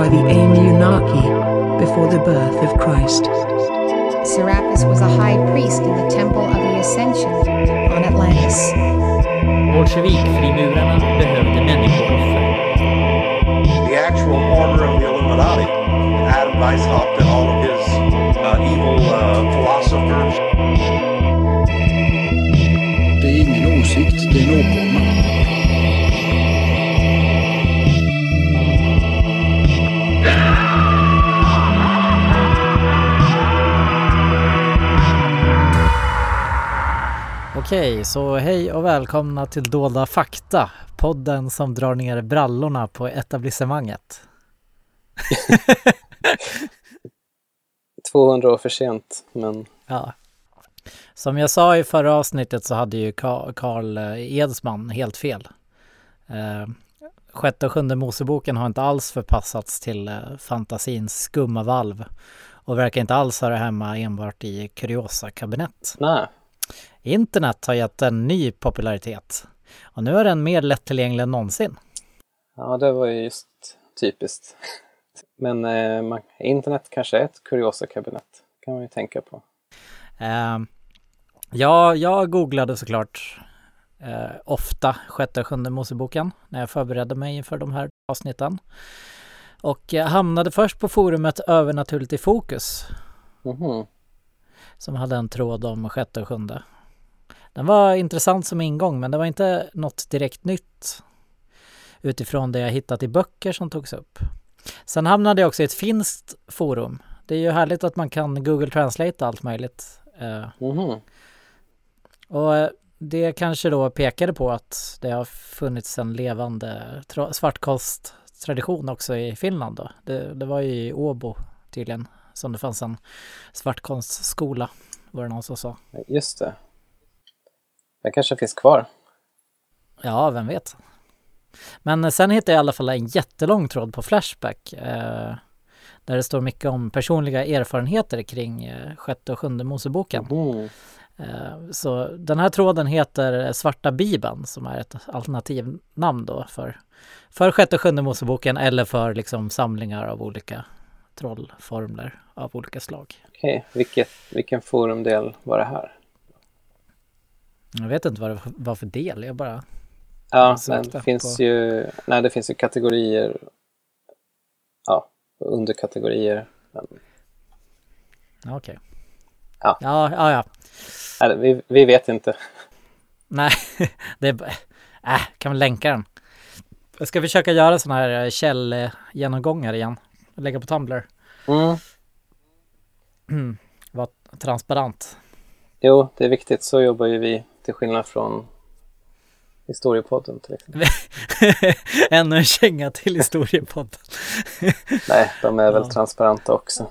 by the Anunnaki before the birth of Christ. Serapis was a high priest in the Temple of the Ascension on Atlantis. Bolsjevikfrimurarna behövde människooffer. the actual order of the Illuminati. Adam Weishaupt and all of his uh, evil uh, philosophers. Det är ingen åsikt, det är en åkomma. Okej, så hej och välkomna till Dolda fakta, podden som drar ner brallorna på etablissemanget. 200 år för sent, men Ja. Som jag sa i förra avsnittet så hade ju Ka- Karl eh, Edsman helt fel. Eh, sjätte och sjunde Moseboken har inte alls förpassats till eh, fantasins skumma valv och verkar inte alls höra hemma enbart i kuriosa-kabinett. nej. Internet har gett en ny popularitet och nu är den mer lättillgänglig än någonsin. Ja, det var ju just typiskt. Men eh, man, internet kanske är ett kuriosa-kabinett, kan man ju tänka på. Eh, ja, jag googlade såklart eh, ofta sjätte och sjunde Moseboken när jag förberedde mig inför de här avsnitten. Och jag hamnade först på forumet Övernaturligt i fokus Mhm. som hade en tråd om sjätte och sjunde. Den var intressant som ingång men det var inte något direkt nytt utifrån det jag hittat i böcker som togs upp. Sen hamnade jag också i ett finskt forum. Det är ju härligt att man kan Google Translate allt möjligt. Mhm. och eh, det kanske då pekade på att det har funnits en levande tra- svartkosttradition också i Finland då. Det, det var ju i Åbo tydligen som det fanns en svartkonstskola var det någon som sa. Just det. Det kanske finns kvar. Ja, vem vet. Men sen hittade jag i alla fall en jättelång tråd på Flashback eh, där det står mycket om personliga erfarenheter kring eh, sjätte och sjunde Moseboken. Mhm. Eh, Så den här tråden heter Svarta Bibeln som är ett alternativnamn då för, för sjätte och sjunde Moseboken eller för liksom samlingar av olika trollformler av olika slag. Okej, vilket, vilken forumdel var det här? Jag vet inte vad det var för del, jag bara... Ja, sökte det finns på- ju, nej det finns ju kategorier, ja, underkategorier. Men, Okej. Ja. Ja, ja, ja. nej, vi, vi vet inte. Nej, det är... bara- Äh, kan väl länka den. Jag ska försöka göra sådana här eh, källgenomgångar igen. Lägga på Tumblr. Mm. Var transparent. Jo, det är viktigt. Så jobbar ju vi till skillnad från historiepodden till exempel. Ännu en känga till historiepodden. Nej, de är väl Ja. transparenta också.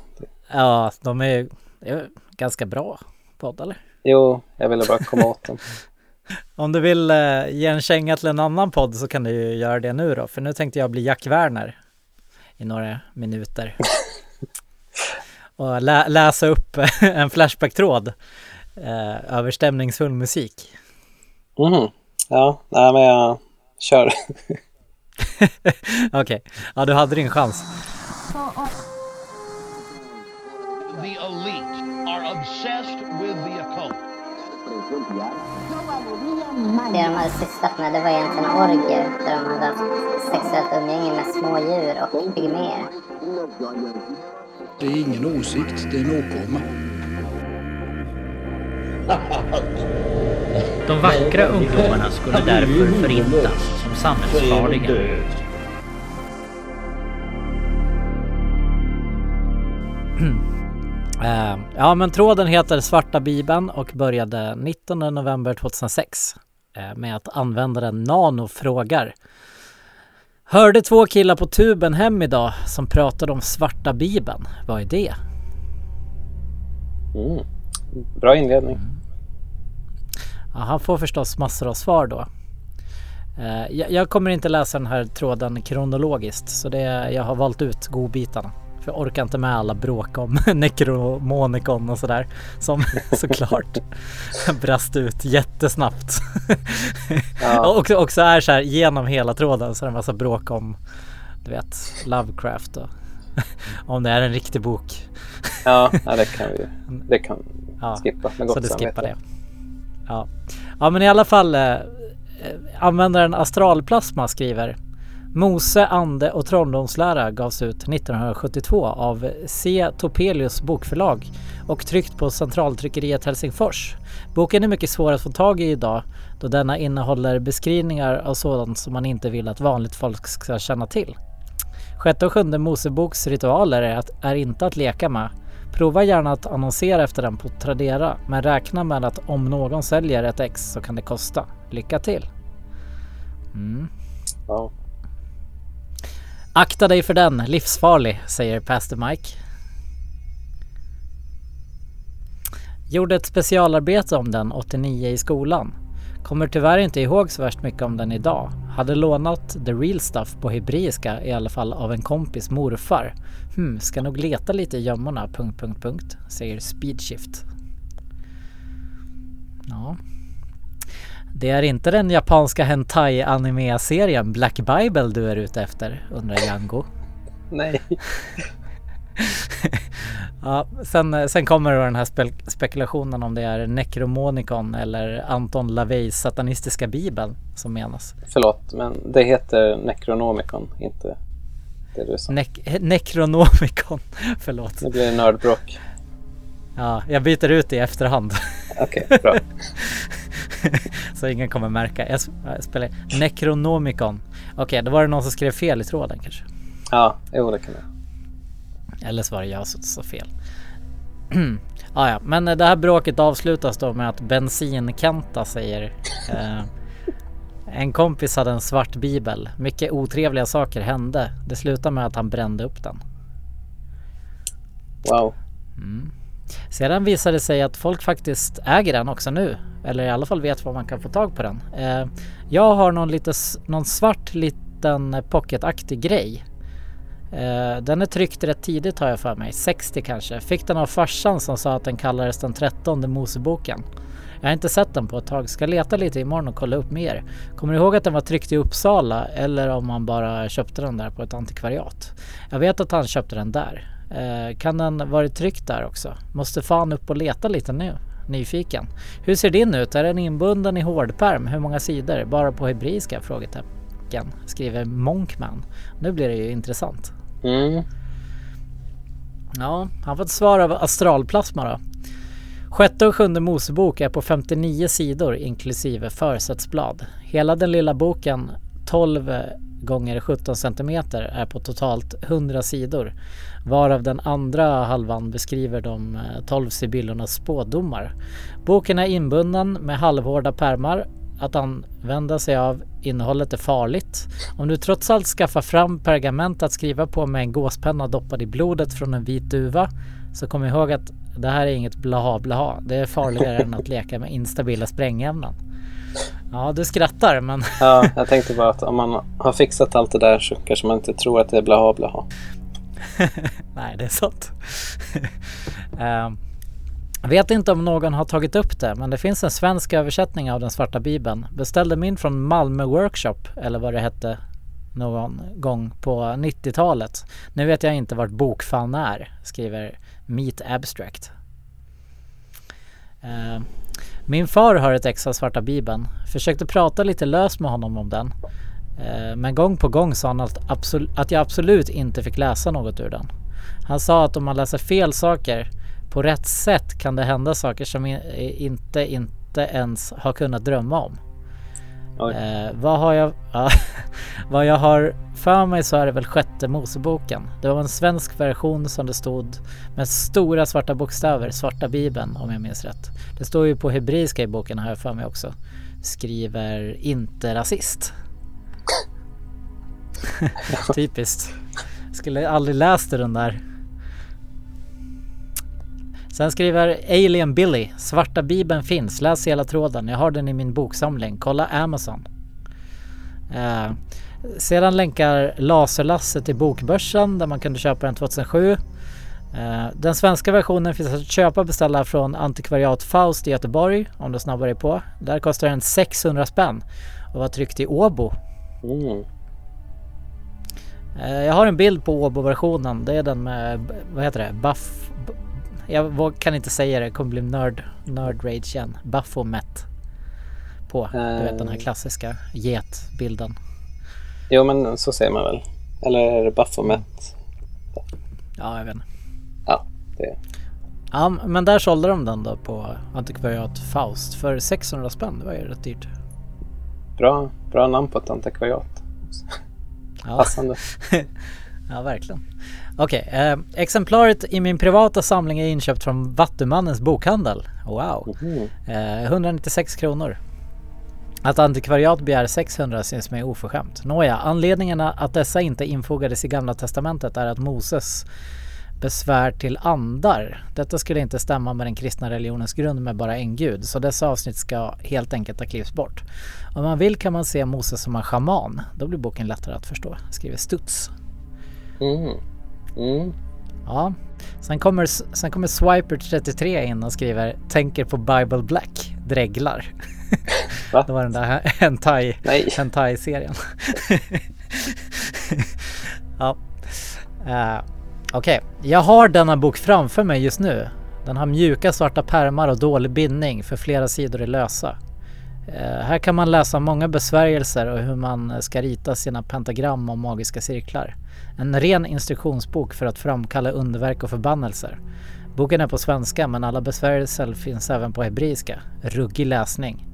Ja, de är är ganska bra podd eller? Jo, jag ville bara komma åt dem. Om du vill eh, ge en känga till en annan podd så kan du ju göra det nu då. För nu tänkte jag bli Jack Werner i några minuter. Och lä- läsa upp en Flashback-tråd eh, över stämningsfull musik. Mhm. Ja, nej men jag kör. Okej, ja du hade din chans. The elite are obsessed with the occult. Det de hade sysslat med det var egentligen orgier där de hade haft sexuellt umgänge med smådjur och pygméer. Det är ingen åsikt, det är en åkomma. De vackra ungdomarna skulle därför förintas som samhällsfarliga. Eh, ja men tråden heter Svarta Bibeln och började 19 november 2006 eh, med att användaren Nano frågar Hörde två killar på tuben hem idag som pratade om Svarta Bibeln. Vad är det? Mm. Bra inledning. Ja, han får förstås massor av svar då. Eh, jag, kommer inte läsa den här tråden kronologiskt så det, jag har valt ut godbitarna. För jag orkar inte med alla bråk om Necromonicon och sådär. Som såklart brast ut jättesnabbt. Ja. och också, är så här genom hela tråden så är det en massa bråk om du vet, Lovecraft och om det är en riktig bok. Ja, det kan vi det kan Ja, skippa med Så gott det skippar det. Ja. ja, men i alla fall eh, eh, användaren Astralplasma skriver Mose, ande och trolldomslära gavs ut 1972 av C. Topelius bokförlag och tryckt på Centraltryckeriet Helsingfors. Boken är mycket svår att få tag i idag då denna innehåller beskrivningar av sådant som man inte vill att vanligt folk ska känna till. Sjätte och sjunde Moseboks ritualer är, att, är inte att leka med. Prova gärna att annonsera efter den på Tradera men räkna med att om någon säljer ett ex så kan det kosta. Lycka till! Mm. Ja. Akta dig för den, livsfarlig, säger Pastor Mike. Gjorde ett specialarbete om den 89 i skolan. Kommer tyvärr inte ihåg så värst mycket om den idag. Hade lånat the real stuff på hebreiska i alla fall av en kompis morfar. Hmm, ska nog leta lite i gömmorna... Punkt, punkt, punkt, säger Speedshift. Ja. Det är inte den japanska hentai anime-serien Black Bible du är ute efter, undrar Yango. Nej. Ja, sen, sen kommer då den här spe- spekulationen om det är Necromonicon eller Anton LaVeys satanistiska bibeln som menas. Förlåt, men det heter Necronomicon, inte det du sa. Ne- Necronomicon, förlåt. Nu blir det nördbråk. Ja, jag byter ut det i efterhand. Okej, bra. Så ingen kommer märka. Jag sp- jag spelar Necronomicon. Okej, då var det någon som skrev fel i tråden kanske. Ja, jo det kan det. Eller så var det jag som sa fel. ah, ja, men det här bråket avslutas då med att Bensin-Kenta säger eh, En kompis hade en svart bibel. Mycket otrevliga saker hände. Det slutade med att han brände upp den. Wow. Mm. Sedan visade det sig att folk faktiskt äger den också nu. Eller i alla fall vet var man kan få tag på den. Eh, jag har någon, lite, någon svart liten pocketaktig grej. Eh, den är tryckt rätt tidigt har jag för mig. 60 kanske. Fick den av farsan som sa att den kallades den 13 Moseboken. Jag har inte sett den på ett tag. Ska leta lite imorgon och kolla upp mer. Kommer du ihåg att den var tryckt i Uppsala eller om man bara köpte den där på ett antikvariat? Jag vet att han köpte den där. Eh, kan den varit tryckt där också? Måste fan upp och leta lite nu. Nyfiken. Hur ser din ut? Är den inbunden i hårdperm? Hur många sidor? Bara på hebreiska? Frågetecken. Skriver Monkman. Nu blir det ju intressant. Mm. Ja, han får ett svar av astralplasma då. Sjätte och sjunde Mosebok är på 59 sidor inklusive försättsblad. Hela den lilla boken 12 gånger 17 centimeter är på totalt 100 sidor. Varav den andra halvan beskriver de eh, 12 sibyllornas spådomar. Boken är inbunden med halvhårda pärmar. Att använda sig av innehållet är farligt. Om du trots allt skaffar fram pergament att skriva på med en gåspenna doppad i blodet från en vit duva så kom ihåg att det här är inget blaha blaha. Det är farligare än att leka med instabila sprängämnen. Ja, du skrattar men Ja, jag tänkte bara att om man har fixat allt det där så kanske man inte tror att det är blaha blaha. nej, det är sant. Ehm, jag vet inte om någon har tagit upp det, men det finns en svensk översättning av den svarta bibeln. Beställde min från Malmö Workshop, eller vad det hette, någon gång på 90-talet. Nu vet jag inte vart bokfan är, skriver Meet Abstract. Eh, min far har ett ex av svarta bibeln. Försökte prata lite löst med honom om den. Eh, men gång på gång sa han att, att jag absolut inte fick läsa något ur den. Han sa att om man läser fel saker på rätt sätt kan det hända saker som inte, inte ens har kunnat drömma om. Eh, vad har jag... Ja, vad jag har för mig så är det väl sjätte Moseboken. Det var en svensk version som det stod med stora svarta bokstäver, svarta bibeln om jag minns rätt. Det står ju på hebreiska i boken har jag för mig också. Skriver inte rasist. Typiskt. Skulle aldrig läst den där. Sen skriver Alien Billy. Svarta bibeln finns. Läs hela tråden. Jag har den i min boksamling. Kolla Amazon. Eh, sedan länkar Laserlasse till Bokbörsen där man kunde köpa den 2007. Eh, den svenska versionen finns att köpa och beställa från Antikvariat Faust i Göteborg om du snabbar dig på. Där kostar den 600 spänn och var tryckt i Åbo. Mm. Eh, Jag har en bild på Åbo-versionen. Det är den med, vad heter det, Buff... Jag kan inte säga det, det kommer bli nörd, nörd rage igen. Baphomet. På, du vet den här Eh. klassiska getbilden. Jo, men så säger man väl. Eller är det Baphomet? Ja, jag vet inte. Ja, det Ja, men där sålde de den då på antikvariat Faust för 600 spänn. Det var ju rätt dyrt. bra, bra namn på ett antikvariat. Ja. Passande. Ja, verkligen. Okej, eh, exemplaret i min privata samling är inköpt från Vattumannens bokhandel. Wow. Eh, 196 kronor. Att antikvariat begär 600 syns mig oförskämt. Nåja, anledningarna att dessa inte infogades i Gamla Testamentet är att Moses besvär till andar. Detta skulle inte stämma med den kristna religionens grund med bara en gud, så dessa avsnitt ska helt enkelt ha klippts bort. Om man vill kan man se Moses som en schaman. Då blir boken lättare att förstå, skriver Studs. Mm. Mm. Ja. Sen kommer, sen kommer Swiper33 in och skriver Tänker på Bible Black, dreglar. Va? Det var den där hentai, hentai-serien. ja. Uh, Okej, jag har denna bok framför mig just nu. Den har mjuka svarta pärmar och dålig bindning för flera sidor är lösa. Eh, här kan man läsa många besvärjelser och hur man eh, ska rita sina pentagram och magiska cirklar. En ren instruktionsbok för att framkalla underverk och förbannelser. Boken är på svenska men alla besvärjelser finns även på hebreiska. Ruggig läsning.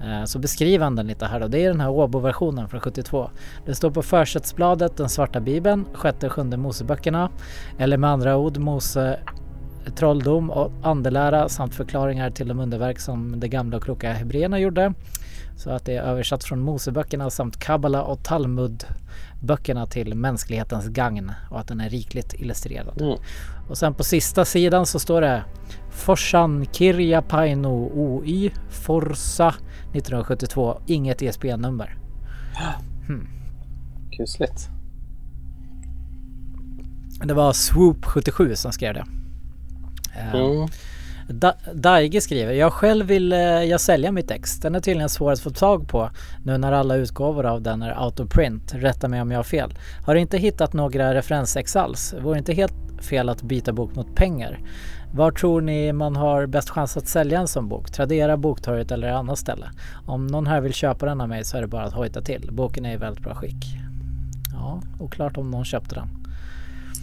Eh, så beskriv han den lite här då. Det är den här Åbo-versionen från 72. Det står på försättsbladet den svarta bibeln, sjätte och sjunde Moseböckerna. Eller med andra ord Mose trolldom och andelära samt förklaringar till de underverk som de gamla och kloka hebreerna gjorde. Så att det är översatt från Moseböckerna samt Kabbala och Talmud-böckerna till mänsklighetens gagn och att den är rikligt illustrerad. Mm. Och sen på sista sidan så står det Forsan Kirja Paino OY Forsa 1972. Inget ISBN-nummer. Kusligt. Det var Swoop77 som skrev det. Eh, Mm. Da- Daige skriver, jag själv vill eh, jag sälja mitt ex. Den är tydligen svår att få tag på nu när alla utgåvor av den är out of print. Rätta mig om jag har fel. Har inte hittat några referensex alls. Vore inte helt fel att byta bok mot pengar. Var tror ni man har bäst chans att sälja en sån bok? Tradera, Boktorget eller annat ställe? Om någon här vill köpa den av mig så är det bara att hojta till. Boken är i väldigt bra skick. Ja, oklart om någon köpte den.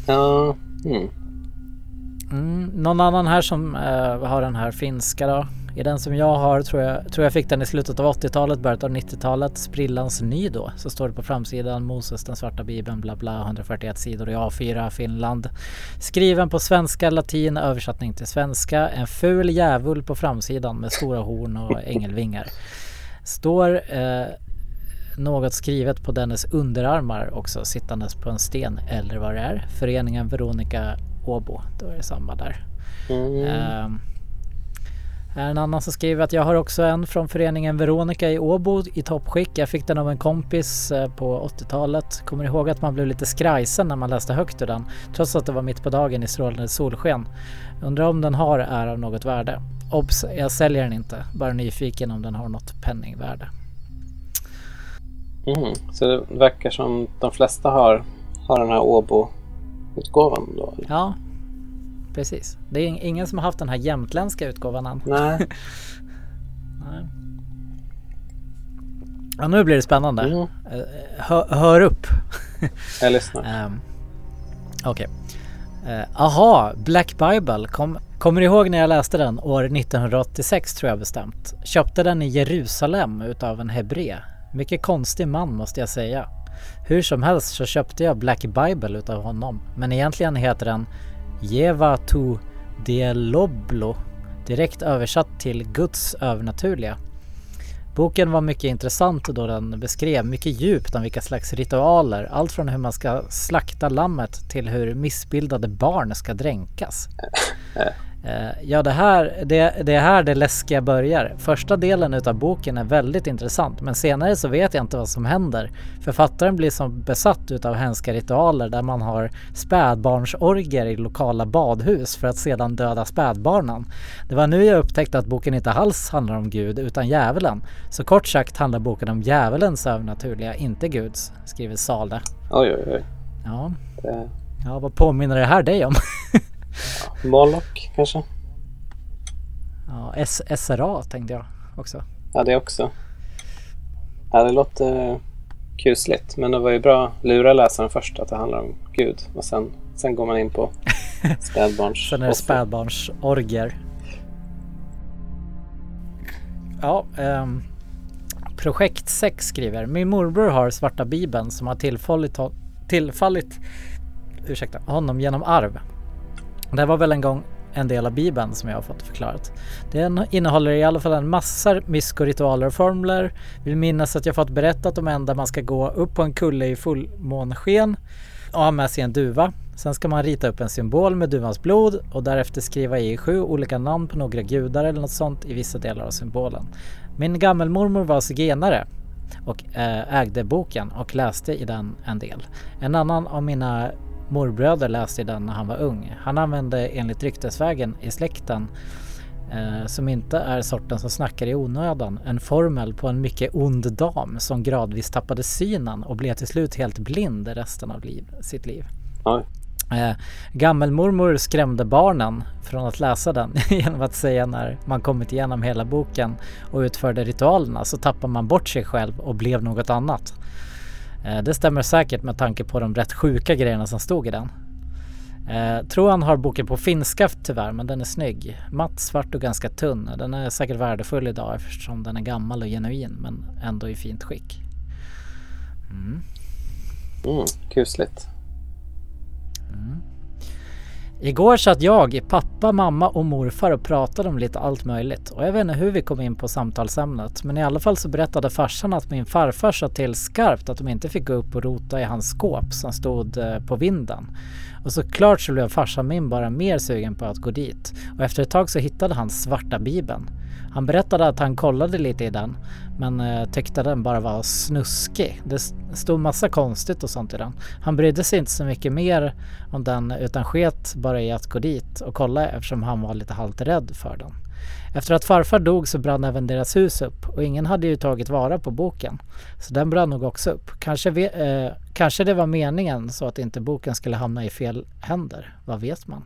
Ja. Mm. Mm, någon annan här som eh, har den här finska då? I den som jag har tror jag, tror jag fick den i slutet av 80-talet, början av 90-talet. Sprillans ny då. Så står det på framsidan Moses, den svarta bibeln, bla bla, 141 sidor i A4, Finland. Skriven på svenska, latin, översättning till svenska. En ful djävul på framsidan med stora horn och ängelvingar. Står eh, något skrivet på dennes underarmar också sittandes på en sten eller vad det är. Föreningen Veronica Åbo. Då är det samma där. Mm. Ehm, en annan som skriver att jag har också en från föreningen Veronica i Åbo i toppskick. Jag fick den av en kompis eh, på 80-talet. Kommer ihåg att man blev lite skrajsen när man läste högt ur den. Trots att det var mitt på dagen i strålande solsken. Undrar om den har är av något värde. Obs! Jag säljer den inte. Bara nyfiken om den har något penningvärde. Mm. Så det verkar som de flesta har, har den här Åbo-utgåvan då? Ja, precis. Det är ing- ingen som har haft den här jämtländska utgåvan än. Nej. Nej. Ja, nu blir det spännande. Mm. Eh, Hör, hör upp. Jag lyssnar. Um, Okej. Eh, aha, Black Bible. Kom, kommer du ihåg när jag läste den år 1986 tror jag bestämt. Köpte den i Jerusalem utav en hebré. Mycket konstig man måste jag säga. Hur som helst så köpte jag Black Bible utav honom. Men egentligen heter den Jeva tu Dieloblo. Direkt översatt till Guds övernaturliga. Boken var mycket intressant då den beskrev mycket djupt om vilka slags ritualer, allt från hur man ska slakta lammet till hur missbildade barn ska dränkas. Eh, Ja, det här, det, det är här det läskiga börjar. Första delen utav boken är väldigt intressant, men senare så vet jag inte vad som händer. Författaren blir som besatt utav hemska ritualer där man har spädbarnsorger i lokala badhus för att sedan döda spädbarnen. Det var nu jag upptäckte att boken inte alls handlar om Gud utan djävulen. Så kort sagt handlar boken om djävulens övernaturliga, inte Guds, skriver Sale. Oj, oj, oj. Ja. Det, ja, vad påminner det här dig om? Moloch kanske? Ja, S- SRA tänkte jag också. Ja, det också. Ja, det låter kusligt. Men det var ju bra att lura läsaren först att det handlar om Gud. Och sen, sen går man in på spädbarns... Sen är det spädbarnsorger. Ja, ehm, Projekt 6 skriver. Min morbror har svarta bibeln som har tillfallit, tillfallit ursäkta, honom genom arv. Det var väl en gång en del av bibeln som jag har fått förklarat. Den innehåller i alla fall en massa myskoritualer och formler. Vill minnas att jag fått berättat om en där man ska gå upp på en kulle i fullmånsken och ha med sig en duva. Sen ska man rita upp en symbol med duvans blod och därefter skriva i sju olika namn på några gudar eller något sånt i vissa delar av symbolen. Min gammelmormor var zigenare och eh, ägde boken och läste i den en del. En annan av mina morbröder läste den när han var ung. Han använde enligt ryktesvägen i släkten eh, som inte är sorten som snackar i onödan, en formel på en mycket ond dam som gradvis tappade synen och blev till slut helt blind resten av liv, sitt liv. Oj. Eh, gammelmormor skrämde barnen från att läsa den genom att säga när man kommit igenom hela boken och utförde ritualerna så tappar man bort sig själv och blev något annat. Eh, det stämmer säkert med tanke på de rätt sjuka grejerna som stod i den. Eh, tror han har boken på finska tyvärr, men den är snygg. Matt, svart och ganska tunn. Den är säkert värdefull idag eftersom den är gammal och genuin, men ändå i fint skick. Mm. Mm, kusligt. Mm. Igår satt jag, pappa, mamma och morfar och pratade om lite allt möjligt. Och jag vet inte hur vi kom in på samtalsämnet. Men i alla fall så berättade farsan att min farfar sa till skarpt att de inte fick gå upp och rota i hans skåp som stod eh, på vinden. Och såklart så blev farsan min bara mer sugen på att gå dit. Och efter ett tag så hittade han svarta bibeln. Han berättade att han kollade lite i den men eh, tyckte den bara var snuskig. Det stod massa konstigt och sånt i den. Han brydde sig inte så mycket mer om den utan sket bara i att gå dit och kolla eftersom han var lite halvt rädd för den. Efter att farfar dog så brann även deras hus upp och ingen hade ju tagit vara på boken. Så den brann nog också upp. Kanske, vi, eh, kanske det var meningen så att inte boken skulle hamna i fel händer. Vad vet man?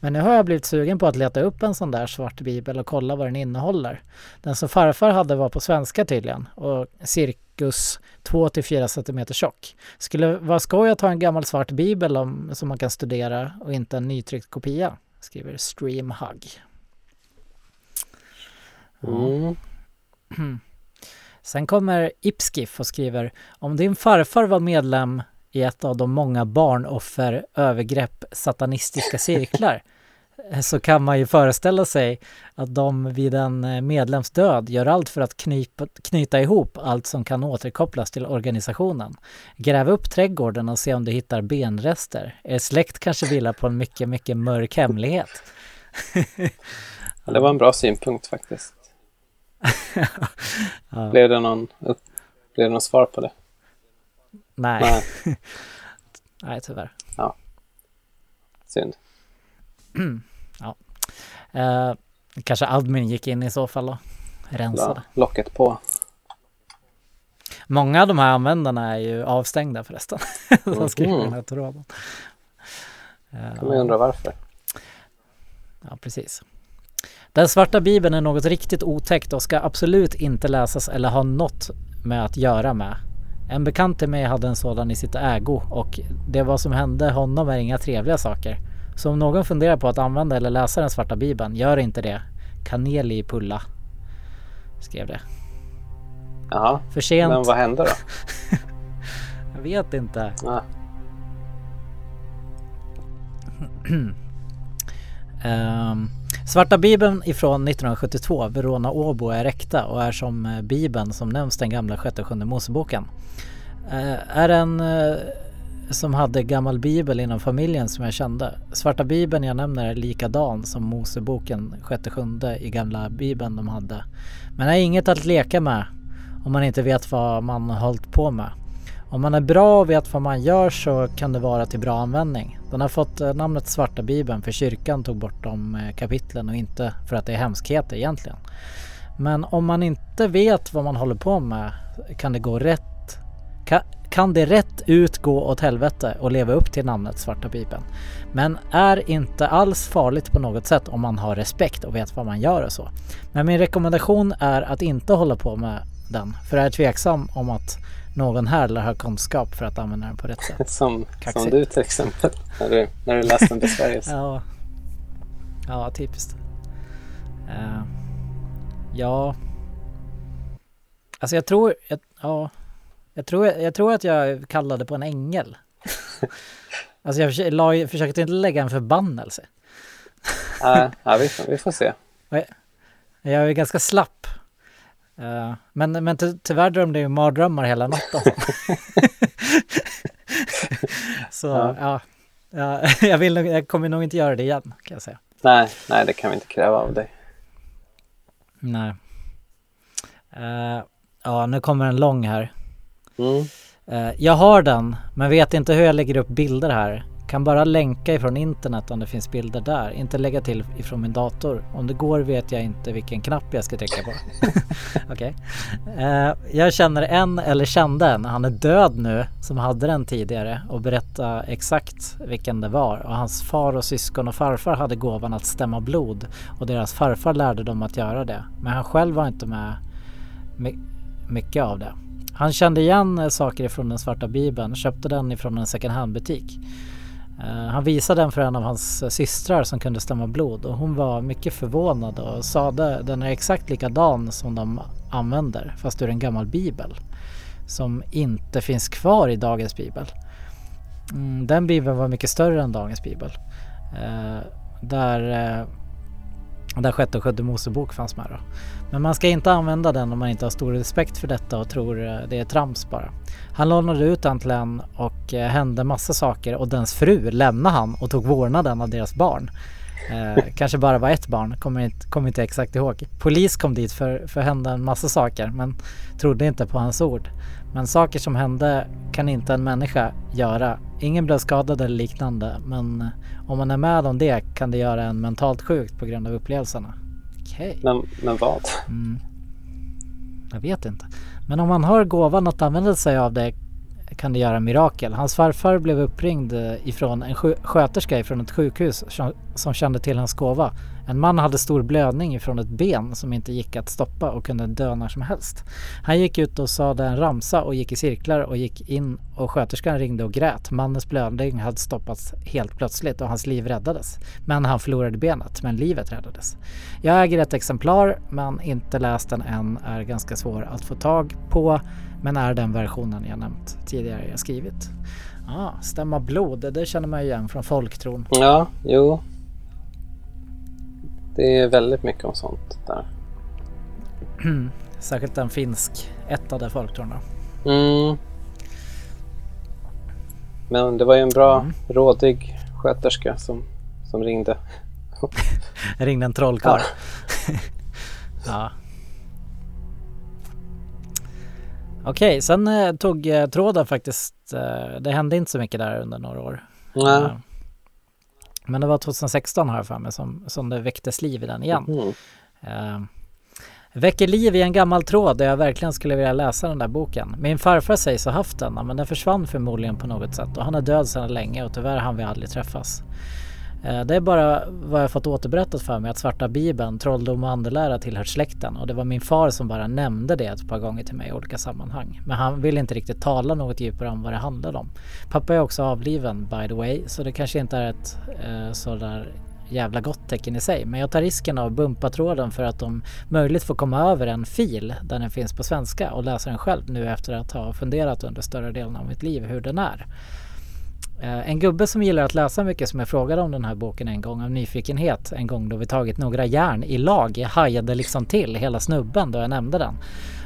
Men nu har jag blivit sugen på att leta upp en sån där svart bibel och kolla vad den innehåller. Den som farfar hade var på svenska tydligen och cirkus 2-4 cm tjock. Skulle vara skoj att ha en gammal svart bibel om, som man kan studera och inte en nytryckt kopia, skriver Streamhug. Mm. Sen kommer Ipskiff och skriver om din farfar var medlem i ett av de många barnoffer, övergrepp, satanistiska cirklar så kan man ju föreställa sig att de vid en medlems död gör allt för att knypa, knyta ihop allt som kan återkopplas till organisationen. Gräv upp trädgården och se om du hittar benrester. Er släkt kanske vilar på en mycket, mycket mörk hemlighet. Ja, det var en bra synpunkt faktiskt. ja. Blev det någon, blev det någon svar på det? Nej. Nej. Nej, tyvärr. Ja. Synd. ja. Eh, kanske admin gick in i så fall och rensade. Ja, locket på. Många av de här användarna är ju avstängda förresten. De skriver Mhm. den här tråden. Eh, kan man undra varför. Ja, precis. Den svarta bibeln är något riktigt otäckt och ska absolut inte läsas eller ha något med att göra med. En bekant till mig hade en sådan i sitt ägo och det vad som hände honom är inga trevliga saker. Så om någon funderar på att använda eller läsa den svarta bibeln, gör inte det. Kanel i pulla. Skrev det. Jaha, För sent. men vad hände då? Jag vet inte. Ja. Ehm, Svarta bibeln ifrån 1972, Verona Åbo, är äkta och är som eh, bibeln som nämns den gamla sjätte och sjunde Moseboken. Eh, är en eh, som hade gammal bibel inom familjen som jag kände. Svarta bibeln jag nämner är likadan som Moseboken sjätte sjunde i gamla bibeln de hade. Men är inget att leka med om man inte vet vad man har hållit på med. Om man är bra och vet vad man gör så kan det vara till bra användning. Den har fått eh, namnet Svarta Bibeln för kyrkan tog bort de eh, kapitlen och inte för att det är hemskheter egentligen. Men om man inte vet vad man håller på med kan det gå rätt kan, kan det rätt ut gå åt helvete och leva upp till namnet Svarta Bibeln. Men är inte alls farligt på något sätt om man har respekt och vet vad man gör och så. Men min rekommendation är att inte hålla på med den, för jag är tveksam om att någon här lär ha kunskap för att använda den på rätt sätt. Som, Kaxigt. som du till exempel, när du, när du läste till Sveriges. Ja, ja typiskt. Eh, ja, alltså jag tror, jag, ja, jag tror, jag tror att jag kallade på en ängel. alltså jag försökte, la, försökte inte lägga en förbannelse. Ja, ja vi, vi får se. Jag är ganska slapp. Eh, men men ty, tyvärr drömde jag mardrömmar hela natten. Så Ja. ja, ja jag, vill, jag kommer nog inte göra det igen kan jag säga. Nej, nej, det kan vi inte kräva av dig. Nej. Eh, ja, nu kommer en lång här. Mm. Eh, jag har den, men vet inte hur jag lägger upp bilder här. Kan bara länka ifrån internet om det finns bilder där. Inte lägga till ifrån min dator. Om det går vet jag inte vilken knapp jag ska trycka på. Okej. Eh, jag känner en, eller kände en, han är död nu, som hade den tidigare och berätta exakt vilken det var. Och hans far och syskon och farfar hade gåvan att stämma blod och deras farfar lärde dem att göra det. Men han själv var inte med my- mycket av det. Han kände igen eh, saker ifrån den svarta bibeln, köpte den ifrån en second hand butik. Eh, Eh, han visade den för en av hans eh, systrar som kunde stämma blod och hon var mycket förvånad och sade den är exakt likadan som de använder fast ur en gammal bibel som inte finns kvar i dagens bibel. Mm, den bibeln var mycket större än dagens bibel. Eh, där där sjätte och sjunde Mosebok fanns med då. Men man ska inte använda den om man inte har stor respekt för detta och tror eh, det är trams bara. Han lånade ut den till en och eh, hände massa saker och dens fru lämnade han och tog vårdnaden av deras barn. Eh, kanske bara var ett barn, kommer inte, kommer inte exakt ihåg. Polis kom dit för, för hände en massa saker men trodde inte på hans ord. Men saker som hände kan inte en människa göra. Ingen blev skadad eller liknande men eh, om man är med om det kan det göra en mentalt sjukt på grund av upplevelserna. Okej. Men, men vad? Mm. Jag vet inte. Men om man har gåvan att använda sig av det kan det göra mirakel. Hans farfar blev uppringd eh, ifrån en skö- sköterska ifrån ett sjukhus som, som kände till hans gåva. En man hade stor blödning ifrån ett ben som inte gick att stoppa och kunde dö när som helst. Han gick ut och sade en ramsa och gick i cirklar och gick in och sköterskan ringde och grät. Mannens blödning hade stoppats helt plötsligt och hans liv räddades. Men han förlorade benet, men livet räddades. Jag äger ett exemplar men inte läst den än, är ganska svår att få tag på men är den versionen jag nämnt tidigare jag skrivit. Ah, stämma blod, det- det känner man ju igen från folktron. Ja, jo. Det är väldigt mycket om sånt där. Särskilt en finsk ättade folktron då. Mm. Men det var ju en bra, Mm. rådig sköterska som, som ringde. Ringde en trollkarl. ja. Okej, sen eh, tog eh, tråden faktiskt, eh, det hände inte så mycket där under några år. Nej. Men det var 2016 har jag för mig som, som det väcktes liv i den igen. Mm. Eh, väcker liv i en gammal tråd där jag verkligen skulle vilja läsa den där boken. Min farfar sägs ha haft den, men den försvann förmodligen på något sätt och han är död sedan länge och tyvärr hann vi aldrig träffas. Eh, det är bara vad jag fått återberättat för mig att svarta bibeln, trolldom och andelära tillhör släkten och det var min far som bara nämnde det ett par gånger till mig i olika sammanhang. Men han ville inte riktigt tala något djupare om vad det handlade om. Pappa är också avliven by the way så det kanske inte är ett eh, sådär jävla gott tecken i sig. Men jag tar risken av bumpa tråden för att om möjligt få komma över en fil där den finns på svenska och läsa den själv nu efter att ha funderat under större delen av mitt liv hur den är. Eh, en gubbe som gillar att läsa mycket som jag frågade om den här boken en gång av nyfikenhet en gång då vi tagit några järn i lag hajade liksom till hela snubben då jag nämnde den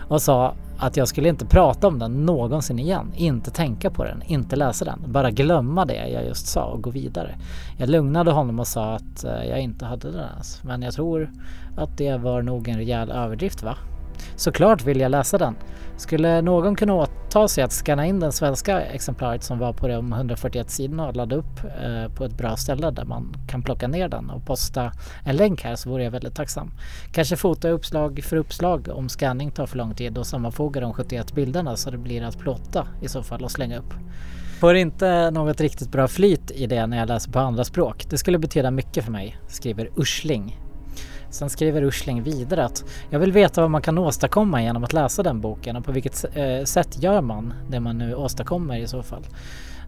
och sa att jag skulle inte prata om den någonsin igen, inte tänka på den, inte läsa den, bara glömma det jag just sa och gå vidare. Jag lugnade honom och sa att eh, jag inte hade den ens, men jag tror att det var nog en rejäl överdrift va? Såklart vill jag läsa den. Skulle någon kunna åta sig att scanna in den svenska exemplaret som var på de 141 sidorna och ladda upp eh, på ett bra ställe där man kan plocka ner den och posta en länk här så vore jag väldigt tacksam. Kanske fota uppslag för uppslag om scanning tar för lång tid och sammanfoga de 71 bilderna så det blir att plåta i så fall och slänga upp. Får inte något riktigt bra flyt i det när jag läser på andra språk. Det skulle betyda mycket för mig, skriver Ursling. Sen skriver Ursling vidare att jag vill veta vad man kan åstadkomma genom att läsa den boken och på vilket eh, sätt gör man det man nu åstadkommer i så fall.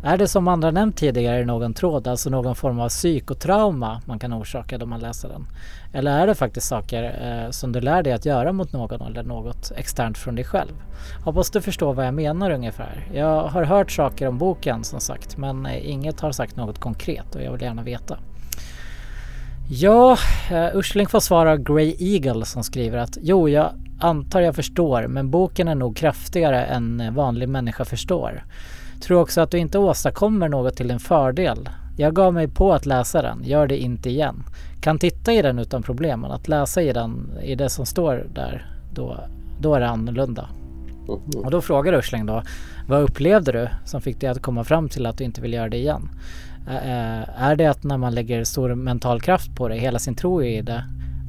Är det som andra nämnt tidigare någon tråd, alltså någon form av psykotrauma man kan orsaka då man läser den? Eller är det faktiskt saker eh, som du lär dig att göra mot någon eller något externt från dig själv? Hoppas du förstår vad jag menar ungefär. Jag har hört saker om boken som sagt, men eh, inget har sagt något konkret och jag vill gärna veta. Ja, uh, Ursling får svara Grey Eagle som skriver att jo, jag antar jag förstår, men boken är nog kraftigare än vanlig människa förstår. Tror också att du inte åstadkommer något till din fördel. Jag gav mig på att läsa den, gör det inte igen. Kan titta i den utan problem, men att läsa i den, i det som står där, då, då är det annorlunda. Och då frågar Ursling då, vad upplevde du som fick dig att komma fram till att du inte vill göra det igen? Är det att när man lägger stor mental kraft på det, hela sin tro i det,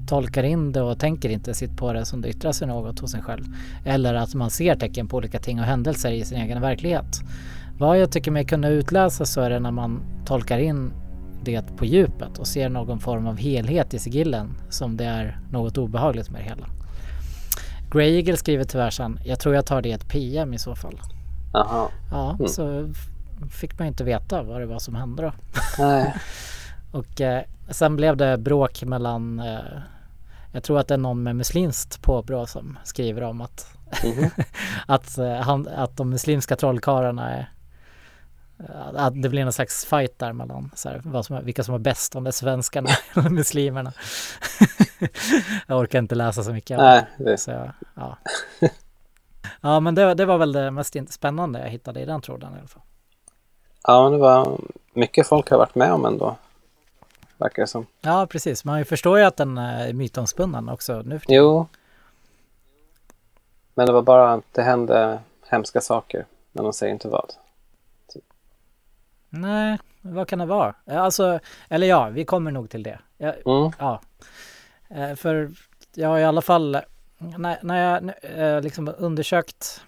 tolkar in det och tänker inte sitt på det som det yttrar sig något hos en själv. Eller att man ser tecken på olika ting och händelser i sin egen verklighet. Vad jag tycker mig kunna utläsa så är det när man tolkar in det på djupet och ser någon form av helhet i sigillen som det är något obehagligt med det hela. Grey Eagle skriver tyvärr sen, jag tror jag tar det i ett PM i så fall. Jaha. Ja, Mm. så fick man inte veta vad det var som hände då. Nej. och eh, sen blev det bråk mellan, eh, jag tror att det är någon med muslimskt påbrå som skriver om att, Mhm. att, eh, han, att de muslimska trollkarlarna är att det blir någon slags fight där mellan så här, vad som är, vilka som är bäst, om det är svenskarna eller muslimerna. jag orkar inte läsa så mycket. Nej, det. Så, ja. ja, men det, det var väl det mest spännande jag hittade i den tråden i alla fall. Ja, det var mycket folk har varit med om ändå. Verkar det som. Ja, precis. Man förstår ju att den är mytomspunnen också nu för. Jo. Men det var bara att det hände hemska saker. Men de säger inte vad. Nej, vad kan det vara? Alltså, eller ja, vi kommer nog till det. Jag, Mm. Ja. Eh, För jag har i alla fall, när, när jag eh, liksom undersökt,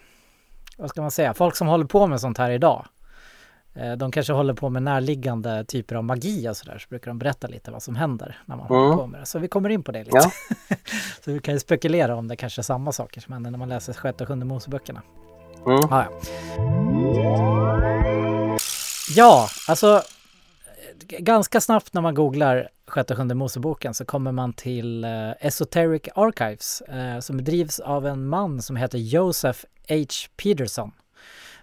vad ska man säga, folk som håller på med sånt här idag. Eh, De kanske håller på med närliggande typer av magi och sådär, så brukar de berätta lite vad som händer när man håller Mm. på med det. Så vi kommer in på det lite. Ja. så vi kan ju spekulera om det kanske är samma saker som händer när man läser sjätte och sjunde Moseböckerna. Mm. Ah, ja. ja, alltså ganska snabbt när man googlar sjätte och sjunde Moseboken så kommer man till eh, Esoteric Archives eh, som drivs av en man som heter Joseph H. Peterson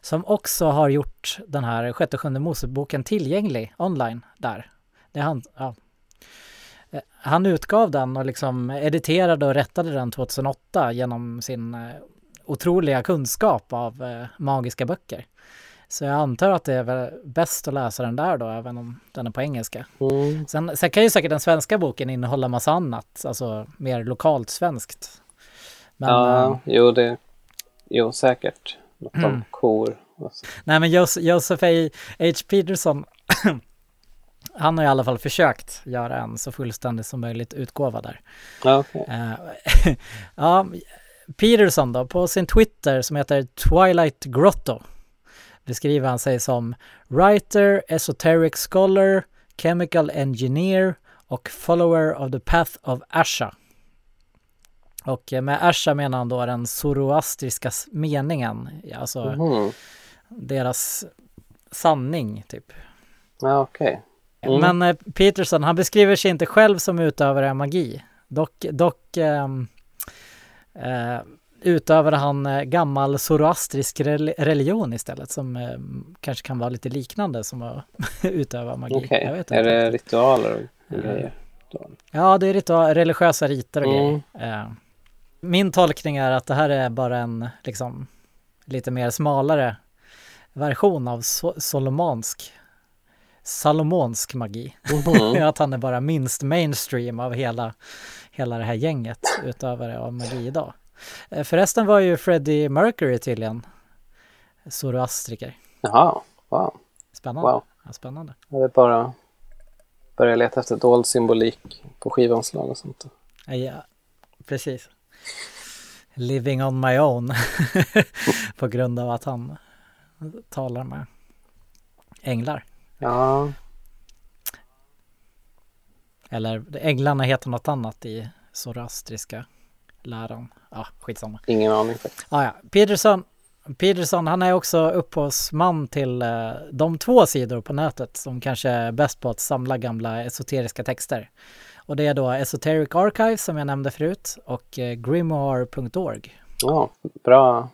som också har gjort den här sjätte och sjunde Moseboken tillgänglig online där. Det är han, ja. Eh, Han utgav den och liksom editerade och rättade den 2008 genom sin eh, otroliga kunskap av eh, magiska böcker. Så jag antar att det är väl bäst att läsa den där då, även om den är på engelska. Mm. Sen, sen kan ju säkert den svenska boken innehålla massa annat, alltså mer lokalt svenskt. Men, ja, eh, jo, det... Jo, säkert. Något om Mm. kor. och så. nej men Jos- Joseph A. H. Peterson, han har i alla fall försökt göra en så fullständig som möjligt utgåva där. Ja, okej. Eh, ja, Peterson då, på sin Twitter som heter Twilight Grotto beskriver han sig som writer, esoteric scholar, chemical engineer och follower of the path of Asha. Och eh, med Asha menar han då den zoroastriska meningen, alltså Mhm. deras sanning typ. Ja, okej. Mm. Men eh, Peterson, han beskriver sig inte själv som utövare av magi. Dock, dock ehm, eh, utövade han eh, gammal zoroastrisk rel- religion istället som eh, kanske kan vara lite liknande som att utöva magi. Okej. Jag vet Är det ritualer och grejer? Ja, det är ritual, religiösa riter och Mm. grejer. Min tolkning är att det här är bara en liksom lite mer smalare version av so- solomonsk salomonsk magi. Mhm. att han är bara minst mainstream av hela, hela det här gänget utövare av magi idag. Eh, Förresten var ju Freddie Mercury tydligen zoroastriker. Jaha, wow. Spännande. Wow. Ja, spännande. Jag vill bara börja leta efter dold symbolik på skivomslag och sånt. Ja, precis. Living on my own. på grund av att han talar med änglar. Ja, Eller änglarna heter något annat i zoroastriska läran. Ja, skitsamma. ingen aning. Ah, ja. Peterson, Peterson, han är också upphovsman till eh, de två sidor på nätet som kanske är bäst på att samla gamla esoteriska texter. Och det är då Esoteric Archive som jag nämnde förut och eh, grimoire.org. Ja, bra,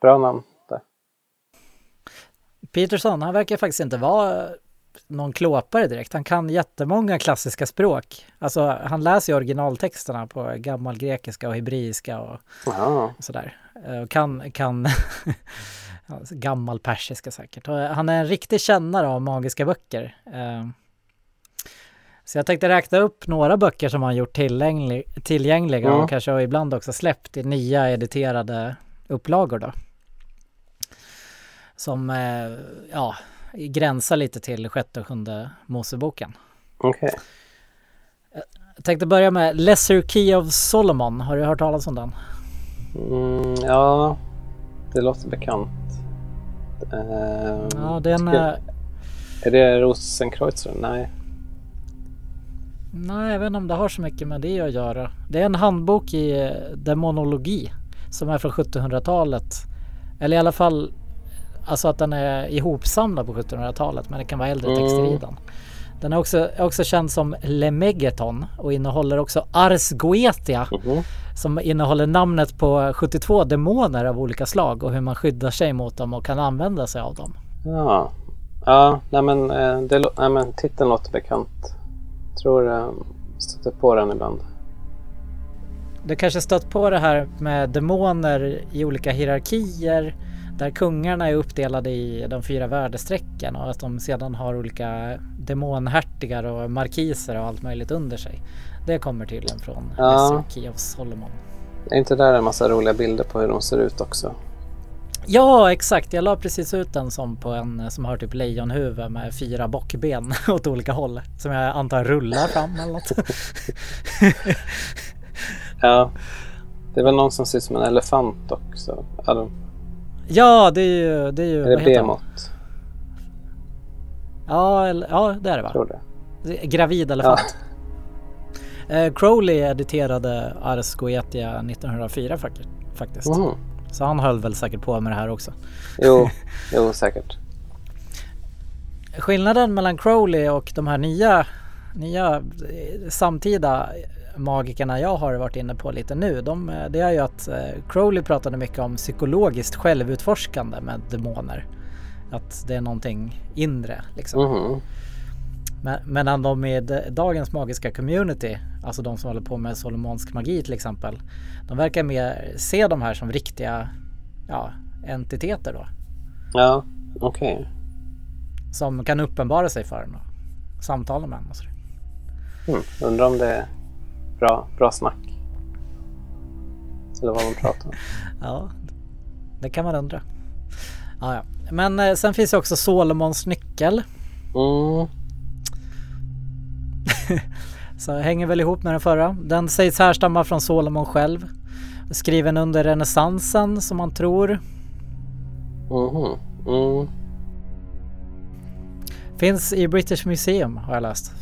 bra namn där. Peterson, han verkar faktiskt inte vara någon klåpare direkt. Han kan jättemånga klassiska språk. Alltså han läser ju originaltexterna på gammal grekiska och hebreiska och Ja, sådär. Eh, Och kan, kan gammal persiska säkert. Och Han är en riktig kännare av magiska böcker. Eh, Så jag tänkte räkna upp några böcker som han gjort tillgänglig, tillgängliga Ja. och kanske ibland också släppt i nya editerade upplagor då. Som, eh, ja, gränsar lite till sjätte och sjunde Moseboken. okej. Jag tänkte börja med Lesser Key of Solomon. Har du hört talas om den? Mm, ja, det låter bekant. Ehm, Ja, den ska- är... Är det Rosenkreuzer? Nej. Nej, jag vet inte om det har så mycket med det att göra. Det är en handbok i eh, demonologi som är från 1700-talet. Eller i alla fall, alltså att den är ihopsamlad på 1700-talet, men det kan vara äldre texter i Mm. den. Den är också, är också känd som Lemegeton och innehåller också Ars Goetia Mhm. som innehåller namnet på 72 demoner av olika slag och hur man skyddar sig mot dem och kan använda sig av dem. Ja, ja nej, men, eh, det, nej, men titeln låter bekant. Tror jag stöter på den ibland. Du kanske stött på det här med demoner i olika hierarkier där kungarna är uppdelade i de fyra värdestrecken och att de sedan har olika demonhertigar och markiser och allt möjligt under sig. Det kommer tydligen från Ja. Key of Solomon. Är inte där en massa roliga bilder på hur de ser ut också? Ja, exakt. Jag la precis ut den som på en som har typ lejonhuvud med fyra bockben åt olika håll. Som jag antar rullar fram eller något. Ja, det är väl någon som ser ut som en elefant också. Ja, de, Ja, det är ju... Det är ju är det? Bemot? Ja, eller, ja, det är det va? Tror det. Gravid elefant. Eh, Crowley editerade Ars Goetia 1904 fak- faktiskt. Mhm. Så han höll väl säkert på med det här också. Jo, jo, säkert. Skillnaden mellan Crowley och de här nya, nya eh, samtida magikerna jag har varit inne på lite nu. De, eh, det är ju att eh, Crowley pratade mycket om psykologiskt självutforskande med demoner. Att det är någonting inre liksom. Mhm. Men, medan de med dagens magiska community, alltså de som håller på med solomonsk magi till exempel, de verkar mer se de här som riktiga ja, entiteter då. Ja, okej. Som kan uppenbara sig för en och samtala med en och sådär. Mm. Undrar om det är bra, bra snack. Eller vad de pratar om. Ja, det kan man undra. Ja, ja. Men eh, sen finns det också Solomons nyckel. Mm. Så hänger väl ihop med den förra. Den sägs härstamma från Solomon själv. Skriven under renässansen som man tror. Mhm. Mm. Finns i British Museum har jag läst.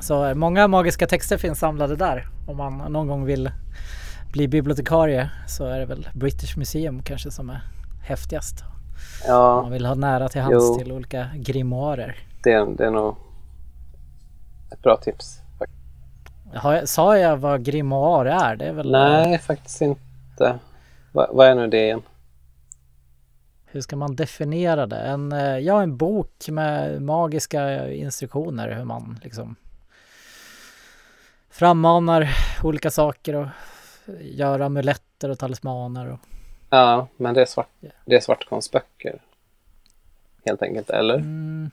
Så många magiska texter finns samlade där. Om man någon gång vill bli bibliotekarie så är det väl British Museum kanske som är häftigast. Om Ja, man vill ha nära till hands Jo. till olika grimoarer. det, det är nog ett bra tips. jag, sa jag vad grimoire är? Det är väl... Nej, faktiskt inte. Va, vad är nu det igen? Hur ska man definiera det? En, eh, ja, en bok med magiska instruktioner hur man liksom frammanar olika saker och gör amuletter och talismaner. Och, Ja, men det är, svart, det är svartkonstböcker. Helt enkelt, eller? mm,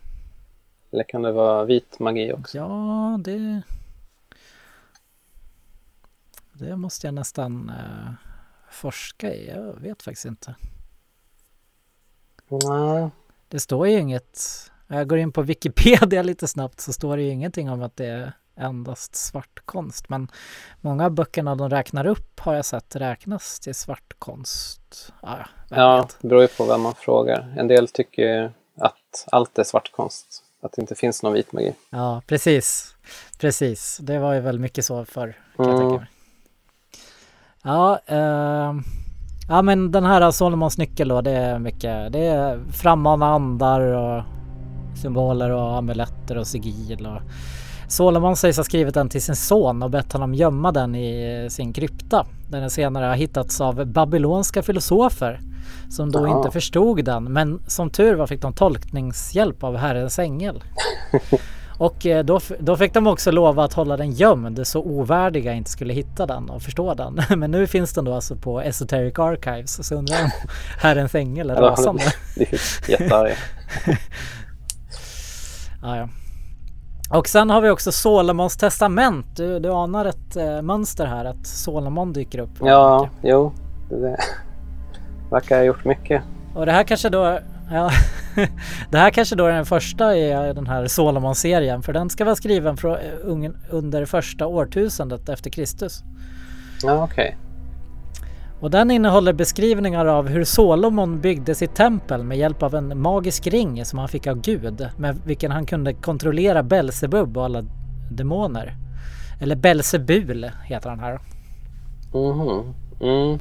Eller kan det vara vit magi också? ja, det... Det måste jag nästan eh, forska i. Jag vet faktiskt inte. Nej. Det står ju inget. Jag går in på Wikipedia lite snabbt så står det ju ingenting om att det är endast svartkonst. Men många av böckerna de räknar upp har jag sett räknas till svartkonst. Ah, ja, Ja, det beror ju på vem man frågar. En del tycker att allt är svartkonst. Att det inte finns någon vit magi. ja, precis. Precis, det var ju väl mycket så förr kan jag Mm. tänka mig. Ja, ehm, ja men den här Solomons nyckel då, det är mycket, det är frammana andar och symboler och amuletter och sigill och Solomon sägs ha skrivit den till sin son och bett honom gömma den i sin krypta. Den senare har hittats av babylonska filosofer som då Jaha. inte förstod den men som tur var fick de tolkningshjälp av Herrens ängel. Och eh, då, då fick de också lova att hålla den gömd så ovärdiga inte skulle hitta den och förstå den. Men nu finns den då alltså på Esoteric Archives så undrar jag om Herrens ängel är rasande. jättearg. Ja, ja. Och sen har vi också Solomons testament. Du, du anar ett eh, mönster här att Solomon dyker upp. Ja, jo. Det, verkar ha gjort mycket. Och det här kanske då Ja, det här kanske då är den första i den här Solomon-serien för den ska vara skriven från, eh, under första årtusendet efter Kristus. Ja, okej. Och den innehåller beskrivningar av hur Solomon byggde sitt tempel med hjälp av en magisk ring som han fick av Gud med vilken han kunde kontrollera Belsebub och alla demoner. Eller Belsebul heter han här. Mhm. Mm.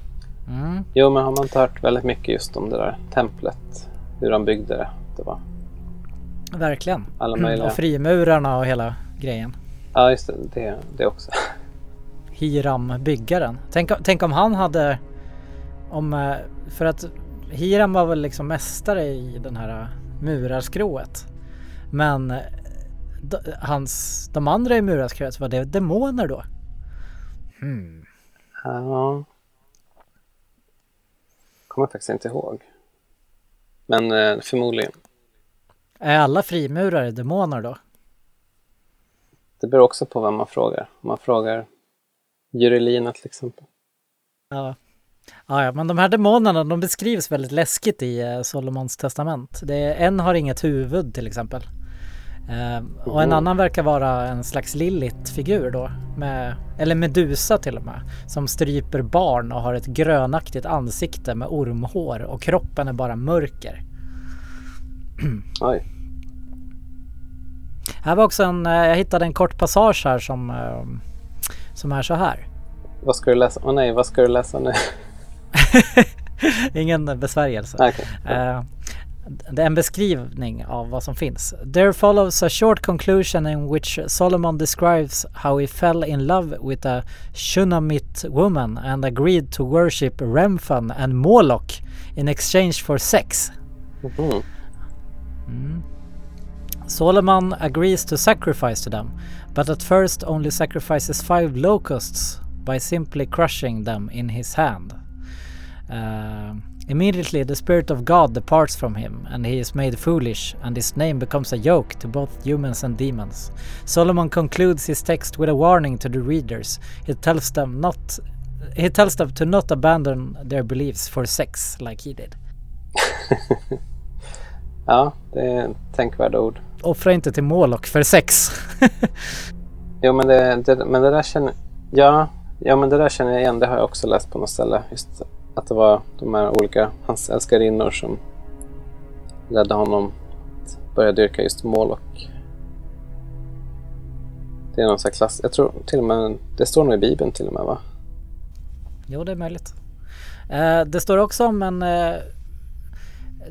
Mm. Jo, men har man inte hört väldigt mycket just om det där templet? Hur han byggde det? Det var... Verkligen. Alla Mm, möjliga. och frimurarna och hela grejen. Ja, just det. Det, det också. Hiram byggaren. Tänk, tänk om han hade... Om, eh, för att Hiram var väl liksom mästare i den här murarskrået. Men eh, hans, de andra i murarskrået, var det demoner då? Hmm. Ja. Kommer faktiskt inte ihåg. Men eh, förmodligen. Är alla frimurare demoner då? Det beror också på vem man frågar. Om man frågar Jurelina till exempel. Ja. Ja, ja, men de här demonerna de beskrivs väldigt läskigt i eh, Solomons testament. Det är, en har inget huvud till exempel. Eh, och en annan verkar vara en slags Lilith-figur då. Med, eller Medusa till och med. Som stryper barn och har ett grönaktigt ansikte med ormhår och kroppen är bara mörker. Oj. Här var också en, eh, jag hittade en kort passage här som, eh, som är så här. Vad ska du läsa? Åh nej, vad ska du läsa nu? Ingen besvärjelse. Okej. Eh, det är en beskrivning av vad som finns. There follows a short conclusion in which Solomon describes how he fell in love with a Shunammite woman and agreed to worship Remphan and Moloch in exchange for sex. Mhm. Mm. Solomon agrees to sacrifice to them, but at first only sacrifices five locusts by simply crushing them in his hand. Uh, immediately, the Spirit of God departs from him, and he is made foolish, and his name becomes a yoke to both humans and demons. Solomon concludes his text with a warning to the readers. He tells them not. He tells them to not abandon their beliefs for sex like he did. Ja, det är tänkvärda ord. Offra inte till Moloch för sex. Jo, men det, det, men det där känner ja, ja, men det där känner jag igen. Det har jag också läst på något ställe. Just att det var de här olika, hans älskarinnor som ledde honom att börja dyrka just Moloch. Det är någon slags klass. Jag tror till och med, det står nog i Bibeln till och med va? Jo, det är möjligt. Eh, det står också om en eh,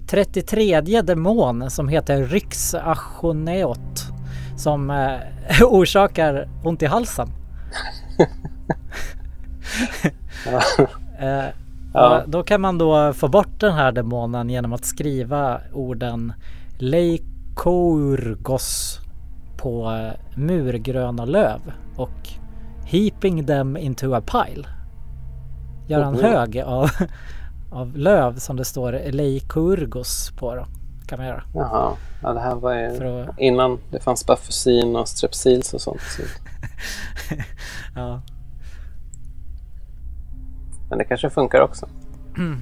33 demon som heter Ryx Achoneot som eh, orsakar ont i halsen. Eh, Ja. och Då kan man då få bort den här demonen genom att skriva orden Leikourgos på eh, murgröna löv och heaping them into a pile. Gör en hög av, av löv som det står Leikurgos på då. Kan man göra. Jaha, ja, det här var ju att, innan det fanns baffusin och strepsils och sånt. Så. ja. Men det kanske funkar också.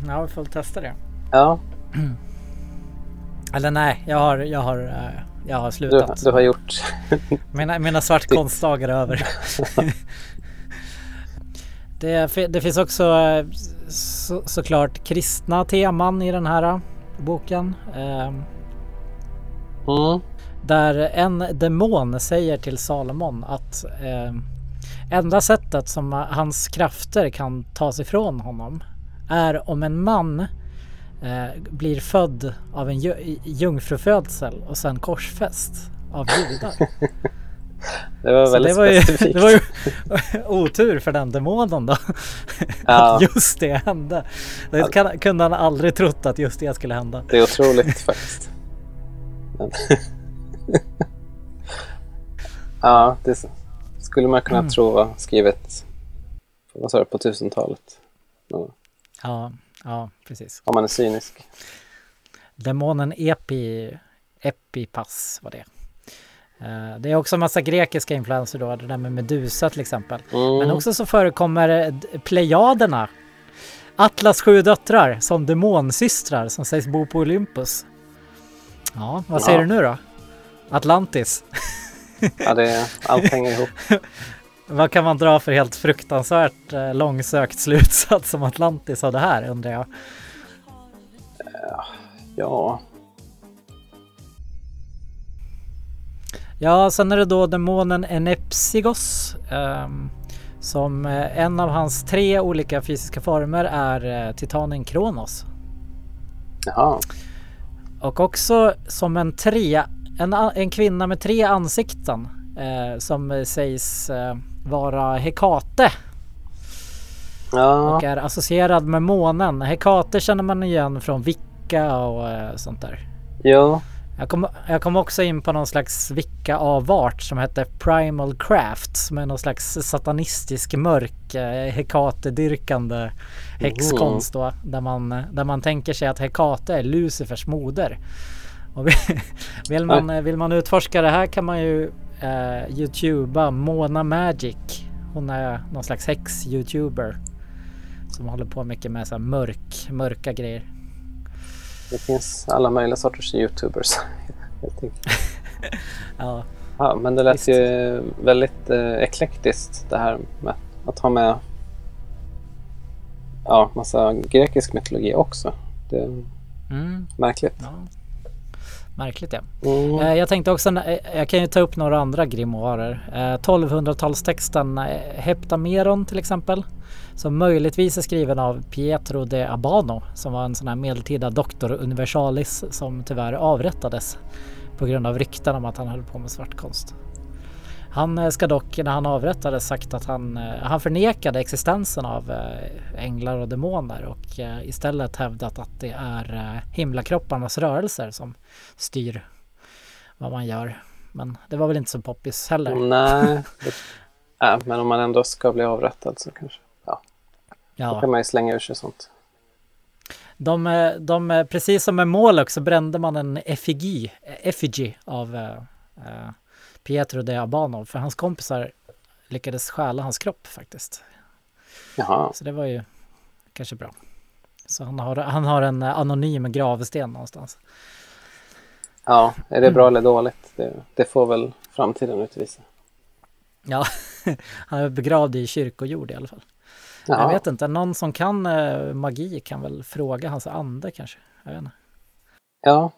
Ja, vi får väl testa det. Ja, Eller nej, jag har, jag har, eh, jag har du, slutat. du har gjort... Mina, mina svartkonstdagar är över. det, det finns också så, såklart kristna teman i den här eh, boken. Ehm, Mm. Där en demon säger till Salomon att eh, enda sättet som hans krafter kan tas ifrån honom är om en man eh, blir född av en ju- jungfrufödsel och sen korsfäst av judar. Det var Så väldigt det var, ju, specifikt. det var ju otur för den demonen då. Ja. Att just det hände. Det kan, kunde han aldrig trott att just det skulle hända. Det är otroligt faktiskt. Ja, det s- skulle man kunna Mm. tro var skrivet vad sa du, på 1000-talet. Ja, Ja, ja precis. Om man är cynisk. Demonen Epi, Epipas var det. Eh, Det är också en massa grekiska influenser då, det där med Medusa till exempel. Mm. Men också så förekommer eh, Plejaderna. Atlas sju döttrar som demonsystrar som sägs bo på Olympus. Ja, vad säger Ja. du nu då? Atlantis. Ja, det, allt hänger ihop. Vad kan man dra för helt fruktansvärt eh, långsökt slutsats om Atlantis av det här undrar jag. Ja, Ja, sen är det då demonen Enepsigos. ehm, som eh, en av hans tre olika fysiska former är eh, titanen Kronos. jaha. Och också som en tre, en, en kvinna med tre ansikten. Eh, som eh, sägs eh, vara Hekate Ja, och är associerad med månen. Hekate känner man igen från Vicka och eh, sånt där. jo. Jag kom, jag kom också in på någon slags vicka-avart som hette Primal Craft som är någon slags satanistisk mörk eh, Hekate-dyrkande häxkonst då. Där man, där man tänker sig att Hekate är Lucifers moder. Och vill, man, vill man utforska det här kan man ju eh, youtuba Mona Magic. Hon är någon slags häx-youtuber. Som håller på mycket med så här mörk, mörka grejer. Det finns alla möjliga sorters youtubers. Ja, Ja, men det lät Visst. ju väldigt eh, eklektiskt det här med att ha med ja, massa grekisk mytologi också. Det är mm, märkligt. ja. Märkligt ja. Mm. Eh, Jag tänkte också, eh, jag kan ju ta upp några andra grimoarer. Eh, 1200-talstexten eh, Heptameron till exempel. Som möjligtvis är skriven av Pietro de Abano som var en sån här medeltida doktor universalis som tyvärr avrättades på grund av rykten om att han höll på med svartkonst. Han eh, ska dock när han avrättades sagt att han, eh, han förnekade existensen av eh, änglar och demoner och istället hävdat att det är himlakropparnas rörelser som styr vad man gör. Men det var väl inte så poppis heller. Nej, det, äh, men om man ändå ska bli avrättad så kanske. Ja, då Ja, kan man ju slänga ur sig sånt. de, de, precis som med Moloch så brände man en effigy, effigy av eh, Pietro de Abano för hans kompisar lyckades stjäla hans kropp faktiskt. Jaha, Så det var ju kanske bra. Så han har, han har en anonym gravsten någonstans. ja, är det bra eller dåligt? Det, det får väl framtiden utvisa. Ja, han är begravd i kyrkojord i alla fall. Ja, Jag vet inte, någon som kan eh, magi kan väl fråga hans ande kanske. Jag vet inte. ja.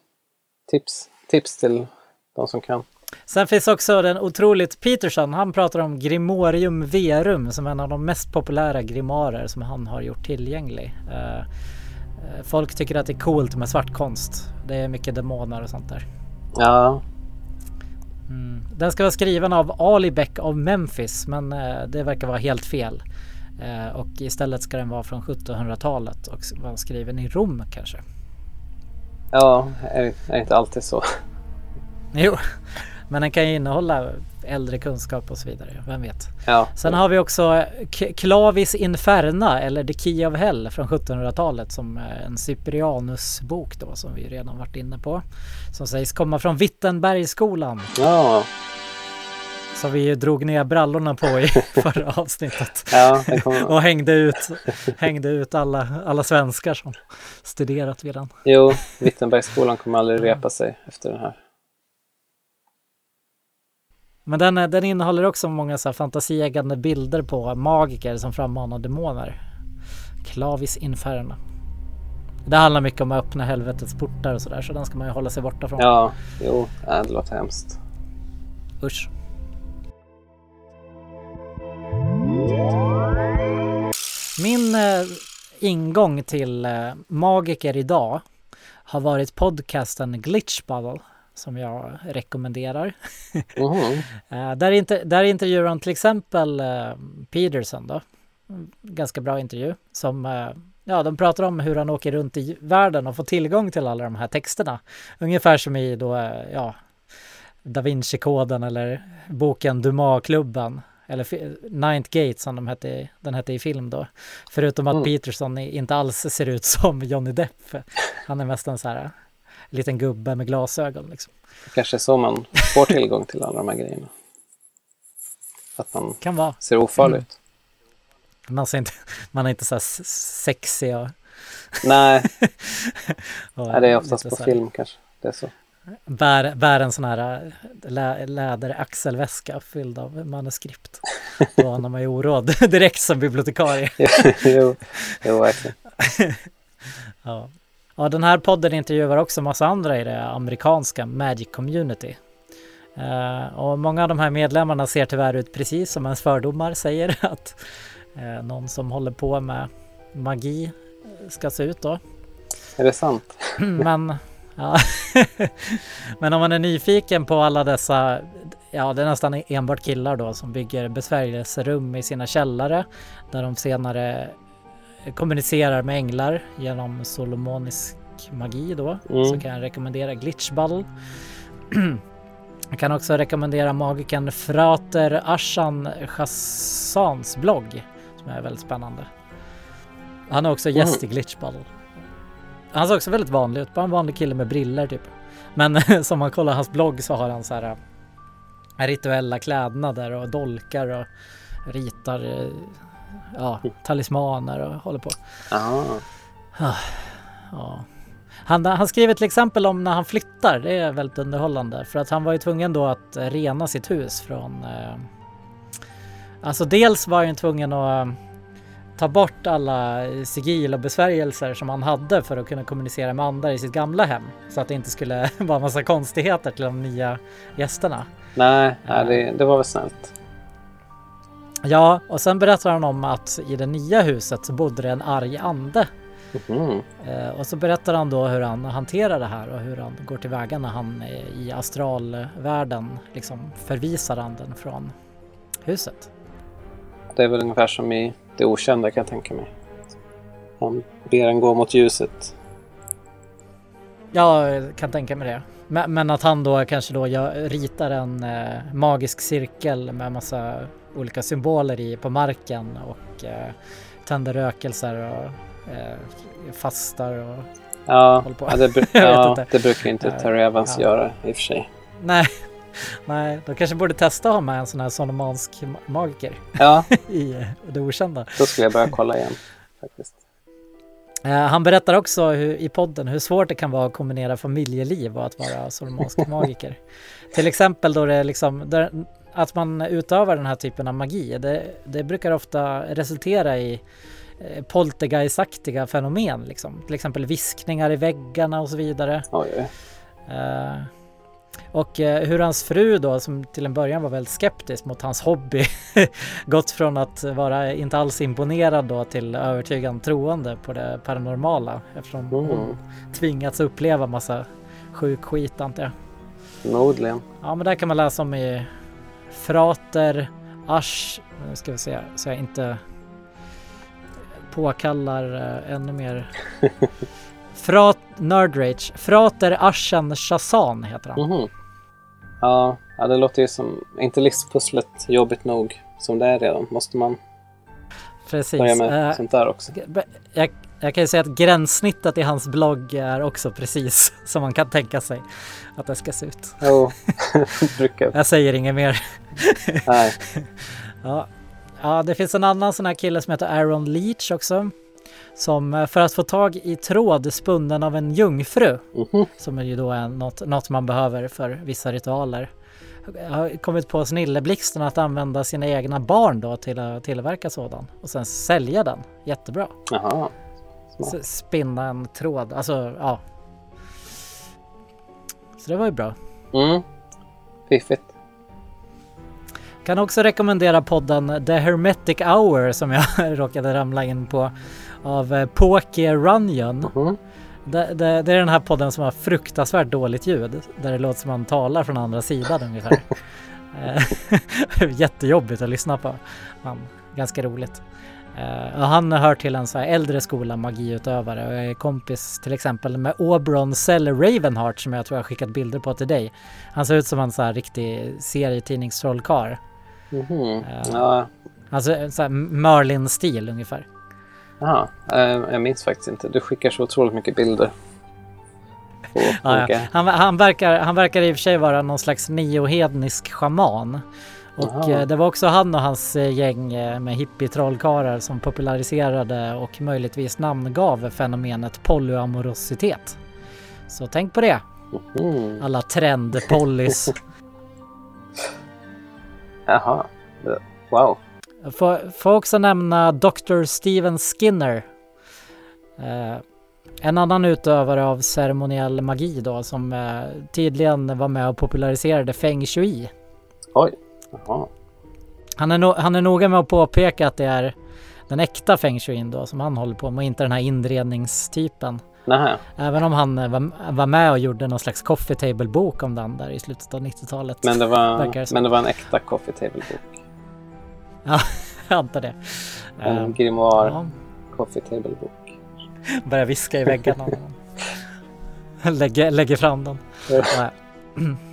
Tips, tips till de som kan. Sen finns också den otroligt Peterson. Han pratar om Grimorium Verum som en av de mest populära grimoarer som han har gjort tillgänglig. Eh, eh, folk tycker att det är coolt med svartkonst. Det är mycket demoner och sånt där. Ja, Mm. Den ska vara skriven av Ali Beck av Memphis men eh, det verkar vara helt fel. Och istället ska den vara från 1700-talet och vara skriven i Rom kanske. ja är det inte alltid så. Jo, men den kan ju innehålla äldre kunskap och så vidare. Vem vet? Ja, Sen har vi också Clavis Inferna eller The Key of Hell från 1700-talet som är en Cyprianus-bok då som vi redan varit inne på. Som sägs komma från Wittenbergsskolan. ja, Som vi drog ner brallorna på i förra avsnittet. Ja, Och hängde ut, hängde ut alla, alla svenskar som studerat vid den. Jo, Wittenbergsskolan kommer aldrig repa sig efter den här. Men den, den innehåller också många så här fantasieggande bilder på magiker som frammanar demoner. Clavis Inferno. Det handlar mycket om att öppna helvetets portar och sådär så den ska man ju hålla sig borta från. Ja, jo, ja, det låter hemskt. Usch. Min eh, ingång till eh, magiker idag har varit podcasten Glitch Bubble som jag rekommenderar. Eh, där, inte, där intervjuar han till exempel eh, Peterson då. Ganska bra intervju som eh, Ja, de pratar om hur han åker runt i världen och får tillgång till alla de här texterna. Ungefär som i då, ja, Da Vinci-koden eller boken Dumas-klubben. Eller Ninth Gate som de hette, den hette i film då. Förutom att Mm. Peterson inte alls ser ut som Johnny Depp. Han är mest en så här liten gubbe med glasögon liksom. Kanske är så man får tillgång till alla de här grejerna. Att man Kan vara. ser ofarlig Mm. ut. Man, ser inte, man är inte så här sexig och, Nej, och nej, det är oftast på film kanske. Det är så. Bär, bär en sån här äh, lä, läder axelväska fylld av manuskript. Då när man är oråd direkt som bibliotekarie. jo, jo, verkligen. Ja. Ja, den här podden intervjuar också massa andra i det amerikanska Magic Community. Eh, och många av de här medlemmarna ser tyvärr ut precis som ens fördomar säger att eh, någon som håller på med magi eh, ska se ut då. Är det sant? Men, ja. Men om man är nyfiken på alla dessa, ja det är nästan enbart killar då som bygger besvärjelserum i sina källare där de senare kommunicerar med änglar genom solomonisk magi då. Mm. Så kan jag rekommendera Glitchball. Jag kan också rekommendera magikern Frater Ashan Chassans blogg som är väldigt spännande. Han är också gäst i Glitchball. Han ser också väldigt vanlig ut, bara en vanlig kille med briller typ. Men som man kollar hans blogg så har han så här äh, rituella klädnader och dolkar och ritar äh, ja, talismaner och håller på. Ja, Ja. Han, han skriver till exempel om när han flyttar, det är väldigt underhållande för att han var ju tvungen då att eh, rena sitt hus från eh, Alltså dels var han tvungen att eh, ta bort alla sigill och besvärjelser som han hade för att kunna kommunicera med andra i sitt gamla hem så att det inte skulle vara massa konstigheter till de nya gästerna. nej, nej det, det var väl snällt. Ja, och sen berättar han om att i det nya huset så bodde det en arg ande. Eh, och så berättar han då hur han hanterar det här och hur han går tillväga när han i astralvärlden liksom förvisar anden från huset. Det är väl ungefär som i Det Okända kan jag tänka mig. Han ber en gå mot ljuset. Ja, jag kan tänka mig det. Men, men att han då kanske då gör, ritar en eh, magisk cirkel med massa olika symboler i på marken och eh, tänder rökelser och eh, fastar och Ja, Håll på. ja, det, ja inte. det brukar inte Ja, Terry Evans ja. göra i och för sig. nej, nej, de kanske borde testa att ha med en sån här sonomansk ma- magiker Ja, i eh, det okända. då skulle jag börja kolla igen. Faktiskt. Eh, han berättar också hur, i podden hur svårt det kan vara att kombinera familjeliv och att vara solomonsk magiker. Till exempel då det liksom där, att man utövar den här typen av magi. Det, det brukar ofta resultera i eh, poltergeistaktiga fenomen. Liksom. Till exempel viskningar i väggarna och så vidare. Oj. Eh, och eh, hur hans fru då, som till en början var väldigt skeptisk mot hans hobby, gått från att vara inte alls imponerad då till övertygande troende på det paranormala eftersom Mm. hon tvingats uppleva massa sjuk skit antar jag. Förmodligen. Ja men där kan man läsa om i Frater Asch, nu ska vi se så jag inte påkallar uh, ännu mer. Frat, Nerdrage, Frater Aschen Shazan heter han. Mhm. Ja, ja, det låter ju som... Inte livspusslet jobbigt nog som det är redan? Måste man Precis. börja med Eh, sånt där också? jag, jag kan ju säga att gränssnittet i hans blogg är också precis som man kan tänka sig att det ska se ut. Jo, brukar. Jag säger inget mer. Nej. Ja. ja, det finns en annan sån här kille som heter Aaron Leach också. Som eh, för att få tag i tråd spunnen av en jungfru. Mhm. Som är ju då är något, något man behöver för vissa ritualer. Har kommit på snilleblixten att använda sina egna barn då till att tillverka sådan. Och sen sälja den. Jättebra. Jaha. Spinna en tråd. Alltså ja. Så det var ju bra. Mm. Fiffigt. Kan också rekommendera podden The Hermetic Hour som jag råkade ramla in på av eh, Poke Runyon. Mhm. Det, det, det är den här podden som har fruktansvärt dåligt ljud där det låter som man talar från andra sidan ungefär. Eh, Jättejobbigt att lyssna på. Men ganska roligt. Och han hör till en så här äldre skola magiutövare och jag är kompis till exempel med Oberon Cell Ravenheart som jag tror jag skickat bilder på till dig. Han ser ut som en så här riktig serietidningstrollkarl. Mhm. Ja. Ja. Alltså så Merlin-stil ungefär. Jaha. Eh, jag minns faktiskt inte. Du skickar så otroligt mycket bilder. Ja, ja. Han, han, verkar, han verkar i och för sig vara någon slags neohednisk schaman. Och eh, det var också han och hans eh, gäng eh, med hippie-trollkarlar som populariserade och möjligtvis namngav fenomenet polyamorositet. Så tänk på det, alla trendpollys. Jaha. Wow. Får, får också nämna Dr. Steven Skinner. Eh, en annan utövare av ceremoniell magi då som eh, tydligen var med och populariserade feng shui. Oj. Jaha. Han är, no han är noga med att påpeka att det är den äkta feng shuin då som han håller på med och inte den här inredningstypen. Nähä. Även om han eh, var, var med och gjorde någon slags coffee table bok om den där i slutet av 90-talet. Men det, var, men det var en äkta coffee table-bok. Ja, jag antar det. En Eh, grimoire ja, coffee table-bok. börjar viska i väggarna. lägger, lägger fram den. Ja.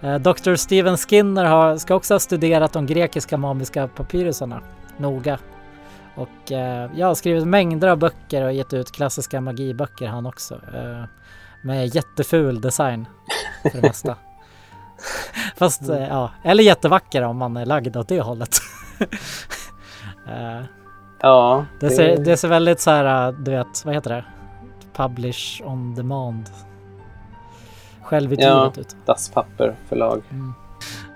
Eh, Dr. Steven Skinner har, ska också ha studerat de grekiska mamiska papyrusarna noga. Och eh, jag har skrivit mängder av böcker och gett ut klassiska magiböcker han också. Eh, med jätteful design för det mesta. Fast eh, ja, eller jättevacker om man är lagd åt det hållet. eh, Ja, det, ser, det ser väldigt så här, äh, du vet, vad heter det? Publish on demand. Självutgivet ut. dasspapper förlag.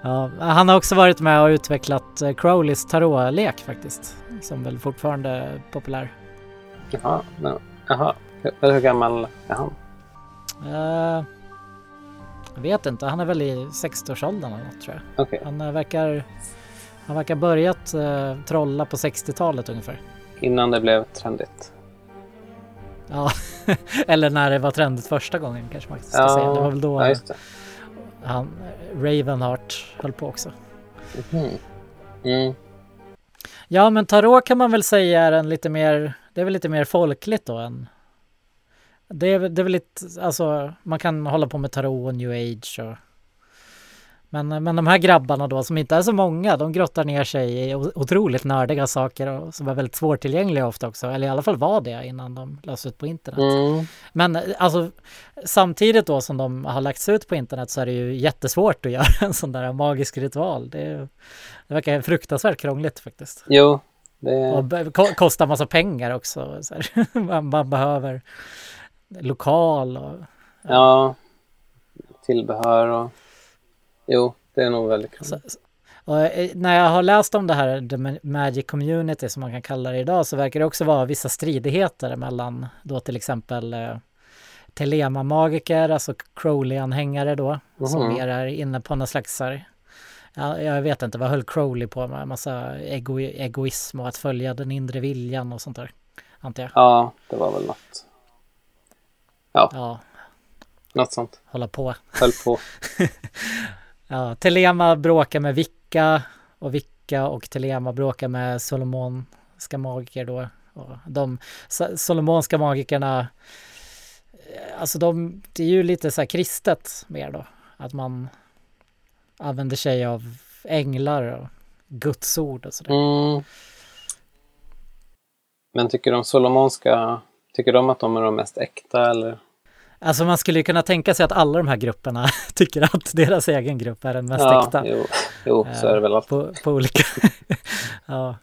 Ja, han har också varit med och utvecklat eh, Crowleys tarotlek faktiskt. Som väl fortfarande är populär. Jaha. No. Jaha. Hur, gammal är han? Eh, jag vet inte, han är väl i 60-årsåldern eller något tror jag. Han eh, verkar, han verkar börjat eh, trolla på 60-talet ungefär. Innan det blev trendigt. Ja, eller när det var trendigt första gången kanske man ska säga. Det var väl då ja, just det. han, Ravenheart höll på också. Mhm. Mm. Ja, men tarot kan man väl säga är en lite mer, det är väl lite mer folkligt då än det är, det är väl lite, alltså man kan hålla på med tarot och new age och men, men de här grabbarna då som inte är så många, de grottar ner sig i otroligt nördiga saker och som är väldigt svårtillgängliga ofta också, eller i alla fall var det innan de lades ut på internet. Mm. Men eh, alltså samtidigt då som de har lagts ut på internet så är det ju jättesvårt att göra en sån där magisk ritual. Det, det verkar fruktansvärt krångligt faktiskt. Jo, det... Och kostar massa pengar också. Man, man behöver lokal och Ja. Tillbehör och... Jo, det är nog väldigt kul. Så, och eh, när jag har läst om det här The Ma- Magic Community som man kan kalla det idag så verkar det också vara vissa stridigheter mellan då till exempel eh, Telema-magiker, alltså Crowley-anhängare då, som Mhm. mer är inne på någon slags här, ja, jag vet inte, vad höll Crowley på med? Massa ego egoism och att följa den inre viljan och sånt där, antar jag. Ja, det var väl något. Ja, Något sånt. hålla på. Höll på. Ja, Telema bråkar med Vicka och Vicka och Telema bråkar med Solomonska magiker då. Och de Solomonska magikerna, eh, alltså de, det är ju lite så här kristet mer då. Att man använder sig av änglar och Guds ord och sådär. Mm. Men tycker de solomonska, tycker de att de är de mest äkta eller? Alltså man skulle ju kunna tänka sig att alla de här grupperna tycker att deras egen grupp är den mest Ja, äkta. jo, jo så är det väl. Att, På, på olika... ja.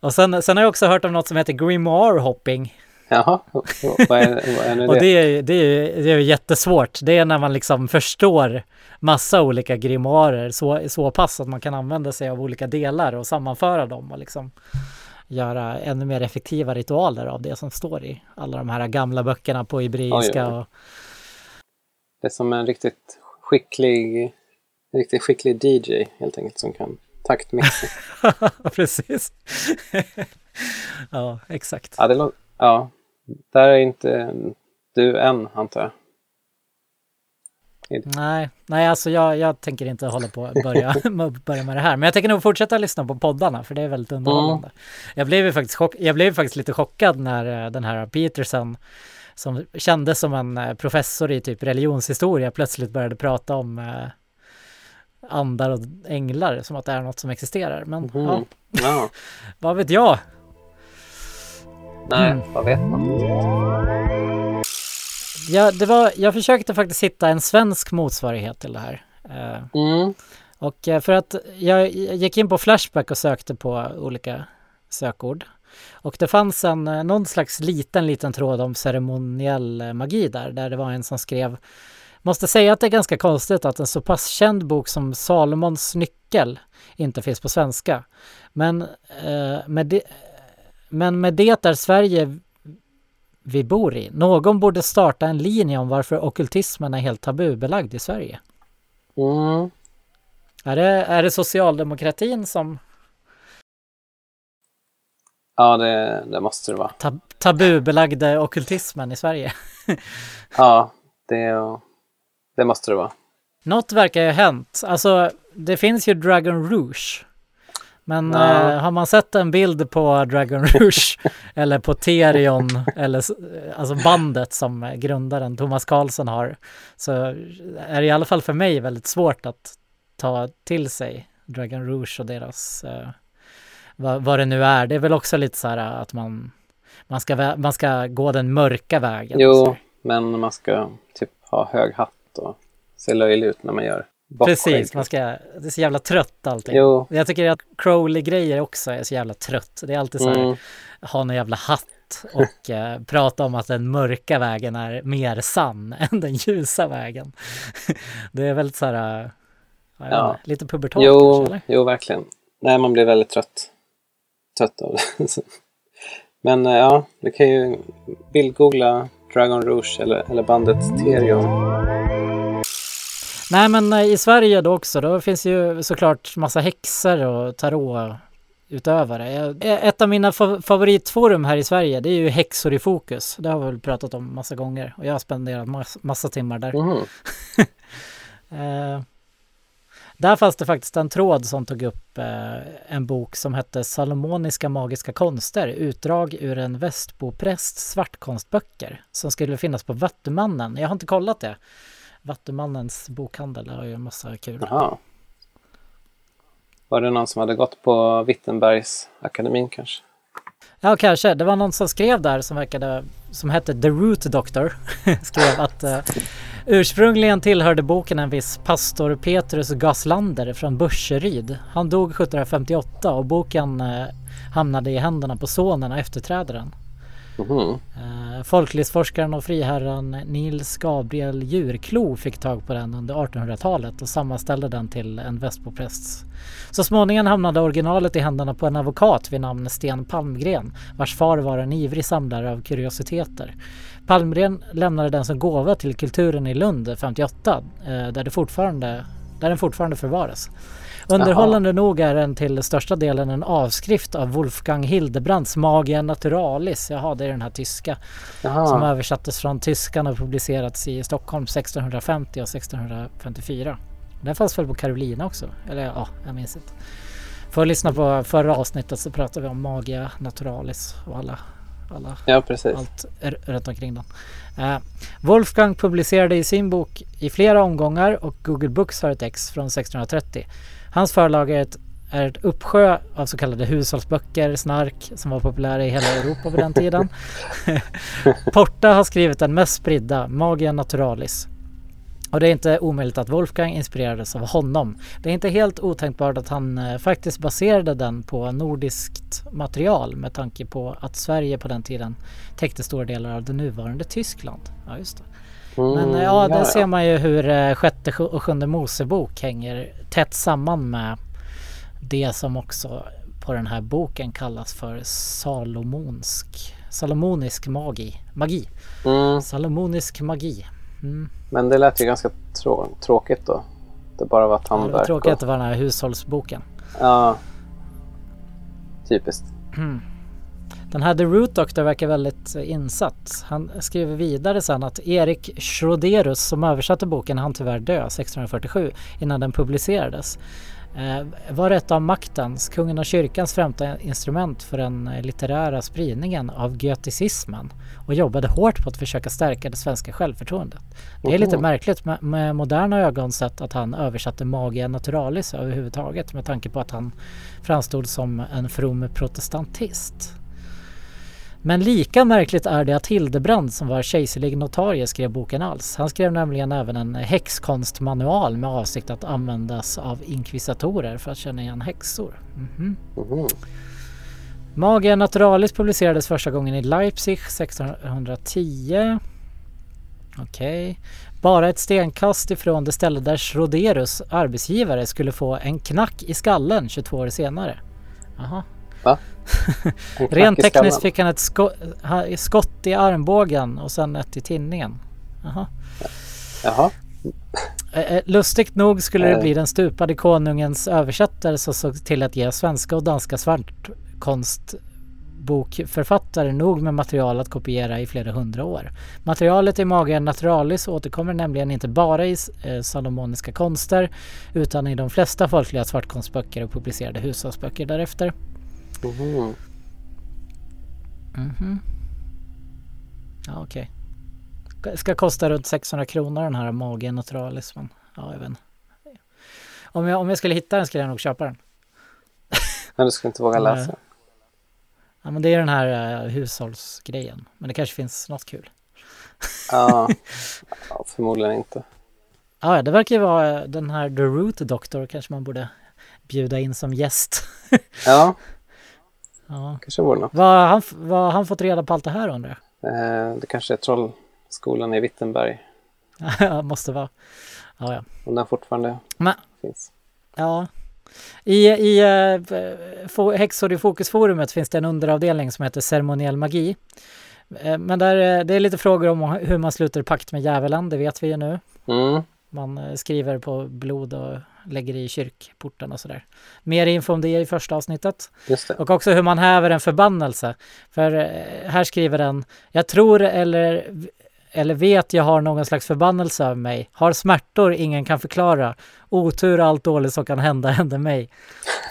Och sen, sen har jag också hört om något som heter grimoire hopping. jaha, vad är, vad är nu Och det? är, ju- det, är, det är jättesvårt. Det är när man liksom förstår massa olika grimoarer så, så pass att man kan använda sig av olika delar och sammanföra dem och liksom göra ännu mer effektiva ritualer av det som står i alla de här gamla böckerna på hebreiska. Och, Det är som en riktigt skicklig, riktigt skicklig DJ helt enkelt som kan taktmixa. precis. ja, exakt. ja, det lå- ja, där är inte du än antar jag. Nej, nej alltså jag, jag tänker inte hålla på att börja, börja med det här. Men jag tänker nog fortsätta lyssna på poddarna för det är väldigt underhållande. Jag, blev ju faktiskt chock, jag blev faktiskt lite chockad när eh, den här Peterson som kändes som en eh, professor i typ religionshistoria plötsligt började prata om eh, andar och änglar som att det är något som existerar. Men ja, Mm. Ja, vad vet jag? nej, Mm. vad vet man? Ja, det var, jag försökte faktiskt hitta en svensk motsvarighet till det här. Eh, Mm. Och eh, för att jag gick in på Flashback och sökte på olika sökord. Och det fanns en, eh, någon slags liten, liten tråd om ceremoniell magi där, där det var en som skrev Måste säga att det är ganska konstigt att en så pass känd bok som Salomons nyckel inte finns på svenska. Men, eh, med, det, men med det är Sverige vi bor i. Någon borde starta en linje om varför ockultismen är helt tabubelagd i Sverige. Mm. Är det, är det socialdemokratin som Ja, det, det måste det vara. tab tabubelagde ockultismen i Sverige? Ja, det, det måste det vara. Något verkar ju ha hänt. Alltså, det finns ju Dragon Rouge. Men Ja. eh, har man sett en bild på Dragon Rouge eller på Terion eller alltså bandet som grundaren Thomas Karlsson har så är det i alla fall för mig väldigt svårt att ta till sig Dragon Rouge och deras eh, vad, vad det nu är. Det är väl också lite så här att man man ska, man ska gå den mörka vägen. Jo, men man ska typ ha hög hatt och se löjlig ut när man gör. Precis, man ska, det är så jävla trött allting. Jo. Jag tycker att Crowley-grejer också är så jävla trött. Det är alltid så här, Mm. ha någon jävla hatt och eh, prata om att den mörka vägen är mer sann än den ljusa vägen. det är väldigt så här, eh, Ja. inte, lite pubertalt Jo, kanske, eller? jo, verkligen. Nej, man blir väldigt trött. Trött av det. Men eh, ja, du kan ju bildgoogla Dragon Rouge eller, eller bandet Terion. Nej men eh, i Sverige då också, då finns ju såklart massa häxor och tarotutövare. Jag- eh, Ett av mina fa- favoritforum här i Sverige, det är ju Häxor i fokus. Det har vi väl pratat om massa gånger och jag har spenderat mass- massa timmar där. Eh, där fanns det faktiskt en tråd som tog upp eh, en bok som hette Salomoniska magiska konster, utdrag ur en västboprästs svartkonstböcker som skulle finnas på Vattumannen. Jag har inte kollat det. Vattumannens bokhandel har ju en massa kul. Jaha. Var det någon som hade gått på Wittenbergs akademin kanske? Ja, kanske. Det var någon som skrev där som verkade, som hette The Root Doctor, skrev att eh, ursprungligen tillhörde boken en viss pastor Petrus Gaslander från Burseryd. Han dog 1758 och boken eh, hamnade i händerna på sonen och efterträdaren. Mm. Folklivsforskaren och friherren Nils Gabriel Djurklo fick tag på den under 1800-talet och sammanställde den till en Västboprästs. Så småningom hamnade originalet i händerna på en advokat vid namn Sten Palmgren vars far var en ivrig samlare av kuriositeter. Palmgren lämnade den som gåva till Kulturen i Lund 58 eh, där, det fortfarande, där den fortfarande förvaras. Underhållande nog är den till största delen en avskrift av Wolfgang Hildebrands Magia Naturalis. Jaha, det är den här tyska som Jaha. översattes från tyskan och publicerats i Stockholm 1650 och 1654. Den fanns väl på Carolina också? Eller ja, jag minns inte. Får lyssna på förra avsnittet så pratade vi om Magia Naturalis och alla, alla Ja, precis. allt runt omkring den. Eh, Wolfgang publicerade i sin bok i flera omgångar och Google Books har ett ex från 1630. Hans förlag är ett är ett uppsjö av så kallade hushållsböcker, snark, som var populära i hela Europa på den tiden. Porta har skrivit den mest spridda, Magia Naturalis. Och det är inte omöjligt att Wolfgang inspirerades av honom. Det är inte helt otänkbart att han eh, faktiskt baserade den på nordiskt material med tanke på att Sverige på den tiden täckte stora delar av det nuvarande Tyskland. Ja, just det. Men eh, ja, där ser man ju hur eh, sjätte och sjunde Mosebok hänger tätt samman med det som också på den här boken kallas för Salomonsk, Salomonisk magi. magi. Mm, Salomonisk magi. Mm. men det lät ju ganska trå tråkigt då. Det bara var Ja, det tandvärk. tråkigt att och, det var den här hushållsboken. ja, typiskt. Den här The Root Doctor verkar väldigt insatt. Han skriver vidare sen att Erik Schroderus som översatte boken han tyvärr dö 1647 innan den publicerades. Eh, var ett av maktens, kungen och kyrkans främsta instrument för den litterära spridningen av goticismen och jobbade hårt på att försöka stärka det svenska självförtroendet. Det är lite märkligt med, med moderna ögon sett att han översatte Magia Naturalis överhuvudtaget med tanke på att han framstod som en from protestantist. Men lika märkligt är det att Hildebrand som var kejserlig notarie skrev boken alls. Han skrev nämligen även en häxkonstmanual med avsikt att användas av inkvisatorer för att känna igen häxor. Mhm. Mhm. Magia Naturalis publicerades första gången i Leipzig 1610. Okej. Bara ett stenkast ifrån det ställe där Schroderus arbetsgivare skulle få en knack i skallen 22 år senare. Jaha. Va? Rent tekniskt fick han ett sko- skott i armbågen och sen ett i tinningen. Jaha. Jaha. Eh, eh, Lustigt nog skulle det Eh. bli den stupade konungens översättare som såg till att ge svenska och danska svartkonstbokförfattare nog med material att kopiera i flera hundra år. Materialet i Magia Naturalis återkommer nämligen inte bara i salomoniska konster utan i de flesta folkliga svartkonstböcker och publicerade hushållsböcker därefter. Mhm. Mhm. Ja, okej. Ska- Ska kosta runt 600 kronor den här Magia Naturalis. Men, ja, jag vet inte. Om jag, om jag skulle hitta den skulle jag nog köpa den. Men du skulle inte våga läsa? Ja, men det är den här uh, hushållsgrejen. Men det kanske finns något kul. Ja. ja, förmodligen inte. Ja, ja, det verkar ju vara eh, den här The Root Doctor kanske man borde bjuda in som gäst. Ja, ja. kanske vore något. Vad har han, vad han fått reda på allt det här undrar jag? Eh, det kanske är Trollskolan i Wittenberg. Ja, Måste vara. Ja, ja. Om den fortfarande Men, finns. Ja. I, i eh, Häxor i fokusforumet finns det en underavdelning som heter ceremoniell magi. Eh, Men där, eh, det är lite frågor om hur man sluter pakt med djävulen, det vet vi ju nu. Mm. Man eh, skriver på blod och lägger i kyrkporten och sådär. Mer info om det i första avsnittet. Och också hur man häver en förbannelse. För eh, här skriver den, jag tror eller, eller vet jag har någon slags förbannelse över mig. Har smärtor ingen kan förklara. Otur allt dåligt som kan hända händer mig.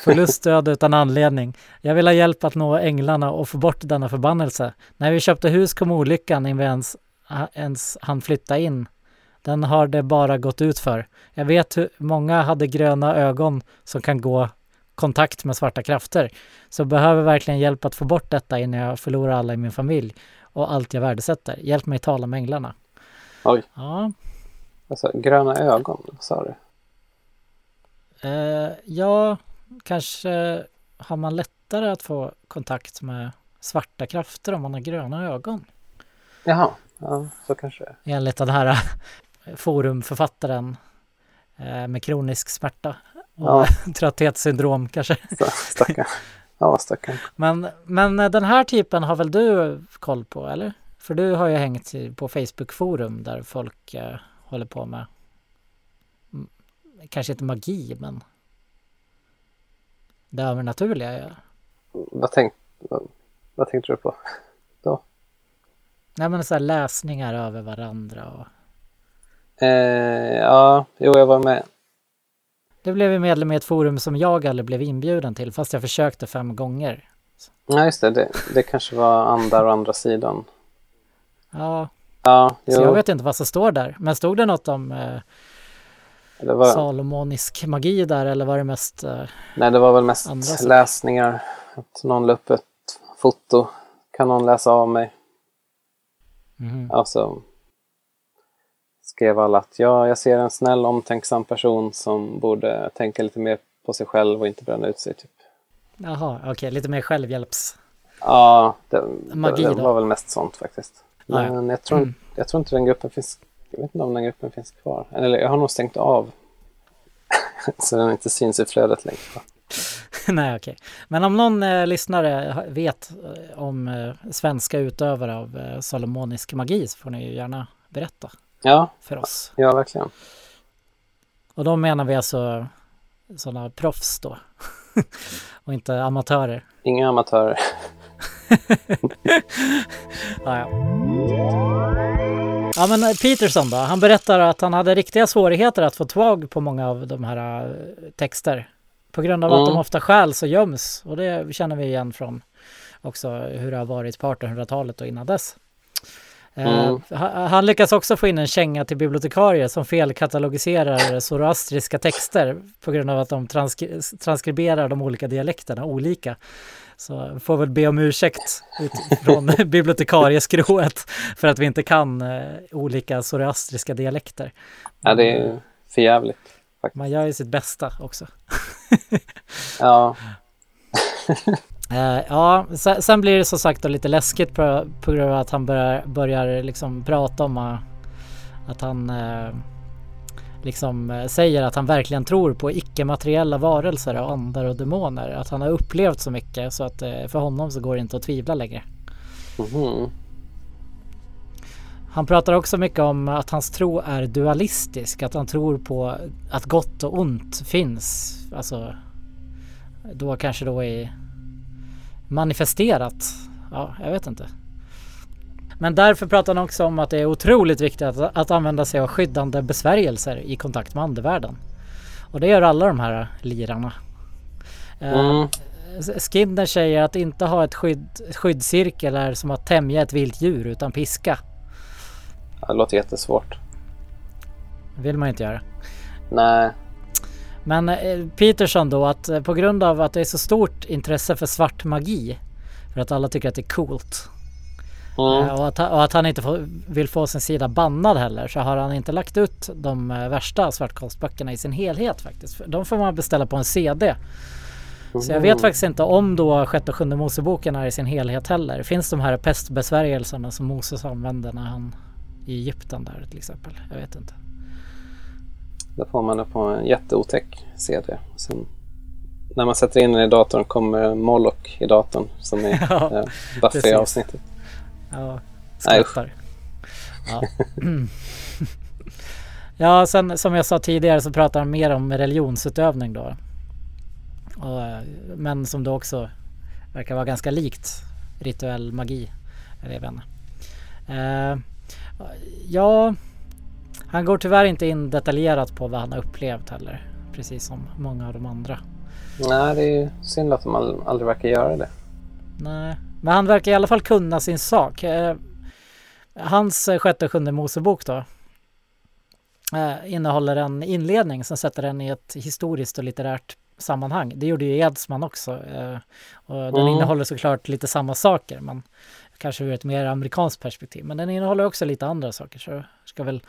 Förlust död utan anledning. Jag vill ha hjälp att nå änglarna och få bort denna förbannelse. När vi köpte hus kom olyckan innan vi ens, ens han flytta in. Den har det bara gått ut för. Jag vet hur många hade gröna ögon som kan gå kontakt med svarta krafter. Så behöver verkligen hjälp att få bort detta innan jag förlorar alla i min familj och allt jag värdesätter. Hjälp mig tala med änglarna. Oj. Ja, Alltså, gröna ögon, sa du? eh, ja, kanske har man lättare att få kontakt med svarta krafter om man har gröna ögon. Jaha, ja, så kanske det är. Enligt den här forumförfattaren eh, med kronisk smärta och Ja. trötthetssyndrom kanske. Stackarn. Ja, stackarn. Men, men den här typen har väl du koll på eller? För du har ju hängt på Facebook-forum där folk eh, håller på med kanske inte magi men det övernaturliga. Ja. Vad, tänk, vad, vad tänkte du på? Nej men så här läsningar över varandra och Eh, ja, jo, jag var med. det blev ju medlem i ett forum som jag aldrig blev inbjuden till fast jag försökte fem gånger. Ja, just det. Det, det kanske var andar och andra sidan. Ja, Ja, så jag jo. vet inte vad som står där. Men stod det något om eh, Det var, salomonisk magi där eller var det mest... eh, nej, det var väl mest läsningar. Att någon la upp ett foto. Kan någon läsa av mig? mhm. Alltså skrev alla att ja, jag ser en snäll omtänksam person som borde tänka lite mer på sig själv och inte bränna ut sig. Typ. Jaha, okej, lite mer självhjälps... Ja, det, Magi det, det var väl mest sånt faktiskt. Ah, ja. Men jag, tror, Mm. jag tror inte den gruppen finns Jag vet inte om den gruppen finns kvar. Eller jag har nog stängt av. Så den inte syns i flödet längre. Nej, okej. Men om någon eh, lyssnare vet eh, om eh, svenska utövare av eh, salomonisk magi så får ni ju gärna berätta Ja, för oss. ja verkligen. Och då menar vi alltså sådana proffs då. och inte amatörer. Inga amatörer. Ja, ja. ja men eh, Peterson då, han berättar att han hade riktiga svårigheter att få tag på många av de här eh, texter. På grund av att Mm. de ofta stjäls och göms. Och det känner vi igen från också hur det har varit på 1800-talet och innan dess. Eh, Mm. ha- Han lyckas också få in en känga till bibliotekarier som felkatalogiserar zoroastriska texter på grund av att de transkri- transkriberar de olika dialekterna olika. Så får väl be om ursäkt utifrån bibliotekarieskrået för att vi inte kan eh, olika zoroastriska dialekter. Ja, det är för jävligt. Man gör ju sitt bästa också. Ja, Eh, ja, sen, sen blir det som sagt lite läskigt på, på grund av att han börjar, börjar liksom prata om eh, att han eh, liksom eh, säger att han verkligen tror på icke-materiella varelser och andar och demoner. Att han har upplevt så mycket så att för honom så går det inte att tvivla längre. mhm. Han pratar också mycket om att hans tro är dualistisk, att han tror på att gott och ont finns. Alltså då kanske då är manifesterat. Ja, jag vet inte. Men därför pratar han också om att det är otroligt viktigt att, att använda sig av skyddande besvärjelser i kontakt med andevärlden. Och det gör alla de här lirarna. Eh, Mm. Skinner säger att inte ha ett skydd, skyddscirkel är som att tämja ett vilt djur utan piska. Det låter jättesvårt. vill man inte göra. Nej, Men eh, Peterson då att eh, på grund av att det är så stort intresse för svart magi för att alla tycker att det är coolt mm. och, att, och att han inte får, vill få sin sida bannad heller så har han inte lagt ut de värsta svartkonstböckerna i sin helhet faktiskt. De får man beställa på en CD. Så jag vet faktiskt inte om då sjätte och sjunde Moseboken är i sin helhet heller. Finns de här pestbesvärjelserna som Moses använde när han i Egypten där till exempel? Jag vet inte. Då får man det på en jätteotäck CD. Sen, när man sätter in den i datorn kommer Moloch i datorn som är Ja, eh, Buffy precis. avsnittet. Ja, skrattar. Ja. ja, sen som jag sa tidigare så pratar han mer om religionsutövning då. Och, eh, men som då också verkar vara ganska likt rituell magi. Eller jag vet inte. Eh, ja, han går tyvärr inte in detaljerat på vad han har upplevt heller. Precis som många av de andra. Nej, det är ju synd att de ald- aldrig verkar göra det. Nej, men han verkar i alla fall kunna sin sak. Eh, Hans sjätte och sjunde Mosebok då eh, innehåller en inledning som sätter den i ett historiskt och litterärt sammanhang. Det gjorde ju Edsman också. eh, Och den Mm. innehåller såklart lite samma saker, men kanske ur ett mer amerikanskt perspektiv. Men den innehåller också lite andra saker, så ska väl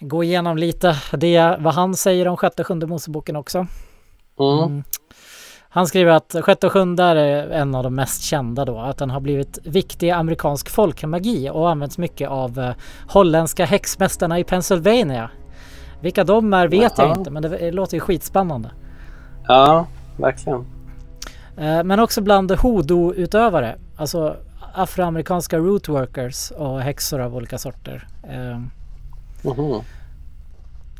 gå igenom lite det, vad han säger om sjätte och sjunde Moseboken också. Mm. Mm. Han skriver att sjätte och sjunde är en av de mest kända då, att den har blivit viktig amerikansk folkmagi och används mycket av eh, holländska häxmästarna i Pennsylvania. Vilka de är vet jag Jaha. inte, men det, låter ju skitspännande. Ja, verkligen. Eh, men också bland hoodoo-utövare, alltså afroamerikanska rootworkers och häxor av olika sorter. Mhm.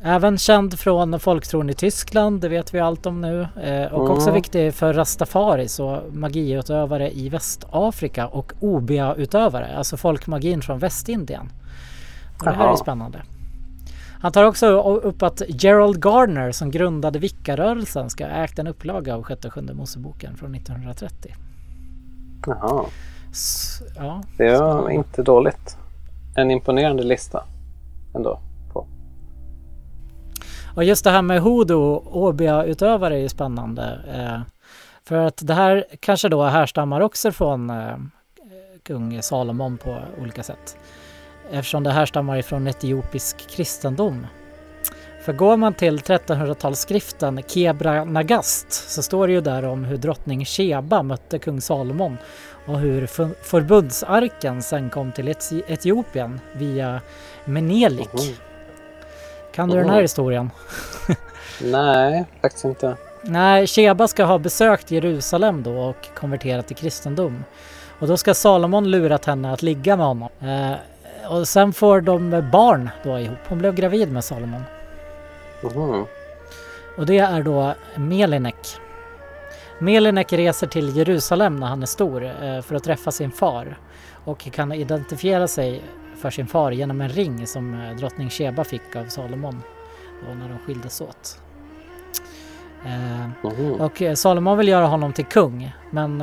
Även känd från folktron i Tyskland, det vet vi allt om nu. Eh, och också Mm. viktig för rastafaris och magiutövare i Västafrika och obia-utövare, alltså folkmagin från Västindien. Och det här är spännande. Han tar också upp att Gerald Gardner som grundade Vickarörelsen ska ha ägt en upplaga av sjätte och sjunde Moseboken från 1930. Jaha, S- ja, det var inte dåligt. En imponerande lista ändå. På. Och just det här med Hodo, Obia-utövare är ju spännande. Eh, för att det här kanske då härstammar också från eh, kung Salomon på olika sätt. Eftersom det härstammar ifrån etiopisk kristendom. För går man till 1300-talsskriften Kebra Nagast så står det ju där om hur drottning Sheba mötte kung Salomon och hur förbundsarken sen kom till Etiopien via Menelik. Mhm. Kan du den här historien? Nej, faktiskt inte. Nej, Sheba ska ha besökt Jerusalem då och konverterat till kristendom. Och då ska Salomon lurat henne att ligga med honom. Eh, och sen får de barn då ihop. Hon blev gravid med Salomon. Mhm. Och det är då Melinek. Melinek reser till Jerusalem när han är stor eh, för att träffa sin far och kan identifiera sig för sin far genom en ring som eh, drottning Sheba fick av Salomon när de skildes åt. Mhm. och eh, Salomon vill göra honom till kung men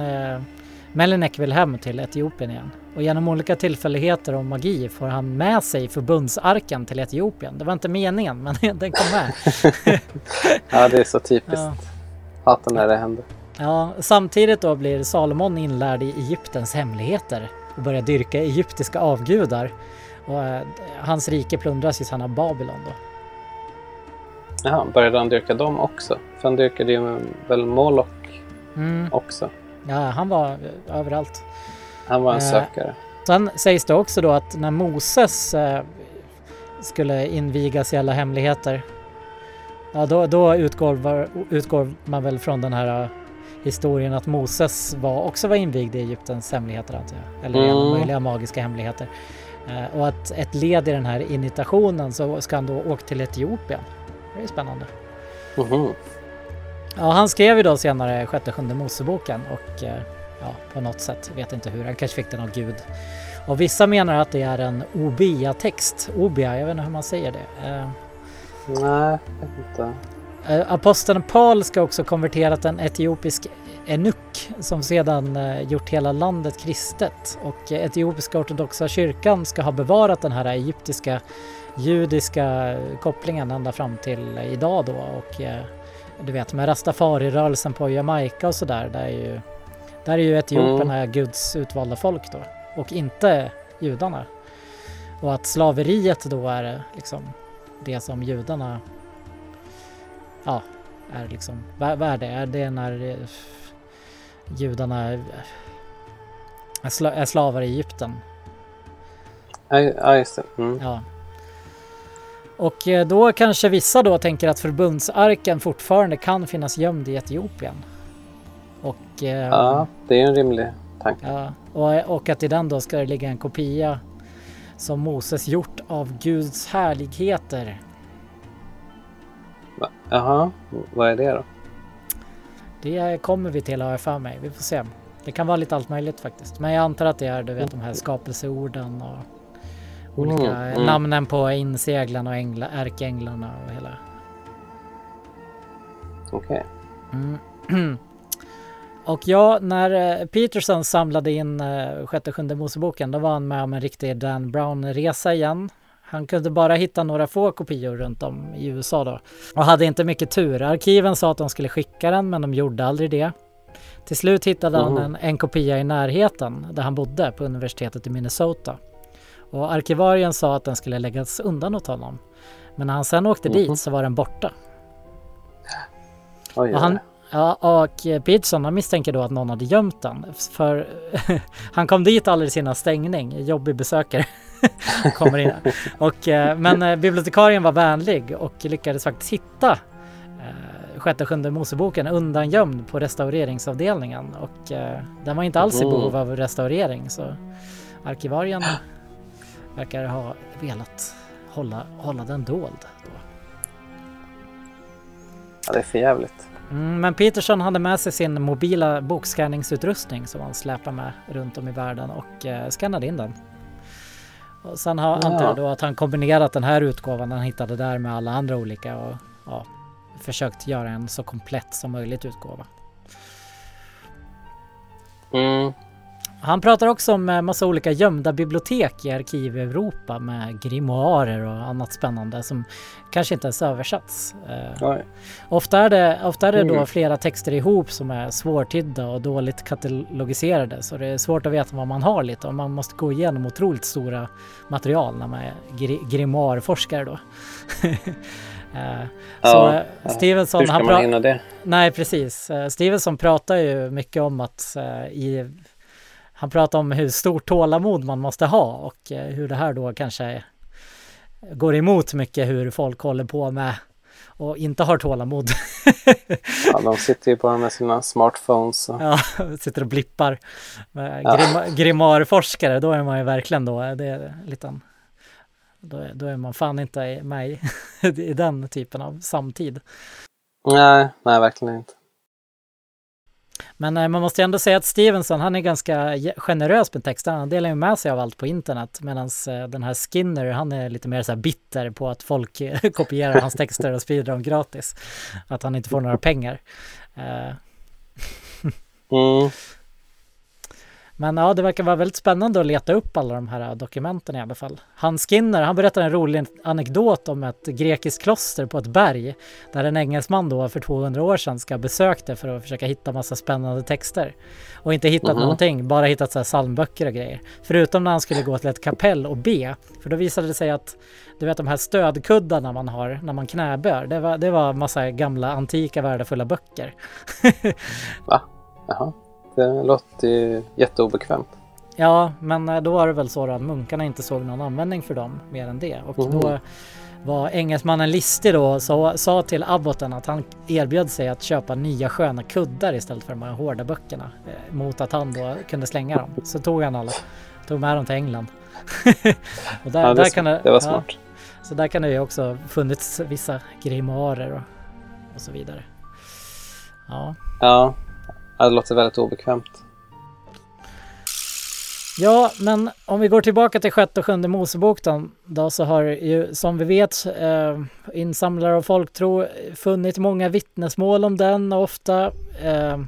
Melinek vill hem till Etiopien igen. Och genom olika tillfälligheter och magi får han med sig förbundsarken till Etiopien. Det var inte meningen men den kom med. Ja, det är så typiskt. Ja. När det händer. Ja, samtidigt då blir Salomon inlärd i Egyptens hemligheter och börjar dyrka egyptiska avgudar. Och eh, hans rike plundras ju sen av Babylon då. Jaha, började han dyrka dem också? För han dyrkade ju väl Moloch Mm. också. Ja, han var eh, överallt. Han var en Eh, sökare. Sen sägs det också då att när Moses eh, skulle invigas i alla hemligheter, ja då, då utgår, var, utgår man väl från den här eh, historien att Moses var, också var invigd i Egyptens hemligheter antar jag. Eller Mm. möjliga magiska hemligheter. Eh, och att ett led i den här initiationen så ska han då åka till Etiopien. Det är spännande. Mhm. Ja, han skrev ju då senare sjätte sjunde Moseboken och eh, ja, på något sätt, vet inte hur, han kanske fick den av Gud. Och vissa menar att det är en Obia-text. Obia, jag vet inte hur man säger det. Eh, Nej, jag vet inte. Eh, aposteln Paul ska också konverterat en etiopisk enuk som sedan eh, gjort hela landet kristet. Och eh, etiopiska ortodoxa kyrkan ska ha bevarat den här egyptiska judiska kopplingen ända fram till idag då. Och du vet med rastafari-rörelsen på Jamaica och sådär, där är ju, där är ju etiopierna Guds utvalda folk då. Och inte judarna. Och att slaveriet då är liksom det som judarna ja, är liksom, vad, vad är det? Är det när eh, judarna är, är, sla, är slavar i Egypten? Ja, Ja, just det. Mm. Ja. Och eh, då kanske vissa då tänker att förbundsarken fortfarande kan finnas gömd i Etiopien. Och, eh, Ja, det är en rimlig tanke. ja, och, och att i den då ska det ligga en kopia som Moses gjort av Guds härligheter. Jaha, vad är det då? Det kommer vi till har jag för mig. Vi får se. Det kan vara lite allt möjligt faktiskt. Men jag antar att det är du vet de här skapelseorden och olika Mm, mm. namnen på inseglarna och ängla, ärkeänglarna och hela. Okej. Mm. Och ja, när eh, Peterson samlade in eh, sjätte sjunde Moseboken då var han med om en riktig Dan Brown-resa igen. Han kunde bara hitta några få kopior runt om i USA då och hade inte mycket tur. Arkiven sa att de skulle skicka den men de gjorde aldrig det. Till slut hittade han en, en kopia i närheten där han bodde på universitetet i Minnesota. Och arkivarien sa att den skulle läggas undan åt honom. Men när han sen åkte Mhm. dit så var den borta. Oj, Och han, ja, och Peterson misstänker då att någon hade gömt den. För han kom dit aldrig i sina stängning, jobbig besökare. Kommer in. Och, eh, men eh, bibliotekarien var vänlig och lyckades faktiskt hitta eh, sjätte sjunde Moseboken undangömd på restaureringsavdelningen. Och den var inte alls i behov av restaurering så arkivarien verkar ha velat hålla, hålla den dold. Då. Ja, det är för jävligt. Mm, men Peterson hade med sig sin mobila bokscanningsutrustning som han släpar med runt om i världen och eh, skannade in den. Och sen har, Ja. antar jag då att han kombinerat den här utgåvan han hittade där med alla andra olika och ja, försökt göra en så komplett som möjligt utgåva. Mm. Han pratar också om en massa olika gömda bibliotek i arkiv i Europa med grimoarer och annat spännande som kanske inte ens översatts. Eh. Ofta är det, ofta är det då Mm. flera texter ihop som är svårtydda och dåligt katalogiserade så det är svårt att veta vad man har lite och man måste gå igenom otroligt stora material när man är gri- grimoarforskare då. Eh, så Ja, eh. Stevenson, Hur ska han man hinna det? Nej, precis. Eh, Stevenson pratar ju mycket om att eh, i, han pratar om hur stort tålamod man måste ha och eh, hur det här då kanske går emot mycket hur folk håller på med och inte har tålamod. Ja, de sitter ju bara med sina smartphones. Och... ja, sitter och blippar. Med Ja. Grim, grimarforskare, då är man ju verkligen då, det är lite då är, då är man fan inte med i, i den typen av samtid. Nej, nej, verkligen inte. Men eh, man måste ändå säga att Stevenson, han är ganska generös med texterna. Han delar ju med sig av allt på internet. Medan eh, den här Skinner, han är lite mer så här bitter på att folk eh, kopierar hans texter och sprider dem gratis. Att han inte får några pengar. Mm. Men ja, det verkar vara väldigt spännande att leta upp alla de här dokumenten i alla fall. Han Skinner, han berättar en rolig anekdot om ett grekiskt kloster på ett berg där en engelsman då för 200 år sedan ska ha besökt det för att försöka hitta massa spännande texter. Och inte hittat Mhm. någonting, bara hittat så här psalmböcker och grejer. Förutom när han skulle gå till ett kapell och be. För då visade det sig att du vet de här stödkuddarna man har när man knäbör, det var, det var massa gamla antika värdefulla böcker. Va? Jaha. Det låter ju jätteobekvämt. Ja, men eh, då var det väl så att munkarna inte såg någon användning för dem mer än det. Och Mhm. då var engelsmannen listig då och sa, sa till abboten att han erbjöd sig att köpa nya sköna kuddar istället för de här hårda böckerna. eh, Mot att han då kunde slänga dem. Så tog han alla. Tog med dem till England. och där, Ja, det, där är kan smart. det var ja, smart. så där kan det ju också funnits vissa grimoarer och, och så vidare. Ja. Ja, det låter väldigt obekvämt. Ja, men om vi går tillbaka till sjätte och sjunde Mosebok då, då så har ju som vi vet eh, insamlare och folktro funnit många vittnesmål om den och ofta eh,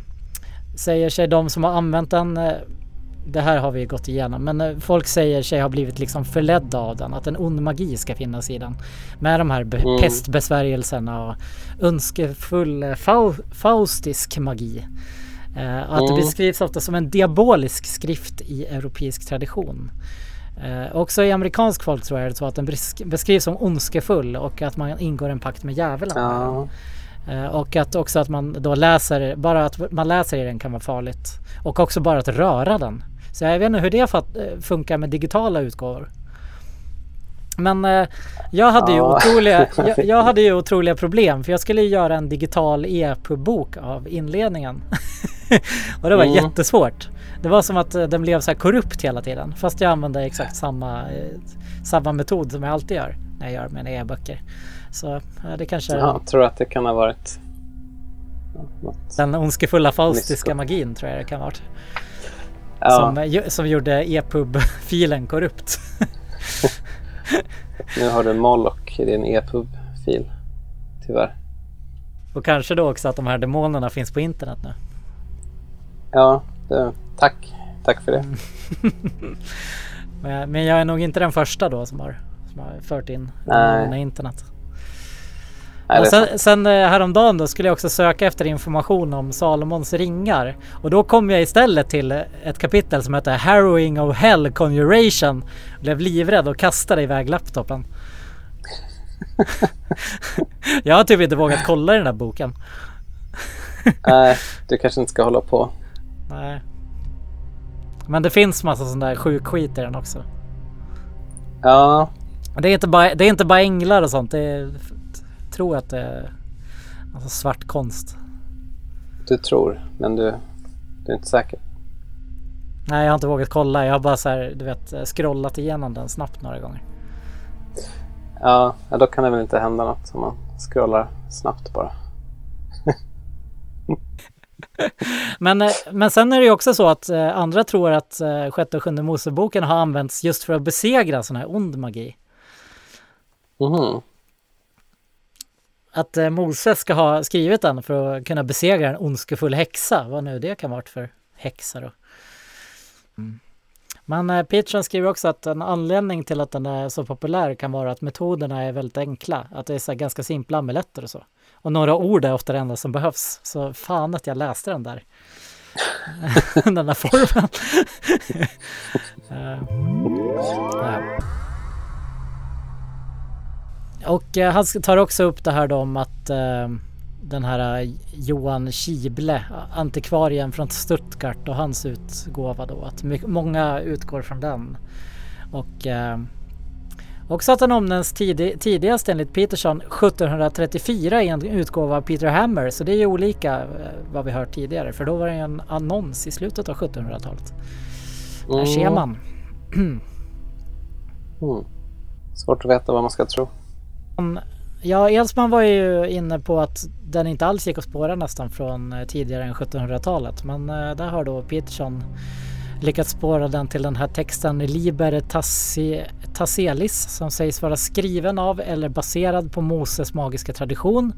säger sig de som har använt den eh, det här har vi gått igenom, men eh, folk säger sig ha blivit liksom förledda av den, att en ond magi ska finnas i den. Med de här Mm. pestbesvärjelserna och önskefull eh, fau- faustisk magi. Eh, att det Mm. beskrivs ofta som en diabolisk skrift i europeisk tradition. Eh, också i amerikansk folk tror jag är det så att den besk- beskrivs som ondskefull och att man ingår en pakt med djävulen. Ja, Eh, och att också att man då läser, bara att man läser i den kan vara farligt. Och också bara att röra den. Så jag vet inte hur det eh, funkar med digitala utgåvor. Men eh, jag, hade ju Ja. otroliga, jag, jag hade ju otroliga problem för jag skulle ju göra en digital e-pub-bok av inledningen. och det var Mm. jättesvårt. Det var som att eh, den blev så här korrupt hela tiden. Fast jag använde exakt samma, eh, samma metod som jag alltid gör när jag gör mina e-böcker. Så ja, det kanske... jag tror att det kan ha varit ja, något. Den ondskefulla faustiska magin tror jag det kan ha varit. Ja, Som, eh, som gjorde epub-filen korrupt. nu har du Moloch i din EPUB-fil. Tyvärr. Och kanske då också att de här demonerna finns på internet nu. Ja, det, tack. Tack för det. Men jag, men jag är nog inte den första då som har, som har fört in demonerna i internet. Sant. sen, sen eh, häromdagen då skulle jag också söka efter information om Salomons ringar. Och då kom jag istället till ett kapitel som heter Harrowing of Hell Conjuration. Blev livrädd och kastade iväg laptopen. jag har typ inte vågat kolla i den där boken. Nej, du kanske inte ska hålla på. Nej. Men det finns massa sån där sjuk skit i den också. Ja, Det är inte bara, det är inte bara änglar och sånt. Det är, tror att det är alltså svart konst. du tror, men du, du är inte säker. Nej, jag har inte vågat kolla. Jag har bara så här, du vet, scrollat igenom den snabbt några gånger. Ja, då kan det väl inte hända något om man scrollar snabbt bara. Men, eh, men sen är det ju också så att eh, andra tror att eh, sjätte och sjunde Moseboken har använts just för att besegra sån här ond magi. Mhm. Att eh, Moses ska ha skrivit den för att kunna besegra en ondskefull häxa. Vad nu det kan vara för häxa då. Men eh, Peterson skriver också att en anledning till att den är så populär kan vara att metoderna är väldigt enkla. Att det är så ganska simpla amuletter och så. Och några ord är ofta det enda som behövs. Så fan att jag läste den där. den där formen. Eh, ja. Och eh, han tar också upp det här då om att eh, den här eh, Johan Kible, antikvarien från Stuttgart och hans utgåva då. Att många utgår från den. Och eh, också att den omnämns tidig, tidigast enligt Peterson 1734 i en utgåva av Peter Hammer. Så det är ju olika vad vi hört tidigare. För då var det en annons i slutet av 1700-talet. Där ser Mm. man. Mm. Svårt att veta vad man ska tro. Mm, Ja, Edsman var ju inne på att den inte alls gick att spåra nästan från eh, tidigare än 1700-talet. Men eh, där har då Peterson lyckats spåra den till den här texten Liber Tasselis som sägs vara skriven av eller baserad på Moses magiska tradition.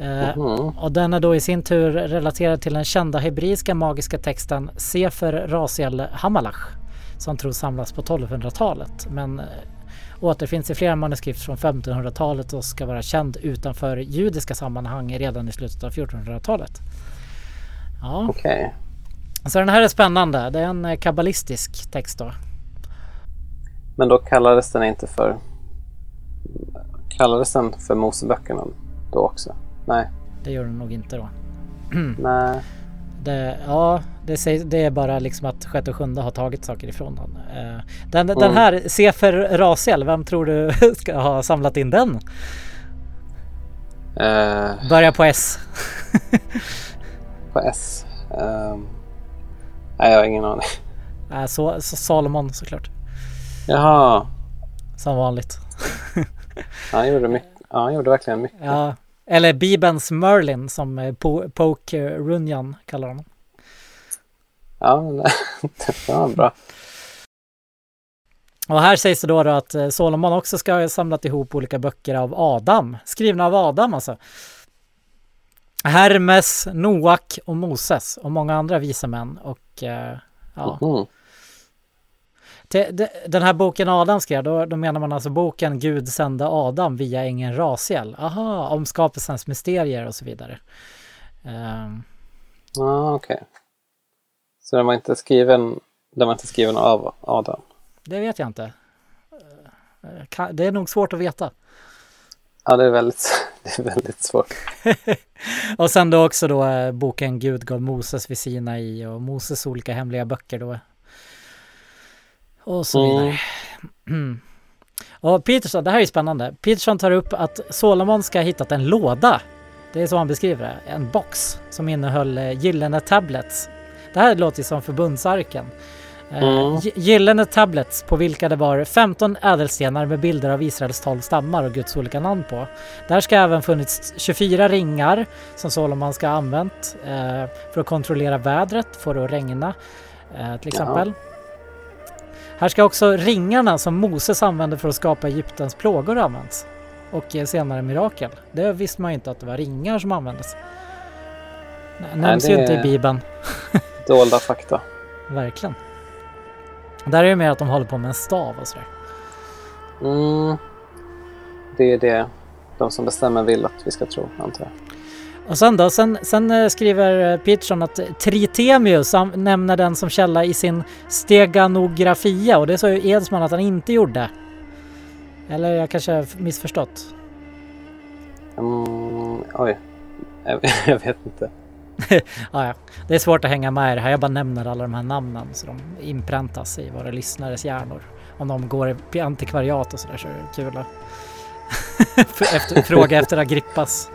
Eh, Mhm. och den är då i sin tur relaterad till den kända hebreiska magiska texten Sefer Rasiel Hamalach som tros samlas på 1200-talet. Men återfinns i flera manuskript från 1500-talet och ska vara känd utanför judiska sammanhang redan i slutet av 1400-talet. Ja, Okej. så den här är spännande. Det är en eh, kabbalistisk text då. Men då kallades den inte för... Kallades den för Moseböckerna då också? Nej. Det gör den nog inte då. Nej. Det, ja, det, sägs, det är bara liksom att sjätte och sjunde har tagit saker ifrån den. Eh, Den, den Mm. här Sefer Rasiel, vem tror du ska ha samlat in den? Eh, Börja på S. på S. Ehm, nej, jag har ingen aning. Äh, så, så Salomon såklart. Jaha. Som vanligt. Han gjorde, mycket, han gjorde verkligen mycket. Ja, eller Bibelns Merlin som eh, Po- Poke Runyan kallar honom. Ja, det var bra. Och här sägs det då, då att eh, Solomon också ska ha samlat ihop olika böcker av Adam. Skrivna av Adam alltså. Hermes, Noak och Moses och många andra visa män. Och eh, ja. Te- de- Den här boken Adam skrev, då, då menar man alltså boken Gud sände Adam via ängeln Rasiel. Aha, om skapelsens mysterier och så vidare. Ehm, Ja, okej. Så den var inte skriven, den var inte skriven av Adam? det vet jag inte. Eh, Det är nog svårt att veta. Ja, det är väldigt, det är väldigt svårt. Och sen då också då eh, boken Gud gav Moses vid Sinai och Moses olika hemliga böcker då. Och så vidare. Mm. Och Peterson, det här är spännande. Peterson tar upp att Solomon ska ha hittat en låda. Det är så han beskriver det. En box som innehöll eh, gyllene tablets. Det här låter ju som förbundsarken. Eh, Mm. gy- Gyllene tablets på vilka det var 15 ädelstenar med bilder av Israels 12 stammar och Guds olika namn på. Där ska även funnits 24 ringar som Solomon ska ha använt eh, för att kontrollera vädret, få det att regna eh, till exempel. Här ska också ringarna som Moses använde för att skapa Egyptens plågor använts. Och eh, senare mirakel. Det visste man ju inte att det var ringar som användes. Det nämns ju det- inte i Bibeln. Dolda fakta. Verkligen. Där är det mer att de håller på med en stav och sådär. Mm. Det är det de som bestämmer vill att vi ska tro, antar jag. Och sen då, sen, sen eh, skriver eh, Peterson att Tritemius nämner den som källa i sin steganografia och det sa ju Edsman att han inte gjorde. Eller jag kanske har missförstått. Mm, oj. Jag, vet inte. Ah, ja. Det är svårt att hänga med i det här. Jag bara nämner alla de här namnen så de inpräntas i våra lyssnares hjärnor. Om de går i antikvariat och sådär så är det kul att efter, fråga efter Agrippas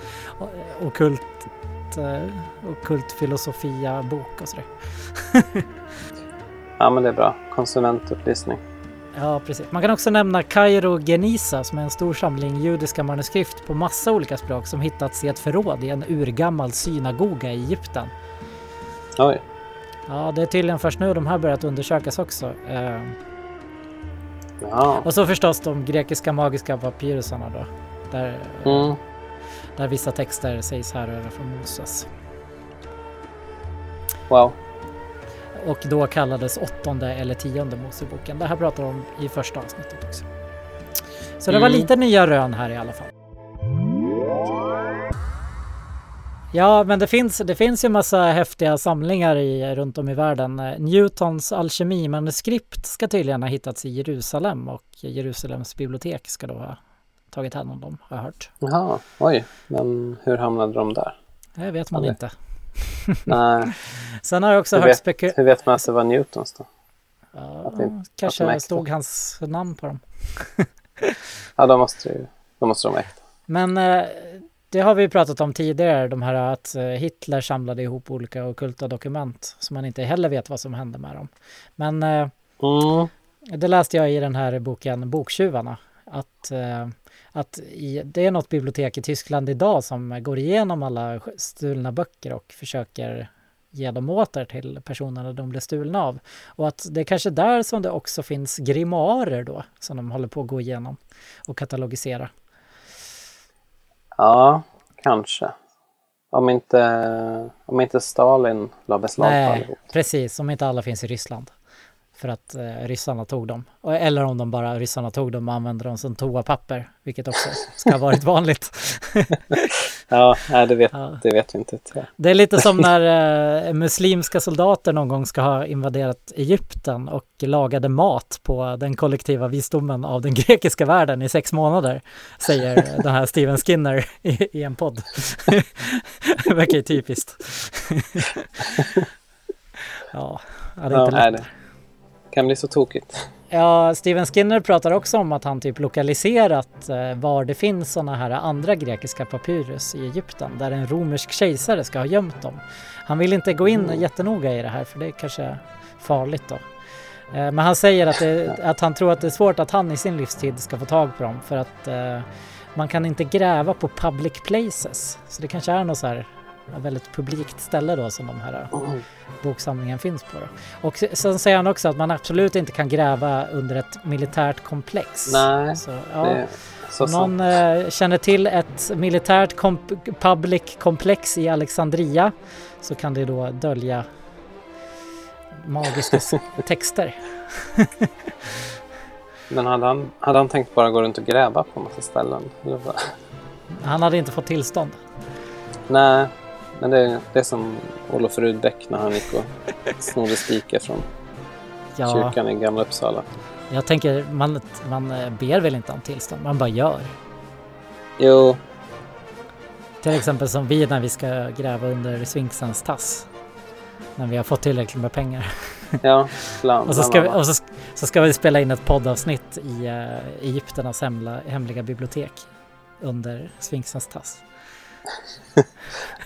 okult, eh, okult filosofia bok och sådär. Ja, men det är bra. Konsumentupplysning. Ja, precis. Man kan också nämna Kairo Genisa som är en stor samling judiska manuskript på massa olika språk som hittats i ett förråd i en urgammal synagoga i Egypten. Oj. Ja, det är tydligen först nu de här börjat undersökas också. Ja. och så förstås de grekiska magiska papyrusarna då. Där, Mm. där vissa texter sägs härröra från Moses. Wow. och då kallades åttonde eller tionde Moseboken. Det här pratar de om i första avsnittet också. Så det var Mm. lite nya rön här i alla fall. Ja, men det finns, det finns ju massa häftiga samlingar i, runt om i världen. Eh, Newtons alkemimanuskript ska tydligen ha hittats i Jerusalem och Jerusalems bibliotek ska då ha tagit hand om dem, har jag hört. Jaha, oj. Men hur hamnade de där? Det vet man Aldrig. inte. Nej, Sen har jag också hur hört vet, spekul... hur vet man att det var Newtons då? Ja, att det- kanske stod hans namn på dem. Ja, då måste, det ju- då måste de vara äkta. Men eh, det har vi pratat om tidigare, de här att eh, Hitler samlade ihop olika ockulta dokument som man inte heller vet vad som hände med dem. Men eh, Mm. det läste jag i den här boken Boktjuvarna. Att, eh, att i, det är något bibliotek i Tyskland idag som går igenom alla stulna böcker och försöker ge dem åter till personerna de blev stulna av. Och att det är kanske där som det också finns grimoarer då som de håller på att gå igenom och katalogisera. Ja, kanske. Om inte, om inte Stalin la beslag på allihop. precis. Om inte alla finns i Ryssland. För att eh, ryssarna tog dem. Eller om de bara ryssarna tog dem och använde dem som toapapper. Vilket också ska ha varit vanligt. Ja, nej, det, vet, Ja. det vet vi inte. Det är lite som när eh, muslimska soldater någon gång ska ha invaderat Egypten och lagade mat på den kollektiva visdomen av den grekiska världen i sex månader. Säger den här Steven Skinner i, i en podd. det verkar ju typiskt. ja, ja, det är Ja, inte nej, lätt. Kan bli så tokigt. Ja, Steven Skinner pratar också om att han typ lokaliserat eh, var det finns sådana här andra grekiska papyrus i Egypten där en romersk kejsare ska ha gömt dem. Han vill inte gå in jättenoga i det här för det är kanske farligt då. Eh, men han säger att, det, att han tror att det är svårt att han i sin livstid ska få tag på dem för att eh, man kan inte gräva på public places. Så det kanske är något så här väldigt publikt ställe då som de här boksamlingen finns på. Då. Och sen säger han också att man absolut inte kan gräva under ett militärt komplex. Nej, så, ja. det så någon eh, känner till ett militärt komp- public komplex i Alexandria så kan det då dölja magiska texter. Men hade han, hade han tänkt bara gå runt och gräva på en massa ställen? Han hade inte fått tillstånd. Nej, men det, det är som Olof Rudbeck när han gick och snodde spikar från Ja, kyrkan i Gamla Uppsala. jag tänker man, man eh, ber väl inte om tillstånd, man bara gör. Jo, Till exempel som vi när vi ska gräva under Sphinxens tass. När vi har fått tillräckligt med pengar. ja, bland, Och så ska vi, och så, så ska vi spela in ett poddavsnitt i uh, Egypternas hemla, hemliga bibliotek under Sphinxens tass.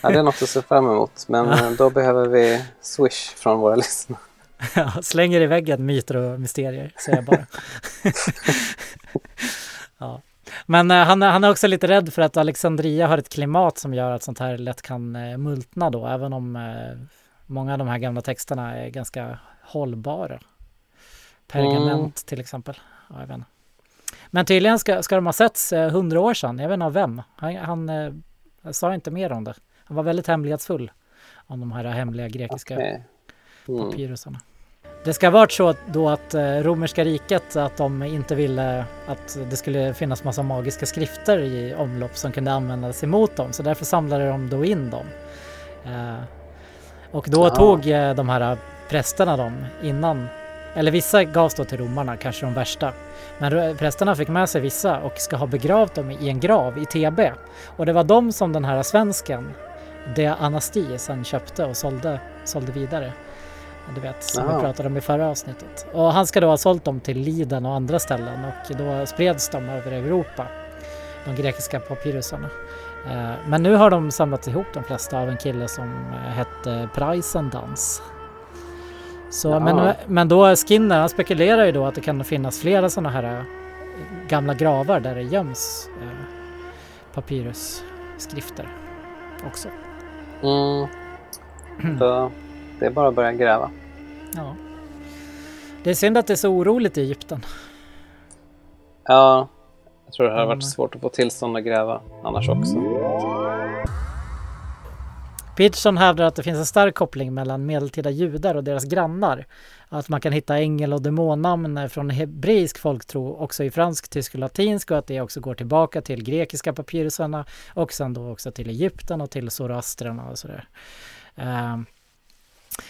Ja, det är något att se fram emot. Men eh, då behöver vi swish från våra lyssnare. Ja, Slänger i väggen myter och mysterier, säger jag bara. ja. Men eh, han, är- han är också lite rädd för att Alexandria har ett klimat som gör att sånt här lätt kan eh, multna då, även om eh, många av de här gamla texterna är ganska hållbara. Pergament till exempel. Ja, jag vet inte. Men tydligen ska, ska de ha setts eh, hundra år sedan, jag vet inte av vem. Han, han eh, sa inte mer om det. Han var väldigt hemlighetsfull om de här hemliga grekiska Okej. Mm. papyrusarna. Det ska ha varit så då att eh, romerska riket att de inte ville att det skulle finnas massa magiska skrifter i omlopp som kunde användas emot dem så därför samlade de då in dem. Eh, och då Ja. tog eh, de här prästerna dem innan, eller vissa gavs då till romarna, kanske de värsta. Men prästerna fick med sig vissa och ska ha begravt dem i en grav i TB. Och det var de som den här svensken, De Anasti, sen köpte och sålde, sålde vidare. Du vet, som Jaha. vi pratade om i förra avsnittet. Och han ska då ha sålt dem till Liden och andra ställen och då spreds de över Europa. De grekiska papyrusarna. Eh, Men nu har de samlat ihop de flesta av en kille som eh, hette Preisendans. Så, Ja. men, men då Skinner, han spekulerar ju då att det kan finnas flera sådana här eh, gamla gravar där det göms eh, papyrusskrifter också. Mm. Då, det är bara att börja gräva. Ja. Det är synd att det är så oroligt i Egypten. Ja, jag tror det Mm. varit svårt att få tillstånd att gräva annars också. Peterson hävdar att det finns en stark koppling mellan medeltida judar och deras grannar. Att man kan hitta ängel och demonnamn från hebreisk folktro också i fransk, tysk och latinsk och att det också går tillbaka till grekiska papyrusarna och sen då också till Egypten och till zoroastrarna och sådär. Uh,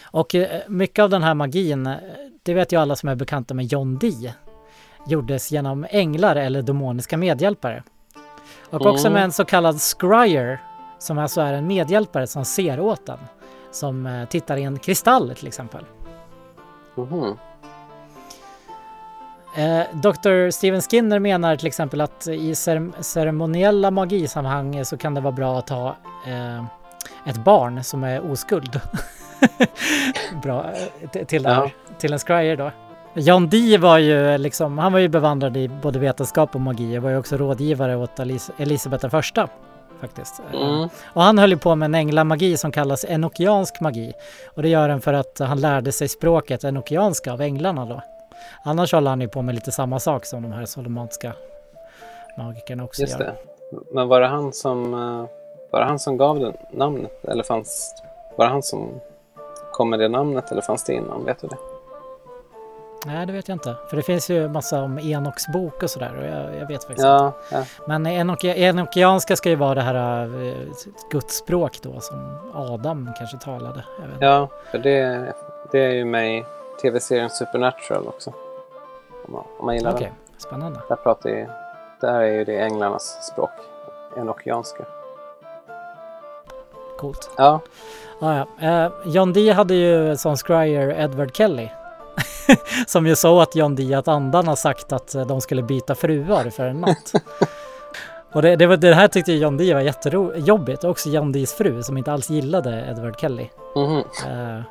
och eh, mycket av den här magin, eh, det vet ju alla som är bekanta med John Dee, gjordes genom änglar eller demoniska medhjälpare. Och också med en så kallad scryer, som alltså är en medhjälpare som ser åt en. Som eh, tittar i en kristall till exempel. Mhm. Eh, Dr. Steven Skinner menar till exempel att i cer- ceremoniella magisammanhang så kan det vara bra att ha eh, ett barn som är oskuld. bra, till, här, till en scryer då. John Dee var ju liksom, han var ju bevandrad i både vetenskap och magi och var ju också rådgivare åt Elis- Elisabeth den första. Faktiskt. Eh, Mm. Och han höll ju på med en änglamagi som kallas enokiansk magi. Och det gör han för att han lärde sig språket enokianska av änglarna då. Annars håller han ju på med lite samma sak som de här solomonska magikerna också Just gör. det. Men var det han som, eh, var det han som gav det namnet? Eller fanns, var det han som kom med det namnet eller fanns det innan? Vet du det? Nej, det vet jag inte. För det finns ju massa om Enoks bok och sådär och jag, jag vet faktiskt inte. Ja, ja. Men enok enokianska ska ju vara det här uh, Guds språk då som Adam kanske talade. Ja för det, det är ju med i tv-serien Supernatural också. Om man, om man gillar Okej, den. spännande. Där, pratar ju, där är ju det änglarnas språk. Enokianska. Coolt. Ja, Ah, ja. Eh, John Dee hade ju som scryer Edward Kelly. som ju sa åt John Dee att andarna sagt att de skulle byta fruar för en natt. Och det, det, var, det här tyckte John Dee var jättejobbigt. Och också John Dees fru som inte alls gillade Edward Kelly. mhm. Eh,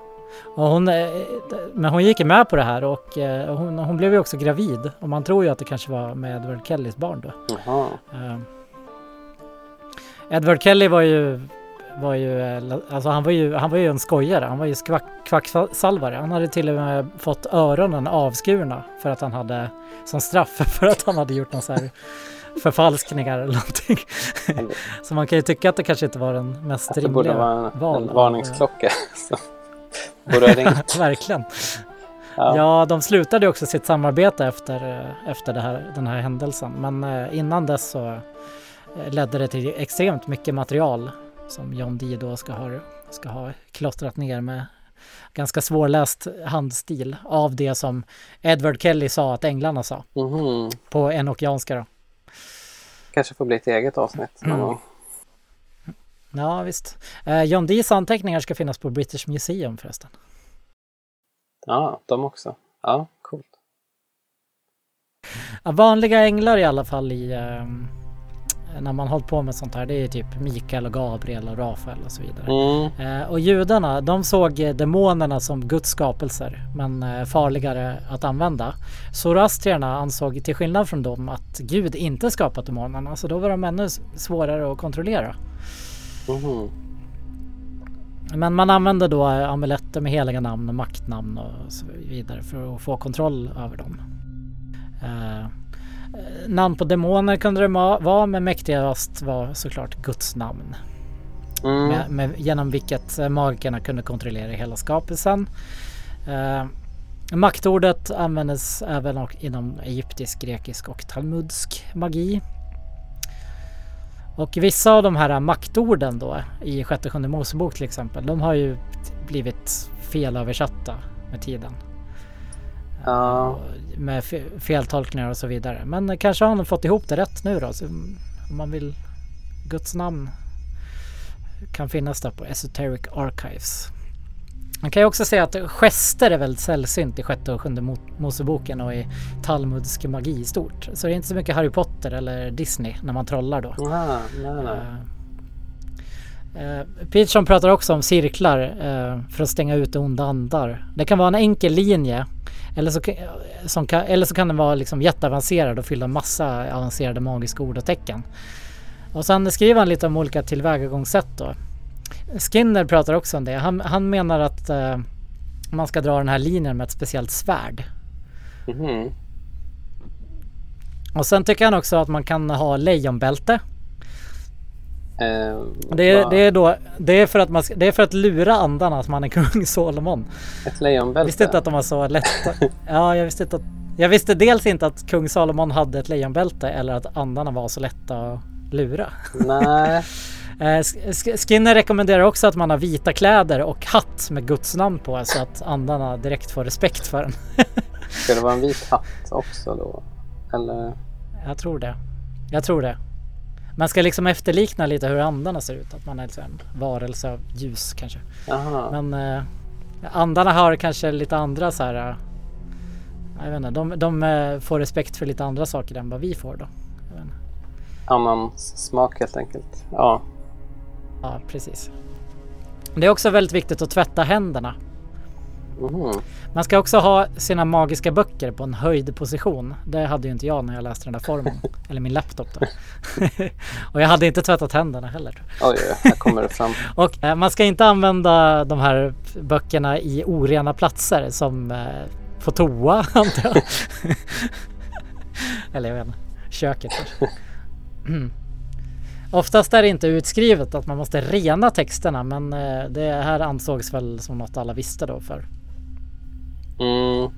och hon, eh, men hon gick med på det här och eh, hon, hon blev ju också gravid. Och man tror ju att det kanske var med Edward Kellys barn då. Eh, Edward Kelly var ju, var ju, alltså han var ju, han var ju en skojare. Han var ju skvack, kvacksalvare. Han hade till och med fått öronen avskurna för att han hade, som straff för att han hade gjort någon så här förfalskningar eller någonting. Så man kan ju tycka att det kanske inte var den mest Att det borde rimliga vara en, val en varningsklocka. borde ha ringt. Verkligen. Ja. Ja, de slutade också sitt samarbete efter, eh, efter här, den här händelsen. Men eh, innan dess så eh, ledde det till extremt mycket material som John Dee då ska ha, ska ha klottrat ner med ganska svårläst handstil av det som Edward Kelly sa att änglarna sa Mhm. på enokianska då. Kanske får bli ett eget avsnitt Mm. Ja, visst. Eh, John Dees anteckningar ska finnas på British Museum förresten. Ja, de också. Ja, coolt. Ja, vanliga änglar i alla fall i eh, när man hållit på med sånt här. Det är typ Mikael och Gabriel och Rafael och så vidare. Mm. Eh, och judarna, de såg eh, demonerna som Guds skapelser, men eh, farligare att använda. Zoroastrierna ansåg till skillnad från dem att Gud inte skapat demonerna, så då var de ännu svårare att kontrollera. Mhm. Men man använde då amuletter med heliga namn och maktnamn och så vidare för att få kontroll över dem. Namn på demoner kunde det vara, men mäktigast var såklart Guds namn. Mm. Med, med, genom vilket eh, magikerna kunde kontrollera hela skapelsen. Eh, maktordet användes även inom egyptisk, grekisk och talmudsk magi. Och vissa av de här maktorden då i sjätte sjunde Mosebok till exempel, de har ju blivit felöversatta med tiden. Ja. Och Med fe- feltolkningar och så vidare. Men kanske har han fått ihop det rätt nu då. Så om man vill Guds namn kan finnas där på Esoteric Archives. Man kan ju också säga att gester är väldigt sällsynt i sjätte och sjunde Mo- Moseboken och i talmudsk magi i stort. Så det är inte så mycket Harry Potter eller Disney när man trollar då. Ah, nej, Uh, Peterson pratar också om cirklar eh, för att stänga ut onda andar. Det kan vara en enkel linje eller så, kan- som kan, eller så kan den vara liksom jätteavancerad och fylla massa avancerade magiska ord och tecken. Och sen skriver han lite om olika tillvägagångssätt då. Skinner pratar också om det. Han, han menar att eh, man ska dra den här linjen med ett speciellt svärd. Mhm. Och sen tycker han också att man kan ha lejonbälte. Eh, Det är, det är då, det är för att man det är för att lura andarna att man är kung Solomon. Ett lejonbälte? Jag visste inte att de var så lätta. Ja, jag visste inte att, jag visste dels inte att kung Salomon hade ett lejonbälte eller att andarna var så lätta att lura. Nej. Eh, Sk- Sk- Skinner rekommenderar också att man har vita kläder och hatt med Guds namn på så att andarna direkt får respekt för en. Ska det vara en vit hatt också då? Eller? Jag tror det. Jag tror det. Man ska liksom efterlikna lite hur andarna ser ut. Att man är liksom en varelse av ljus kanske. Jaha. Men eh, andarna har kanske lite andra så här. eh, Jag vet inte, de, de eh, får respekt för lite andra saker än vad vi får då. Annan smak helt enkelt. Ja. Ja, precis. Det är också väldigt viktigt att tvätta händerna. Man ska också ha sina magiska böcker på en höjd position. Det hade ju inte jag när jag läste den där formen. Eller min laptop då. och jag hade inte tvättat händerna heller. Oj, oj, här kommer det fram. Och eh, man ska inte använda de här böckerna i orena platser som eh, på toa antar jag. Eller jag vet inte, köket kanske. Mm. Oftast är det inte utskrivet att man måste rena texterna men eh, det här ansågs väl som något alla visste då för. Mm.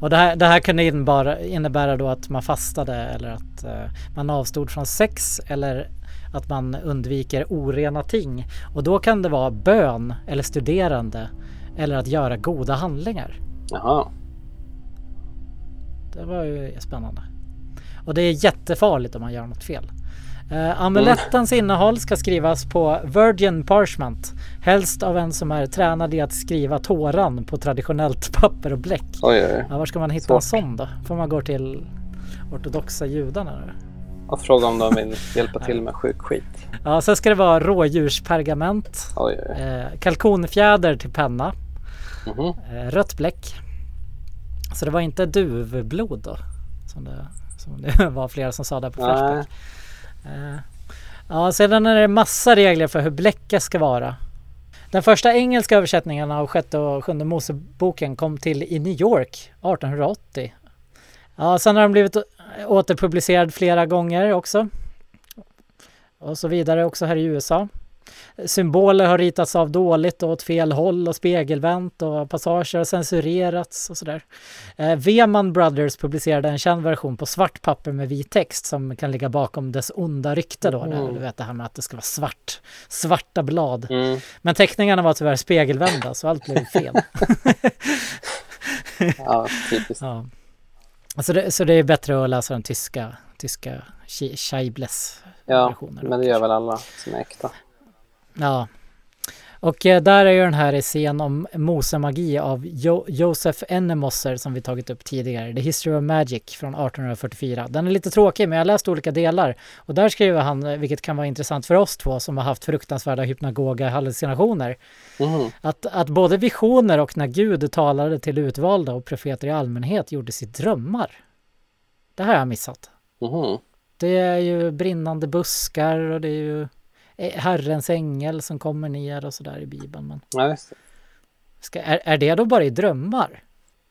Och det här, det här kunde innebära, innebära då att man fastade eller att eh, man avstod från sex eller att man undviker orena ting. Och då kan det vara bön eller studerande eller att göra goda handlingar. Jaha. Det var ju spännande. Och det är jättefarligt om man gör något fel. Eh, amulettens innehåll ska skrivas på virgin parchment. Helst av en som är tränad i att skriva tåran på traditionellt papper och bläck. Oj, oj, oj. Ja, var ska man hitta Svårt. en sån då? Får man gå till ortodoxa judarna? Eller? Och fråga om de vill hjälpa till med sjuk skit. Ja, sen ska det vara rådjurspergament. Oj. Eh, kalkonfjäder till penna. Mhm. Eh, rött bläck. Så det var inte duvblod då? Som det, som det var flera som sa där på. Flashback. Eh, ja, sedan är det massa regler för hur bläcket ska vara. Den första engelska översättningen av sjätte och sjunde Moseboken kom till i New York 1880. Ja, sen har den blivit återpublicerad flera gånger också. Och så vidare också här i USA. Symboler har ritats av dåligt och åt fel håll och spegelvänt och passager har censurerats och sådär. Eh, Veman Brothers publicerade en känd version på svart papper med vit text som kan ligga bakom dess onda rykte då. Där, Mm. du vet det här med att det ska vara svart, svarta blad. Mm. Men teckningarna var tyvärr spegelvända så allt blev fel. Ja, typiskt. ja. Så, det, så det är bättre att läsa den tyska, tyska Sch- Scheibles Ja, versionen. men det gör väl alla som är äkta. Ja. Och eh, där är ju den här scen om Mosemagi av jo- Joseph Ennemosser som vi tagit upp tidigare. The History of Magic från 1844. Den är lite tråkig men jag har läst olika delar. Och där skriver han, eh, vilket kan vara intressant för oss två som har haft fruktansvärda hypnagoga hallucinationer. Mhm. Att, att både visioner och när Gud talade till utvalda och profeter i allmänhet gjordes i drömmar. Det här har jag missat. Mhm. Det är ju brinnande buskar och det är ju Herrens ängel som kommer ner och sådär i Bibeln. Men Ja, ska, är, är det då bara i drömmar?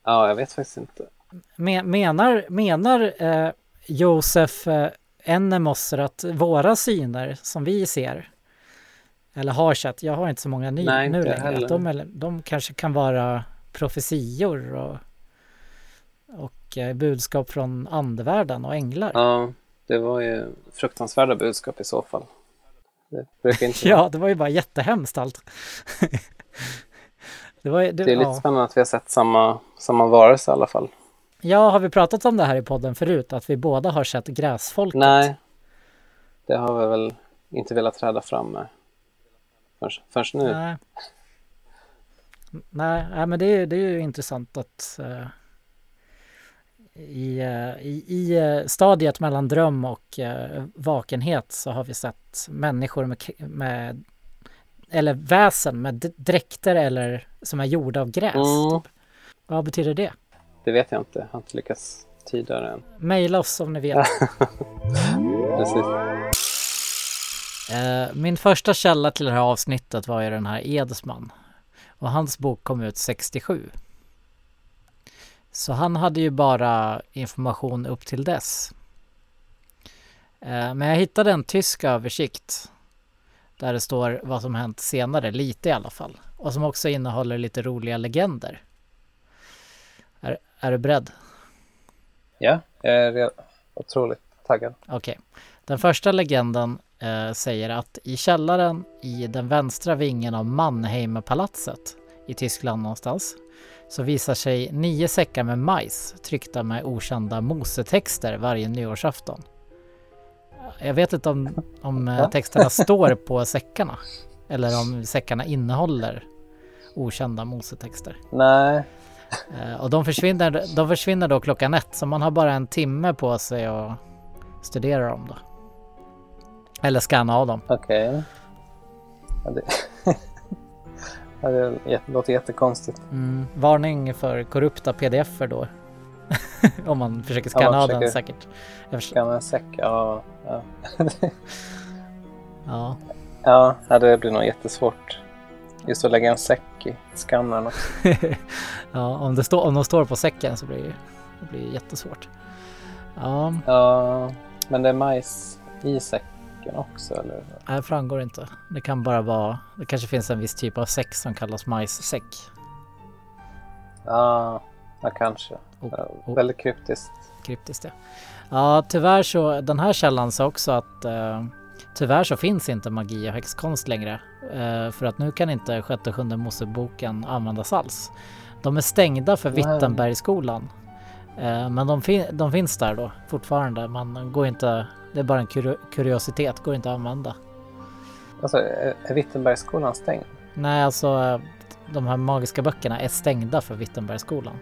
Ja, jag vet faktiskt inte. Men, menar menar eh, Josef eh, Ennemosser att våra syner som vi ser eller har sett, jag har inte så många ny, Nej, nu längre, att de, de kanske kan vara profetior och, och eh, budskap från andevärlden och änglar. Ja, det var ju fruktansvärda budskap i så fall. Det brukar inte Ja, det var ju bara jättehemskt allt. det var, det, Det är lite ja. spännande att vi har sett samma, samma varelse i alla fall. ja, har vi pratat om det här i podden förut? Att vi båda har sett gräsfolket? Nej, det har vi väl inte velat träda fram med förrän, förrän nu. Nej. Nej, nej, men det är, det är ju intressant att eh, i, eh, i, i eh, stadiet mellan dröm och eh, vakenhet så har vi sett människor med, med eller väsen med dräkter eller som är gjorda av gräs. Mm, Typ. Vad betyder det? det vet jag inte, jag har inte lyckats tyda det än. Maila oss om ni vet. Precis. Min första källa till det här avsnittet var ju den här Edsman. Och hans bok kom ut 67. Så han hade ju bara information upp till dess. Eh, Men jag hittade en tysk översikt. Där det står vad som hänt senare, lite i alla fall. Och som också innehåller lite roliga legender. Är, är du beredd? Ja, jag är otroligt taggad. Okej. Den första legenden eh, säger att i källaren i den vänstra vingen av Mannheimerpalatset i Tyskland någonstans så visar sig nio säckar med majs tryckta med okända mosetexter varje nyårsafton. Jag vet inte om, om eh, texterna står på säckarna eller om säckarna innehåller okända mosetexter. Nej, Eh, Och de försvinner, de försvinner då klockan ett så man har bara en timme på sig att studera dem då. Eller scanna av dem. okej. Ja, det... ja, låter jättekonstigt. Mm, varning för korrupta pdf-er då. Om man försöker Ja, scanna av den säkert. Jag Skanna en säck, ja. Ja. ja. ja, ja, det blir nog jättesvårt. Just att lägga en säck i skannern också. ja, om, det om de står på säcken så blir det, det blir jättesvårt. Ja, Ja, men det är majs i säcken också, eller? det framgår inte. Det kan bara vara, det kanske finns en viss typ av säck som kallas majssäck. Ja, ja kanske. Ja, och- väldigt kryptiskt. kryptiskt ja. Ja, tyvärr så, den här källan sa också att eh, tyvärr så finns inte magi och häxkonst längre. Eh, för att nu kan inte sjätte och sjunde Moseboken användas alls. De är stängda för Nej. Wittenbergsskolan. Eh, men de, fin- de finns där då fortfarande. Man går inte, det är bara en kuri- kuriositet, går inte att använda. Alltså, är är Wittenbergsskolan stängd? Nej, alltså de här magiska böckerna är stängda för Wittenbergsskolan.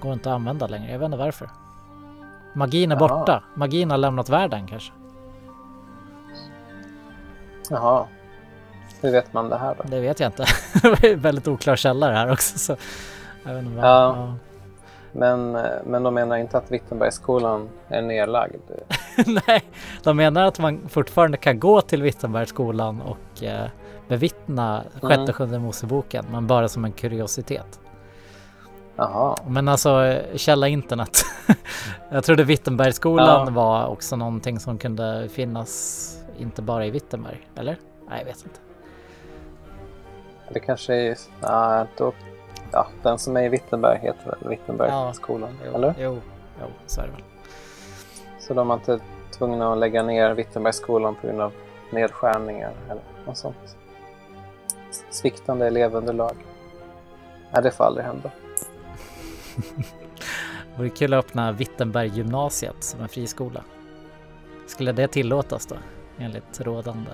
Går inte att använda längre, jag vet inte varför. Magin är Jaha. borta. Magin har lämnat världen kanske. Jaha. Hur vet man det här då? Det vet jag inte. det ju väldigt oklar källa det här också. Så jag vet inte vad, Ja. ja. Men, eh, men de menar inte att Wittenbergsskolan är nedlagd? Nej, de menar att man fortfarande kan gå till Wittenbergsskolan och eh, bevittna sjätte Mm. sjunde Moseboken, men bara som en kuriositet. Jaha. Men alltså eh, källa internet. jag trodde Wittenbergsskolan Ja. var också någonting som kunde finnas inte bara i Wittenberg, eller? Nej, jag vet inte. Det kanske är... Nej, då... Ja, den som är i Wittenberg heter väl Wittenbergsskolan? Jo, eller? Jo, jo, så är det väl. Så de är inte tvungna att lägga ner Wittenbergsskolan på grund av nedskärningar eller något sånt? Sviktande elevunderlag? Nej, det får aldrig hända. Vore kul att öppna Wittenberg gymnasiet som en friskola. Skulle det tillåtas då? Enligt rådande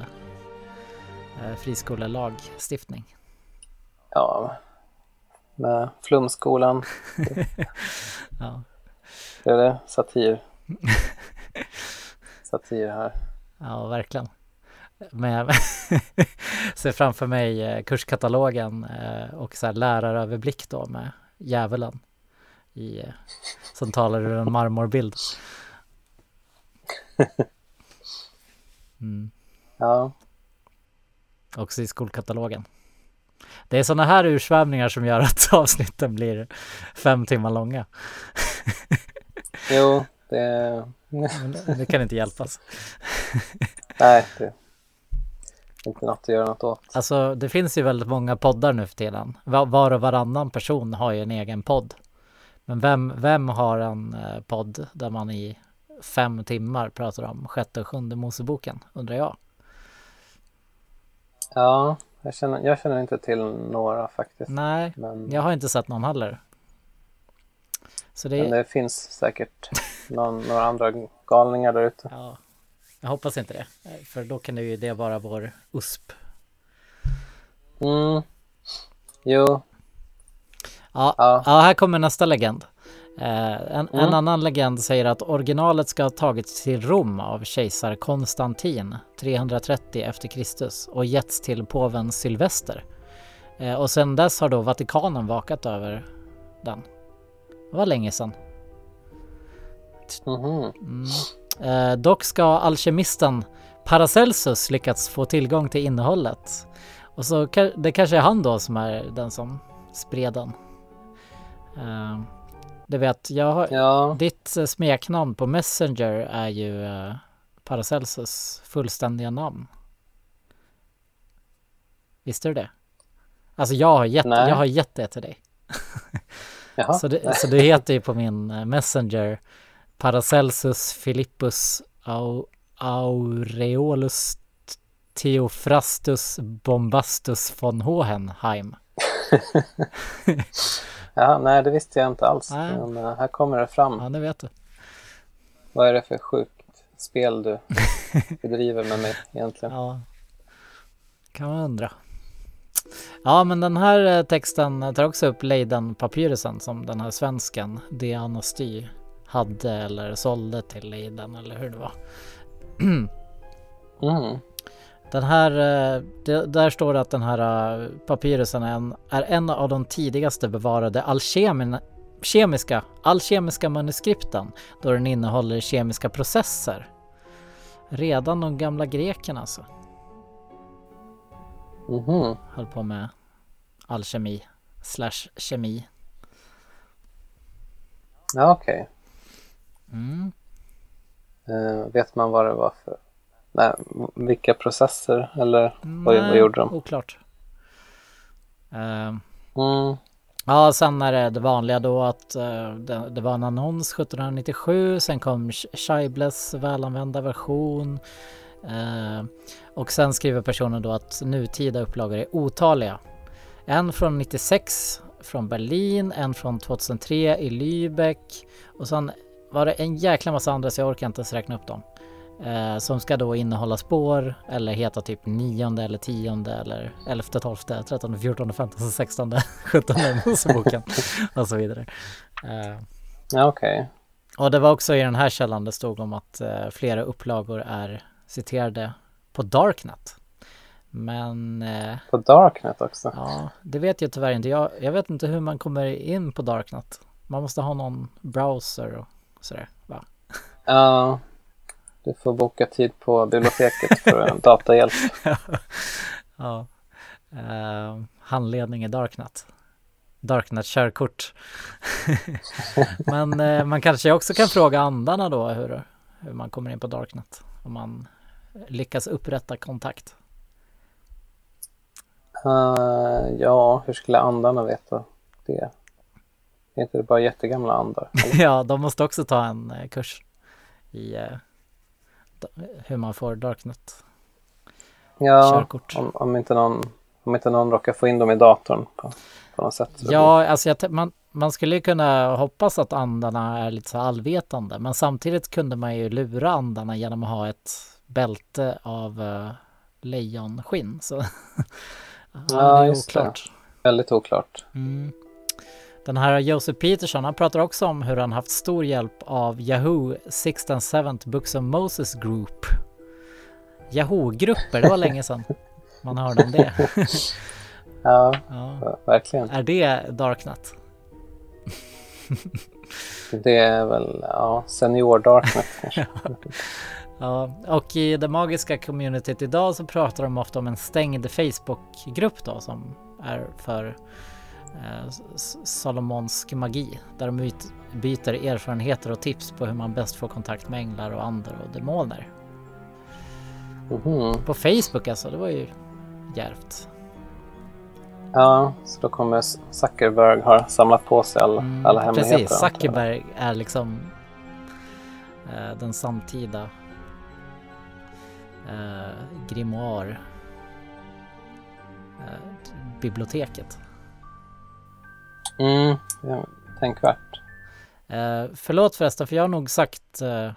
eh, friskolelagstiftning. Ja, med Flumskolan. Ja. Det är det satir. Satir här. Ja, verkligen. Men jag ser framför mig eh, kurskatalogen eh, och så här läraröverblick då med djävulen i, eh, som talar ur en marmorbild. Mm. Ja, Också i skolkatalogen. Det är sådana här ursvävningar som gör att avsnitten blir fem timmar långa. jo, det... Det- kan inte hjälpas. Nej, det inte något att göra något åt. Alltså det finns ju väldigt många poddar nu för tiden. Va- Var och varannan person har ju en egen podd. Men vem, vem har en eh, podd där man i fem timmar pratar om sjätte och sjunde Moseboken, undrar jag. Ja, jag känner, jag känner inte till några faktiskt. Nej, Men, jag har inte sett någon heller. Så det men det finns säkert någon, några andra galningar där ute. ja, jag hoppas inte det. För då kan det ju det vara vår USP. Mm. Jo, Ja, Ja. ja. här kommer nästa legend. Eh, en, en Mm. annan legend säger att originalet ska ha tagits till Rom av kejsar Konstantin 330 efter Kristus och getts till påven Sylvester. Eh, och sedan dess har då Vatikanen vakat över den. Det var länge sedan. mhm. Mm. Eh, dock ska alkemisten Paracelsus lyckats få tillgång till innehållet. Och så det kanske är han då som är den som spred den. Du vet, jag har, Ja, ditt eh, smeknamn på Messenger är ju eh, Paracelsus fullständiga namn. Visste du det? Alltså jag har gett, Nej. jag har gett det till dig. Så det, så det heter ju på min eh, Messenger Paracelsus Philippus au, Aureolus Theophrastus Bombastus von Hohenheim. Ja, nej, det visste jag inte alls. Nej. Men eh, här kommer det fram. Ja, nu vet du. Vad är det för sjukt spel du bedriver med mig egentligen? Ja, kan man undra. Ja, men den här eh, texten tar också upp Leiden-papyrusen som den här svensken Diana Sty hade eller sålde till Leiden eller hur det var. Mm. Den här, eh, det, där står det att den här eh, papyrusen är en, är en av de tidigaste bevarade alkemin, kemiska, alkemiska manuskripten då den innehåller kemiska processer. Redan de gamla grekerna alltså Mhm. höll på med alkemi slash kemi. Ja, okej. Mm. Eh, vet man vad det var för... Nej, vilka processer eller vad, vad gjorde de? Oklart. Eh, Mm. Ja, sen är det det vanliga då att eh, det, det var en annons 1797, sen kom Sch- Scheibles välanvända version. Eh, och sen skriver personen då att nutida upplagor är otaliga. En från 96 från Berlin, en från 2003 i Lübeck och sen var det en jäkla massa andra så jag orkar inte ens räkna upp dem. Eh, som ska då innehålla spår eller heta typ nionde eller tionde eller elfte, tolfte, trettonde, fjortonde, femtonde, sextonde, sjuttonde Moseboken och så vidare. Eh, Ja, okej. och det var också i den här källan det stod om att eh, flera upplagor är citerade på Darknet. Men eh, På Darknet också? ja, det vet jag tyvärr inte. Jag, jag vet inte hur man kommer in på Darknet. Man måste ha någon browser och sådär, va? Ja, du får boka tid på biblioteket för en datahjälp. ja. Eh, handledning i Darknet. Darknet-körkort. Men eh, man kanske också kan fråga andarna då hur, hur man kommer in på Darknet. Om man lyckas upprätta kontakt. Eh, ja, hur skulle andarna veta det? Är inte det bara jättegamla andar? ja, de måste också ta en eh, kurs i hur man får Darknet. Ja, Körkort. om, om, inte någon, om inte någon råkar få in dem i datorn på, på något sätt. Ja, alltså jag, man, man skulle ju kunna hoppas att andarna är lite så allvetande, men samtidigt kunde man ju lura andarna genom att ha ett bälte av uh, lejonskinn. Så ja, det är just det. oklart. Väldigt oklart. Mm. Den här Joseph Peterson, han pratar också om hur han haft stor hjälp av Yahoo Sixth and Seventh Books of Moses Group. Yahoo-grupper, det var länge sedan man hörde om det. Ja, Ja. verkligen. Är det Darknet? Det är väl ja, senior Darknet kanske. Ja, och i det magiska communityt idag så pratar de ofta om en stängd Facebookgrupp då som är för Salomonsk magi där de ut, byter erfarenheter och tips på hur man bäst får kontakt med änglar och andar och demoner. Mhm. På Facebook alltså, det var ju djärvt. Ja, så då kommer Zuckerberg ha samlat på sig all, Mm, alla hemligheter. Precis. Zuckerberg är liksom eh, den samtida eh, grimoire eh, biblioteket. Mm, ja, tänkvärt. Eh, förlåt förresten, för jag har nog sagt eh,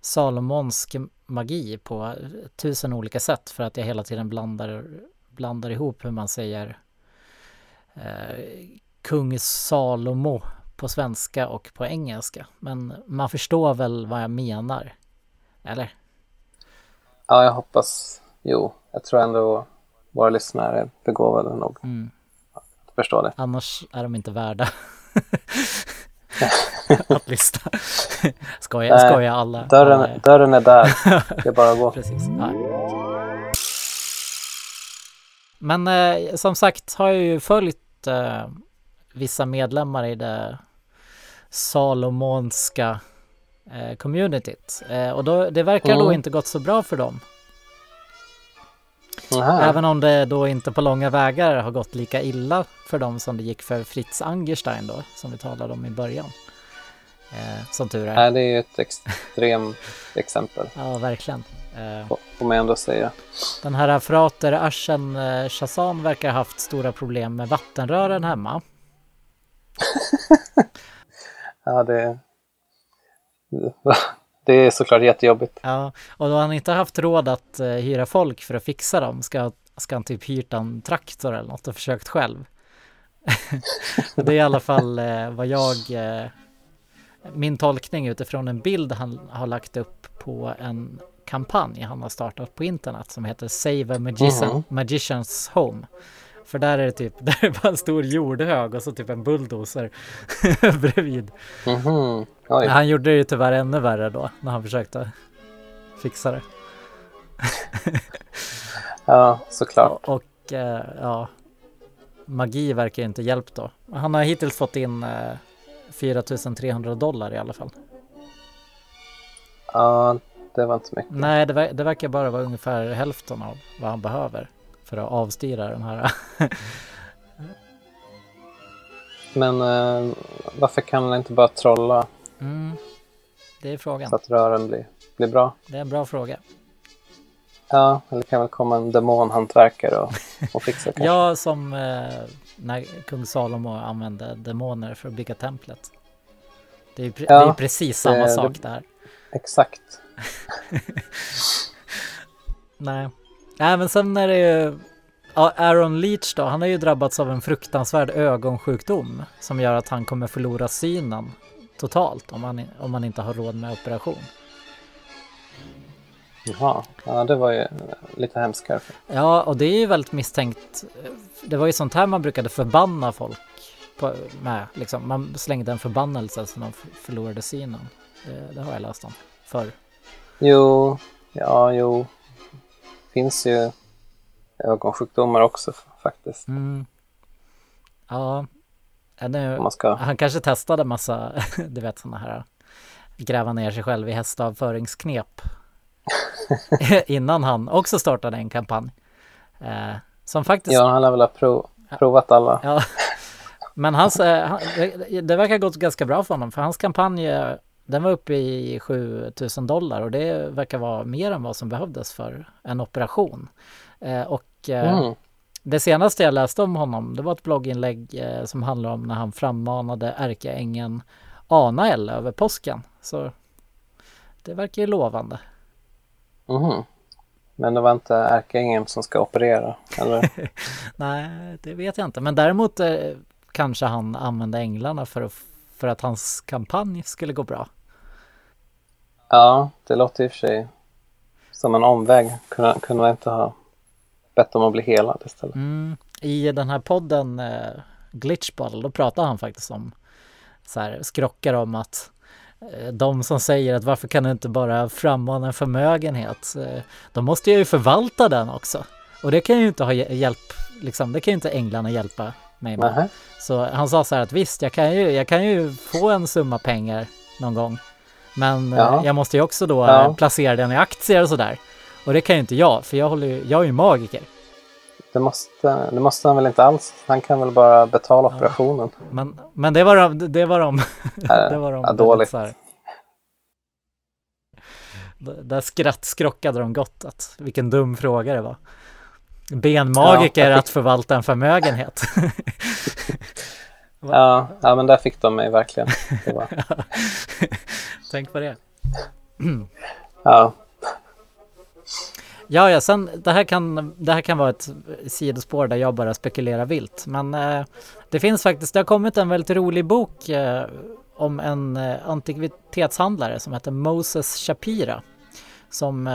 Salomonsk magi på tusen olika sätt för att jag hela tiden blandar, blandar ihop hur man säger eh, kung Salomo på svenska och på engelska. Men man förstår väl vad jag menar? Eller? Ja, jag hoppas. Jo, jag tror ändå våra lyssnare är begåvade nog Mm. Förstå det. Annars är de inte värda att lyssna. Skoja, Nej, skoja alla. alla Dörren, är- dörren är där. Det är bara att gå. Precis. Ja. Men eh, som sagt har jag ju följt eh, vissa medlemmar i det salomonska eh, communityt. Eh, och då, det verkar då Mm. inte gått så bra för dem. Aha. Även om det då inte på långa vägar har gått lika illa för dem som det gick för Fritz Angerstein då, som vi talade om i början. Eh, som tur är. Nej, det är ju ett extremt exempel, Ja, verkligen. Eh, får man ändå säga. den här Frater Arsen eh, Shazam verkar ha haft stora problem med vattenrören hemma. Ja, det, det är såklart jättejobbigt. Ja, och då han inte haft råd att eh, hyra folk för att fixa dem ska, ska han typ hyrt en traktor eller något och försökt själv. det är i alla fall eh, vad jag, eh, min tolkning utifrån en bild han har lagt upp på en kampanj han har startat på internet som heter Save a Magician, Mhm. Magician's Home. För där är det typ, där är bara en stor jordhög och så typ en bulldozer bredvid. Mhm. Oj. Han gjorde det ju tyvärr ännu värre då när han försökte fixa det. Ja, såklart. Och, och eh, ja, magi verkar ju inte hjälpt då. Han har hittills fått in eh, 4300 dollar i alla fall. Ja, det var inte så mycket. Nej, det, ver- det verkar bara vara ungefär hälften av vad han behöver för att avstyra den här. Men eh, varför kan han inte bara trolla mm, det är frågan. så att rören blir, blir bra? Det är en bra fråga. Ja, eller kan väl komma en demonhantverkare och, och fixa kanske? Ja, som eh, när kung Salomo använde demoner för att bygga templet. Det är, Ja, det är precis samma det- sak det- där. Exakt. Nej. Nej, men sen är det ju ja, Aaron Leach då. Han har ju drabbats av en fruktansvärd ögonsjukdom som gör att han kommer förlora synen totalt om han, om han inte har råd med operation. Jaha, ja det var ju lite hemskare. Ja, och det är ju väldigt misstänkt. Det var ju sånt här man brukade förbanna folk på, med. Liksom. Man slängde en förbannelse så de förlorade synen. Det, det har jag läst om förr. Jo, ja jo. Finns ju ögonsjukdomar också faktiskt. Mm. Ja, nu, ska... han kanske testade massa, du vet sådana här gräva ner sig själv i hästavföringsknep innan han också startade en kampanj. Eh, som faktiskt, Ja, han har väl ha prov, provat alla. ja, men hans, eh, han, det, det verkar gått ganska bra för honom för hans kampanj den var uppe i 7000 dollar och det verkar vara mer än vad som behövdes för en operation. Eh, och eh, Mm. det senaste jag läste om honom, det var ett blogginlägg eh, som handlar om när han frammanade ärkeängeln Anael över påsken. Så det verkar ju lovande. Mhm. Men det var inte ärkeängeln som ska operera, eller? Nej, det vet jag inte. Men däremot kanske han använde änglarna för att, för att hans kampanj skulle gå bra. Ja, det låter i och för sig som en omväg. Kunde, kunde man inte ha bett om att bli helad istället? Mm. I den här podden eh, Glitchball, då pratar han faktiskt om så här, skrockar om att eh, de som säger att varför kan du inte bara frammana en förmögenhet? Eh, de måste ju förvalta den också. Och det kan ju inte ha hj- hjälp, liksom, det kan ju inte änglarna hjälpa mig med. Nähä. Så han sa så här att visst, jag kan ju, jag kan ju få en summa pengar någon gång. Men eh, Ja. jag måste ju också då Ja. eh, placera den i aktier och sådär. Och det kan ju inte jag, för jag, håller, ju- jag är ju magiker. Det måste, det måste han väl inte alls? Han kan väl bara betala operationen? Men, men det var de, det var de, det var de ja, dåligt. här- Där skratt skrockade de gott att vilken dum fråga det var. Benmagiker Ja. att förvalta en förmögenhet. Ja, ja, men där fick de mig verkligen. Var, Tänk på det. ja, Ja, ja, sen det här kan, det här kan vara ett sidospår där jag bara spekulerar vilt. Men eh, det finns faktiskt, det har kommit en väldigt rolig bok eh, om en eh, antikvitetshandlare som heter Moses Shapira. Som,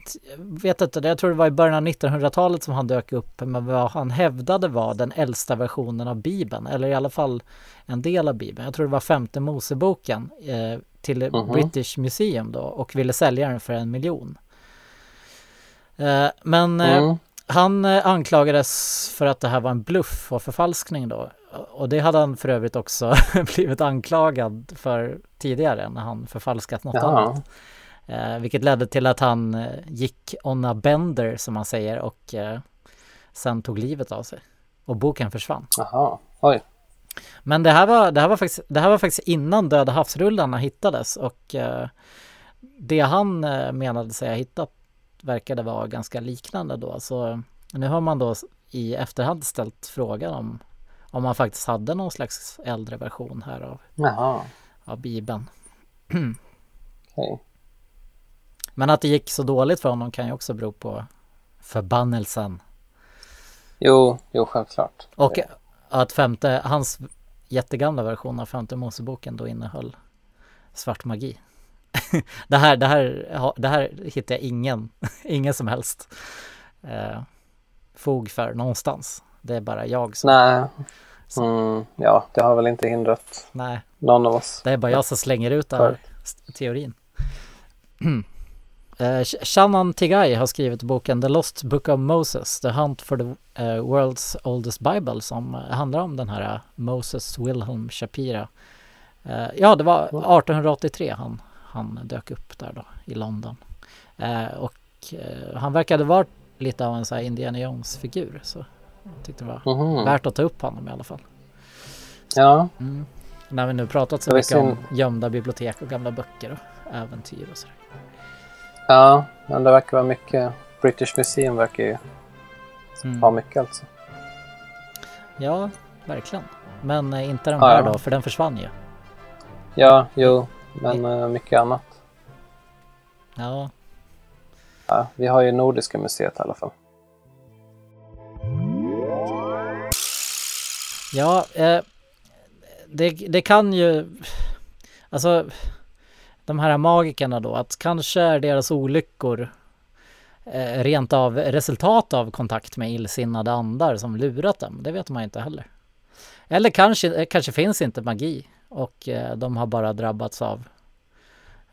t- vet inte, jag tror det var i början av 1900-talet som han dök upp med vad han hävdade var den äldsta versionen av Bibeln, eller i alla fall en del av Bibeln. Jag tror det var femte Moseboken eh, till Mhm. British Museum då och ville sälja den för en miljon. Eh, Men eh, Mm. han eh, anklagades för att det här var en bluff och förfalskning då. Och det hade han för övrigt också blivit anklagad för tidigare när han förfalskat något Jaha. annat. Eh, vilket ledde till att han eh, gick on a bender som man säger och eh, sen tog livet av sig. Och boken försvann. Jaha, oj. Men det här var, det här var, faktiskt, det här var faktiskt innan Döda havsrullarna hittades och eh, det han eh, menade sig ha hittat verkade vara ganska liknande då. Så nu har man då i efterhand ställt frågan om, om man faktiskt hade någon slags äldre version här av, Jaha, av Bibeln. okej. Men att det gick så dåligt för honom kan ju också bero på förbannelsen. Jo, jo, självklart. Och att femte, hans jättegamla version av femte Moseboken då innehöll svart magi. det, här, det, här, det här hittar jag ingen, ingen som helst eh, fog för någonstans. Det är bara jag som, Nej. Mm, ja, det har väl inte hindrat nej, någon av oss. det är bara jag som slänger ut den här teorin. Eh, Sh- Shannon Tigai har skrivit boken The Lost Book of Moses, The Hunt for the eh, World's Oldest Bible som eh, handlar om den här eh, Moses Wilhelm Shapira. Eh, ja, det var 1883 han, han dök upp där då i London. Eh, och han verkade vara lite av en så här Indiana Jones-figur så jag tyckte det var Mhm. värt att ta upp honom i alla fall. Ja, Mm. När vi nu pratat så mycket om gömda bibliotek och gamla böcker och äventyr och sådär. Ja, men det verkar vara mycket. British Museum verkar ju Mm. ha mycket alltså. Ja, verkligen. Men eh, inte den Ja, här ja. då, för den försvann ju. Ja, jo, men eh, mycket annat. Ja, Ja, vi har ju Nordiska museet i alla fall. ja eh, det, det kan ju... Alltså, de här magikerna då, att kanske är deras olyckor eh, rent av resultat av kontakt med illsinnade andar som lurat dem. Det vet man inte heller. Eller kanske, eh, kanske finns inte magi och eh, de har bara drabbats av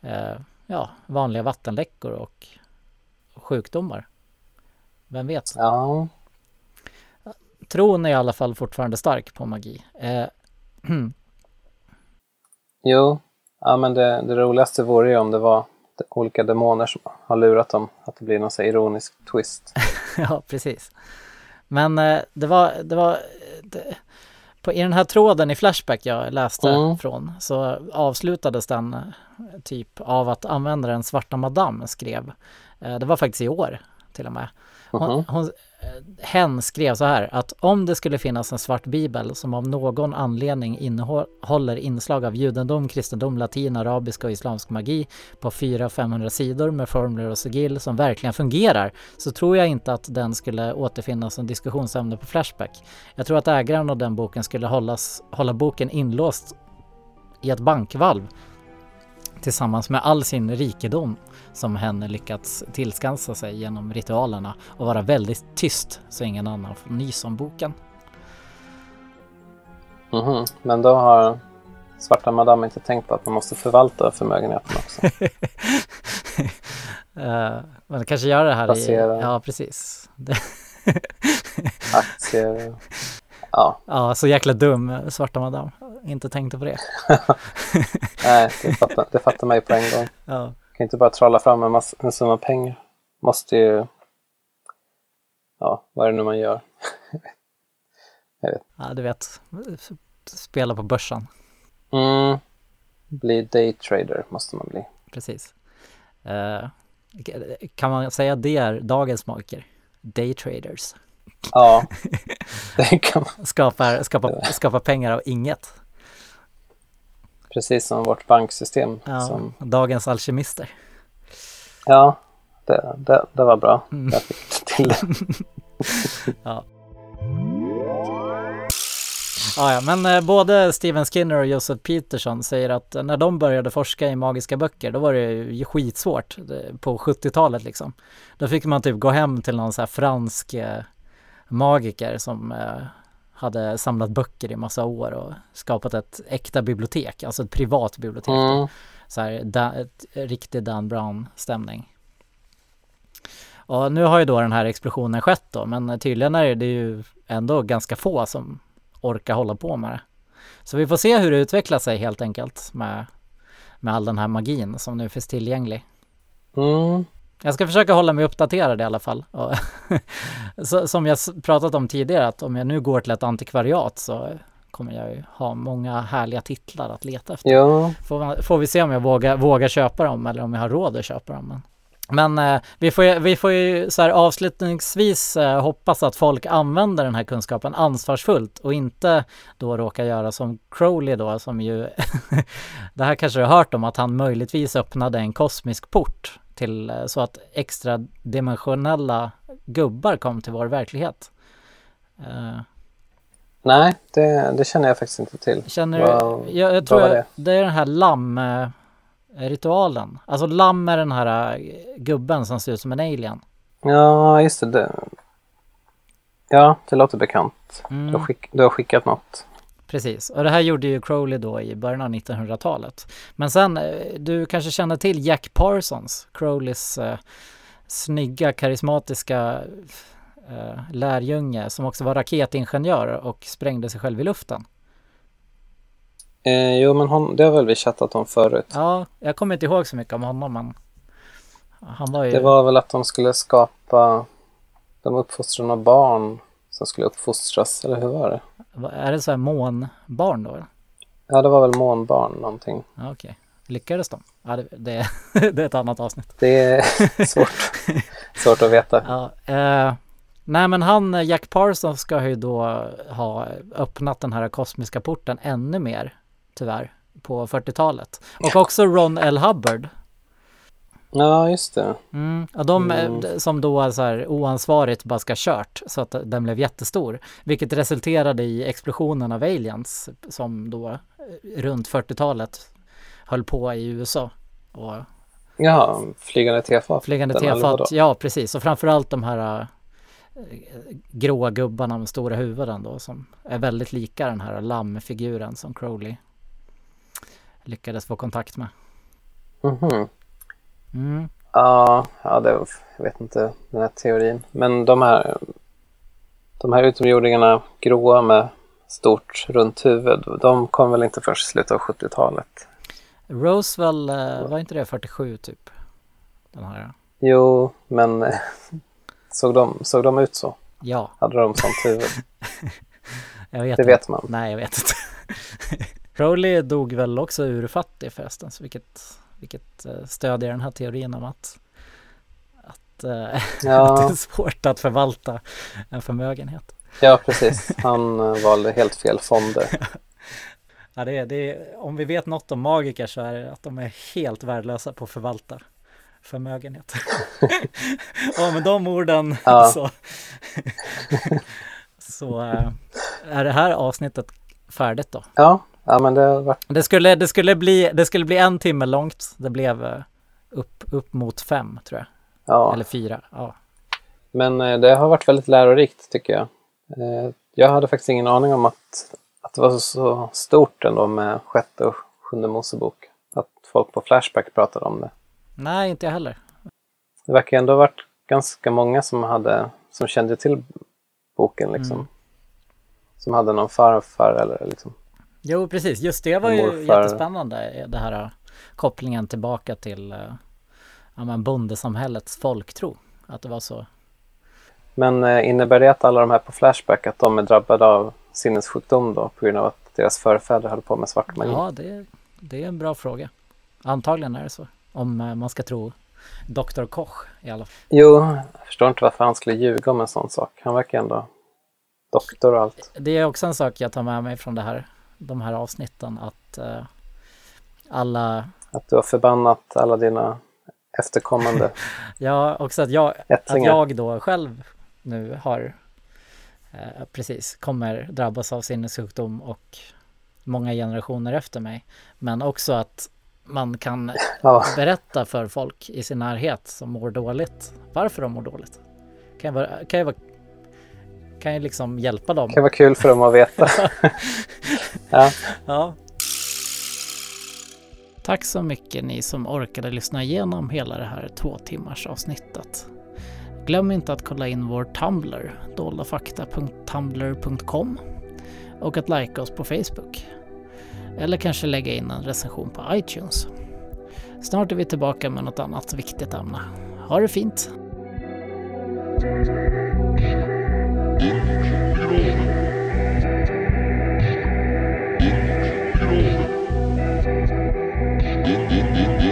eh, ja, vanliga vattenläckor och sjukdomar. Vem vet? Ja, Tron är i alla fall fortfarande stark på magi. Eh, jo. Ja, men det, det roligaste vore ju om det var olika demoner som har lurat dem. Att det blir någon så ironisk twist. ja, precis. Men eh, det var, det var det, på, i den här tråden i Flashback jag läste Mm. från så avslutades den eh, typ av att användaren Svarta Madame skrev. Eh, det var faktiskt i år till och med. Hon, Mhm. hon, eh, hen skrev så här att om det skulle finnas en svart bibel som av någon anledning innehåller inslag av judendom, kristendom, latin, arabiska och islamsk magi på 400-500 sidor med formler och sigill som verkligen fungerar så tror jag inte att den skulle återfinnas som diskussionsämne på Flashback. Jag tror att ägaren av den boken skulle hållas, hålla boken inlåst i ett bankvalv tillsammans med all sin rikedom som hen lyckats tillskansa sig genom ritualerna och vara väldigt tyst så ingen annan får nys om boken. Mhm. Men då har Svarta Madame inte tänkt på att man måste förvalta förmögenheten också. Eh, men kanske göra det här Basera. i... Ja, precis. Aktier. Ja, ja, så jäkla dum, svarta madam. Inte tänkte på det. nej, det fattar, det fattar man ju på en gång. Ja, kan inte bara trolla fram en, massa, en summa pengar. Måste ju... Ja, vad är det nu man gör? ja du vet. Spela på börsen. Mm. Bli daytrader måste man bli. Precis. Eh, kan man säga att det är dagens magiker? Daytraders. Ja, det kan man. Skapar, skapar, skapar pengar av inget. Precis som vårt banksystem. Ja, Som, dagens alkemister. ja det, det, det var bra. Mm. Jag fick till det. Ja. Ja, ja, men eh, både Steven Skinner och Joseph Peterson säger att när de började forska i magiska böcker, då var det ju skitsvårt det- på 70-talet liksom. Då fick man typ gå hem till någon så här fransk eh, magiker som eh, hade samlat böcker i massa år och skapat ett äkta bibliotek, alltså ett privat bibliotek. då. Mm. Så här, da, ett, riktig Dan Brown-stämning. Och nu har ju då den här explosionen skett då, men tydligen är det ju ändå ganska få som orkar hålla på med det. Så vi får se hur det utvecklar sig helt enkelt med, med all den här magin som nu finns tillgänglig. Mm. Jag ska försöka hålla mig uppdaterad i alla fall. Som jag pratat om tidigare, att om jag nu går till ett antikvariat så kommer jag ju ha många härliga titlar att leta efter. Ja, Får, man- får vi se om jag vågar, vågar köpa dem eller om jag har råd att köpa dem. Men, men eh, vi, får vi får ju så här avslutningsvis eh, hoppas att folk använder den här kunskapen ansvarsfullt och inte då råkar göra som Crowley då som ju det här kanske du har hört om att han möjligtvis öppnade en kosmisk port till eh, så att extra dimensionella gubbar kom till vår verklighet. Eh, nej, det, det känner jag faktiskt inte till. Känner Vad- du? Jag, jag tror jag, det är den här lamm-ritualen. Alltså lamm är den här eh, gubben som ser ut som en alien. Ja, just det. det. Ja, det låter bekant. Mm. Du, har skick, du har skickat något. Precis, och det här gjorde ju Crowley då i början av 1900-talet. Men sen, eh, du kanske känner till Jack Parsons, Crowleys eh, snygga, karismatiska eh, lärjunge som också var raketingenjör och sprängde sig själv i luften. Eh, jo, men hon, det har väl vi chattat om förut. Ja, jag kommer inte ihåg så mycket om honom men han var ju... Det var väl att de skulle skapa, de uppfostrar några barn som skulle uppfostras, eller hur var det? Är det så här månbarn då? Ja, det var väl månbarn någonting. Okej, lyckades de? Ja, det, det, det är ett annat avsnitt. Det är svårt, svårt att veta. Ja, eh, nej men han, Jack Parsons ska ju då ha öppnat den här kosmiska porten ännu mer, tyvärr, på 40-talet. Och också Ron L. Hubbard. Ja, just det. Mm. Och de eh, Mm. som då så här oansvarigt bara ska kört så att den blev jättestor. Vilket resulterade i explosionen av aliens som då eh, runt 40-talet höll på i USA. Och Jaha, flygande tefat. Flygande tefat, ja precis. Och framförallt de här äh, gråa gubbarna med stora huvuden då som är väldigt lika den här lammfiguren som Crowley lyckades få kontakt med. Mhm. Mm. Ja, ja det, jag vet inte den här teorin. Men de här, de här utomjordingarna, gråa med stort runt huvud, de kom väl inte först i slutet av 70-talet? Roosevelt, äh, var inte det 47 typ? Den här, Jo, men eh, såg de, såg de ut så? ja, Hade de sånt huvud? jag vet Det inte. vet man. Nej, jag vet inte. Crowley dog väl också urfattig förresten, så vilket, vilket eh, stödjer den här teorin om att, att, eh, att det Ja, är svårt att förvalta en förmögenhet. ja precis. Han eh, valde helt fel fonder. Ja, det är, det är, om vi vet något om magiker så är det att de är helt värdelösa på att förvalta förmögenhet. och med de orden Ja. så, så är det här avsnittet färdigt då. Ja, ja men det Det skulle, det skulle, bli, det skulle bli en timme långt. Det blev eh, upp, upp mot fem tror jag. ja. Eller fyra. Ja. Men eh, det har varit väldigt lärorikt tycker jag. Eh, Jag hade faktiskt ingen aning om att, att det var så, så stort ändå med sjätte och sjunde Mosebok. Att folk på Flashback pratade om det. Nej, inte jag heller. Det verkar ändå ha varit ganska många som, hade, som kände till boken liksom. Mm. Som hade någon farfar eller liksom. Jo, precis. Just det var ju Morfar. jättespännande. eh, Det här eh, kopplingen tillbaka till eh, ja, men bondesamhällets folktro. Att det var så. Men innebär det att alla de här på Flashback att de är drabbade av sinnessjukdom då på grund av att deras förfäder höll på med svart magi? Ja, det, det är en bra fråga. Antagligen är det så. Om man ska tro Dr. Koch i alla fall. Jo, jag förstår inte varför han skulle ljuga om en sån sak. Han verkar ändå doktor och allt. Det är också en sak jag tar med mig från det här, de här avsnitten. Att eh, alla Att du har förbannat alla dina efterkommande Ja, också att jag, att jag då själv nu har eh, precis kommer drabbas av sinnessjukdom och många generationer efter mig. Men också att man kan Ja, berätta för folk i sin närhet som mår dåligt varför de mår dåligt. Kan jag, vara, kan jag, vara, kan jag liksom hjälpa dem? det kan vara kul för dem att veta. ja. Ja. Tack så mycket ni som orkade lyssna igenom hela det här två timmars avsnittet. Glöm inte att kolla in vår Tumblr, doldafakta.tumblr.com och att likea oss på Facebook. Eller kanske lägga in en recension på iTunes. Snart är vi tillbaka med något annat viktigt ämne. Ha det fint! Din, din, din, din.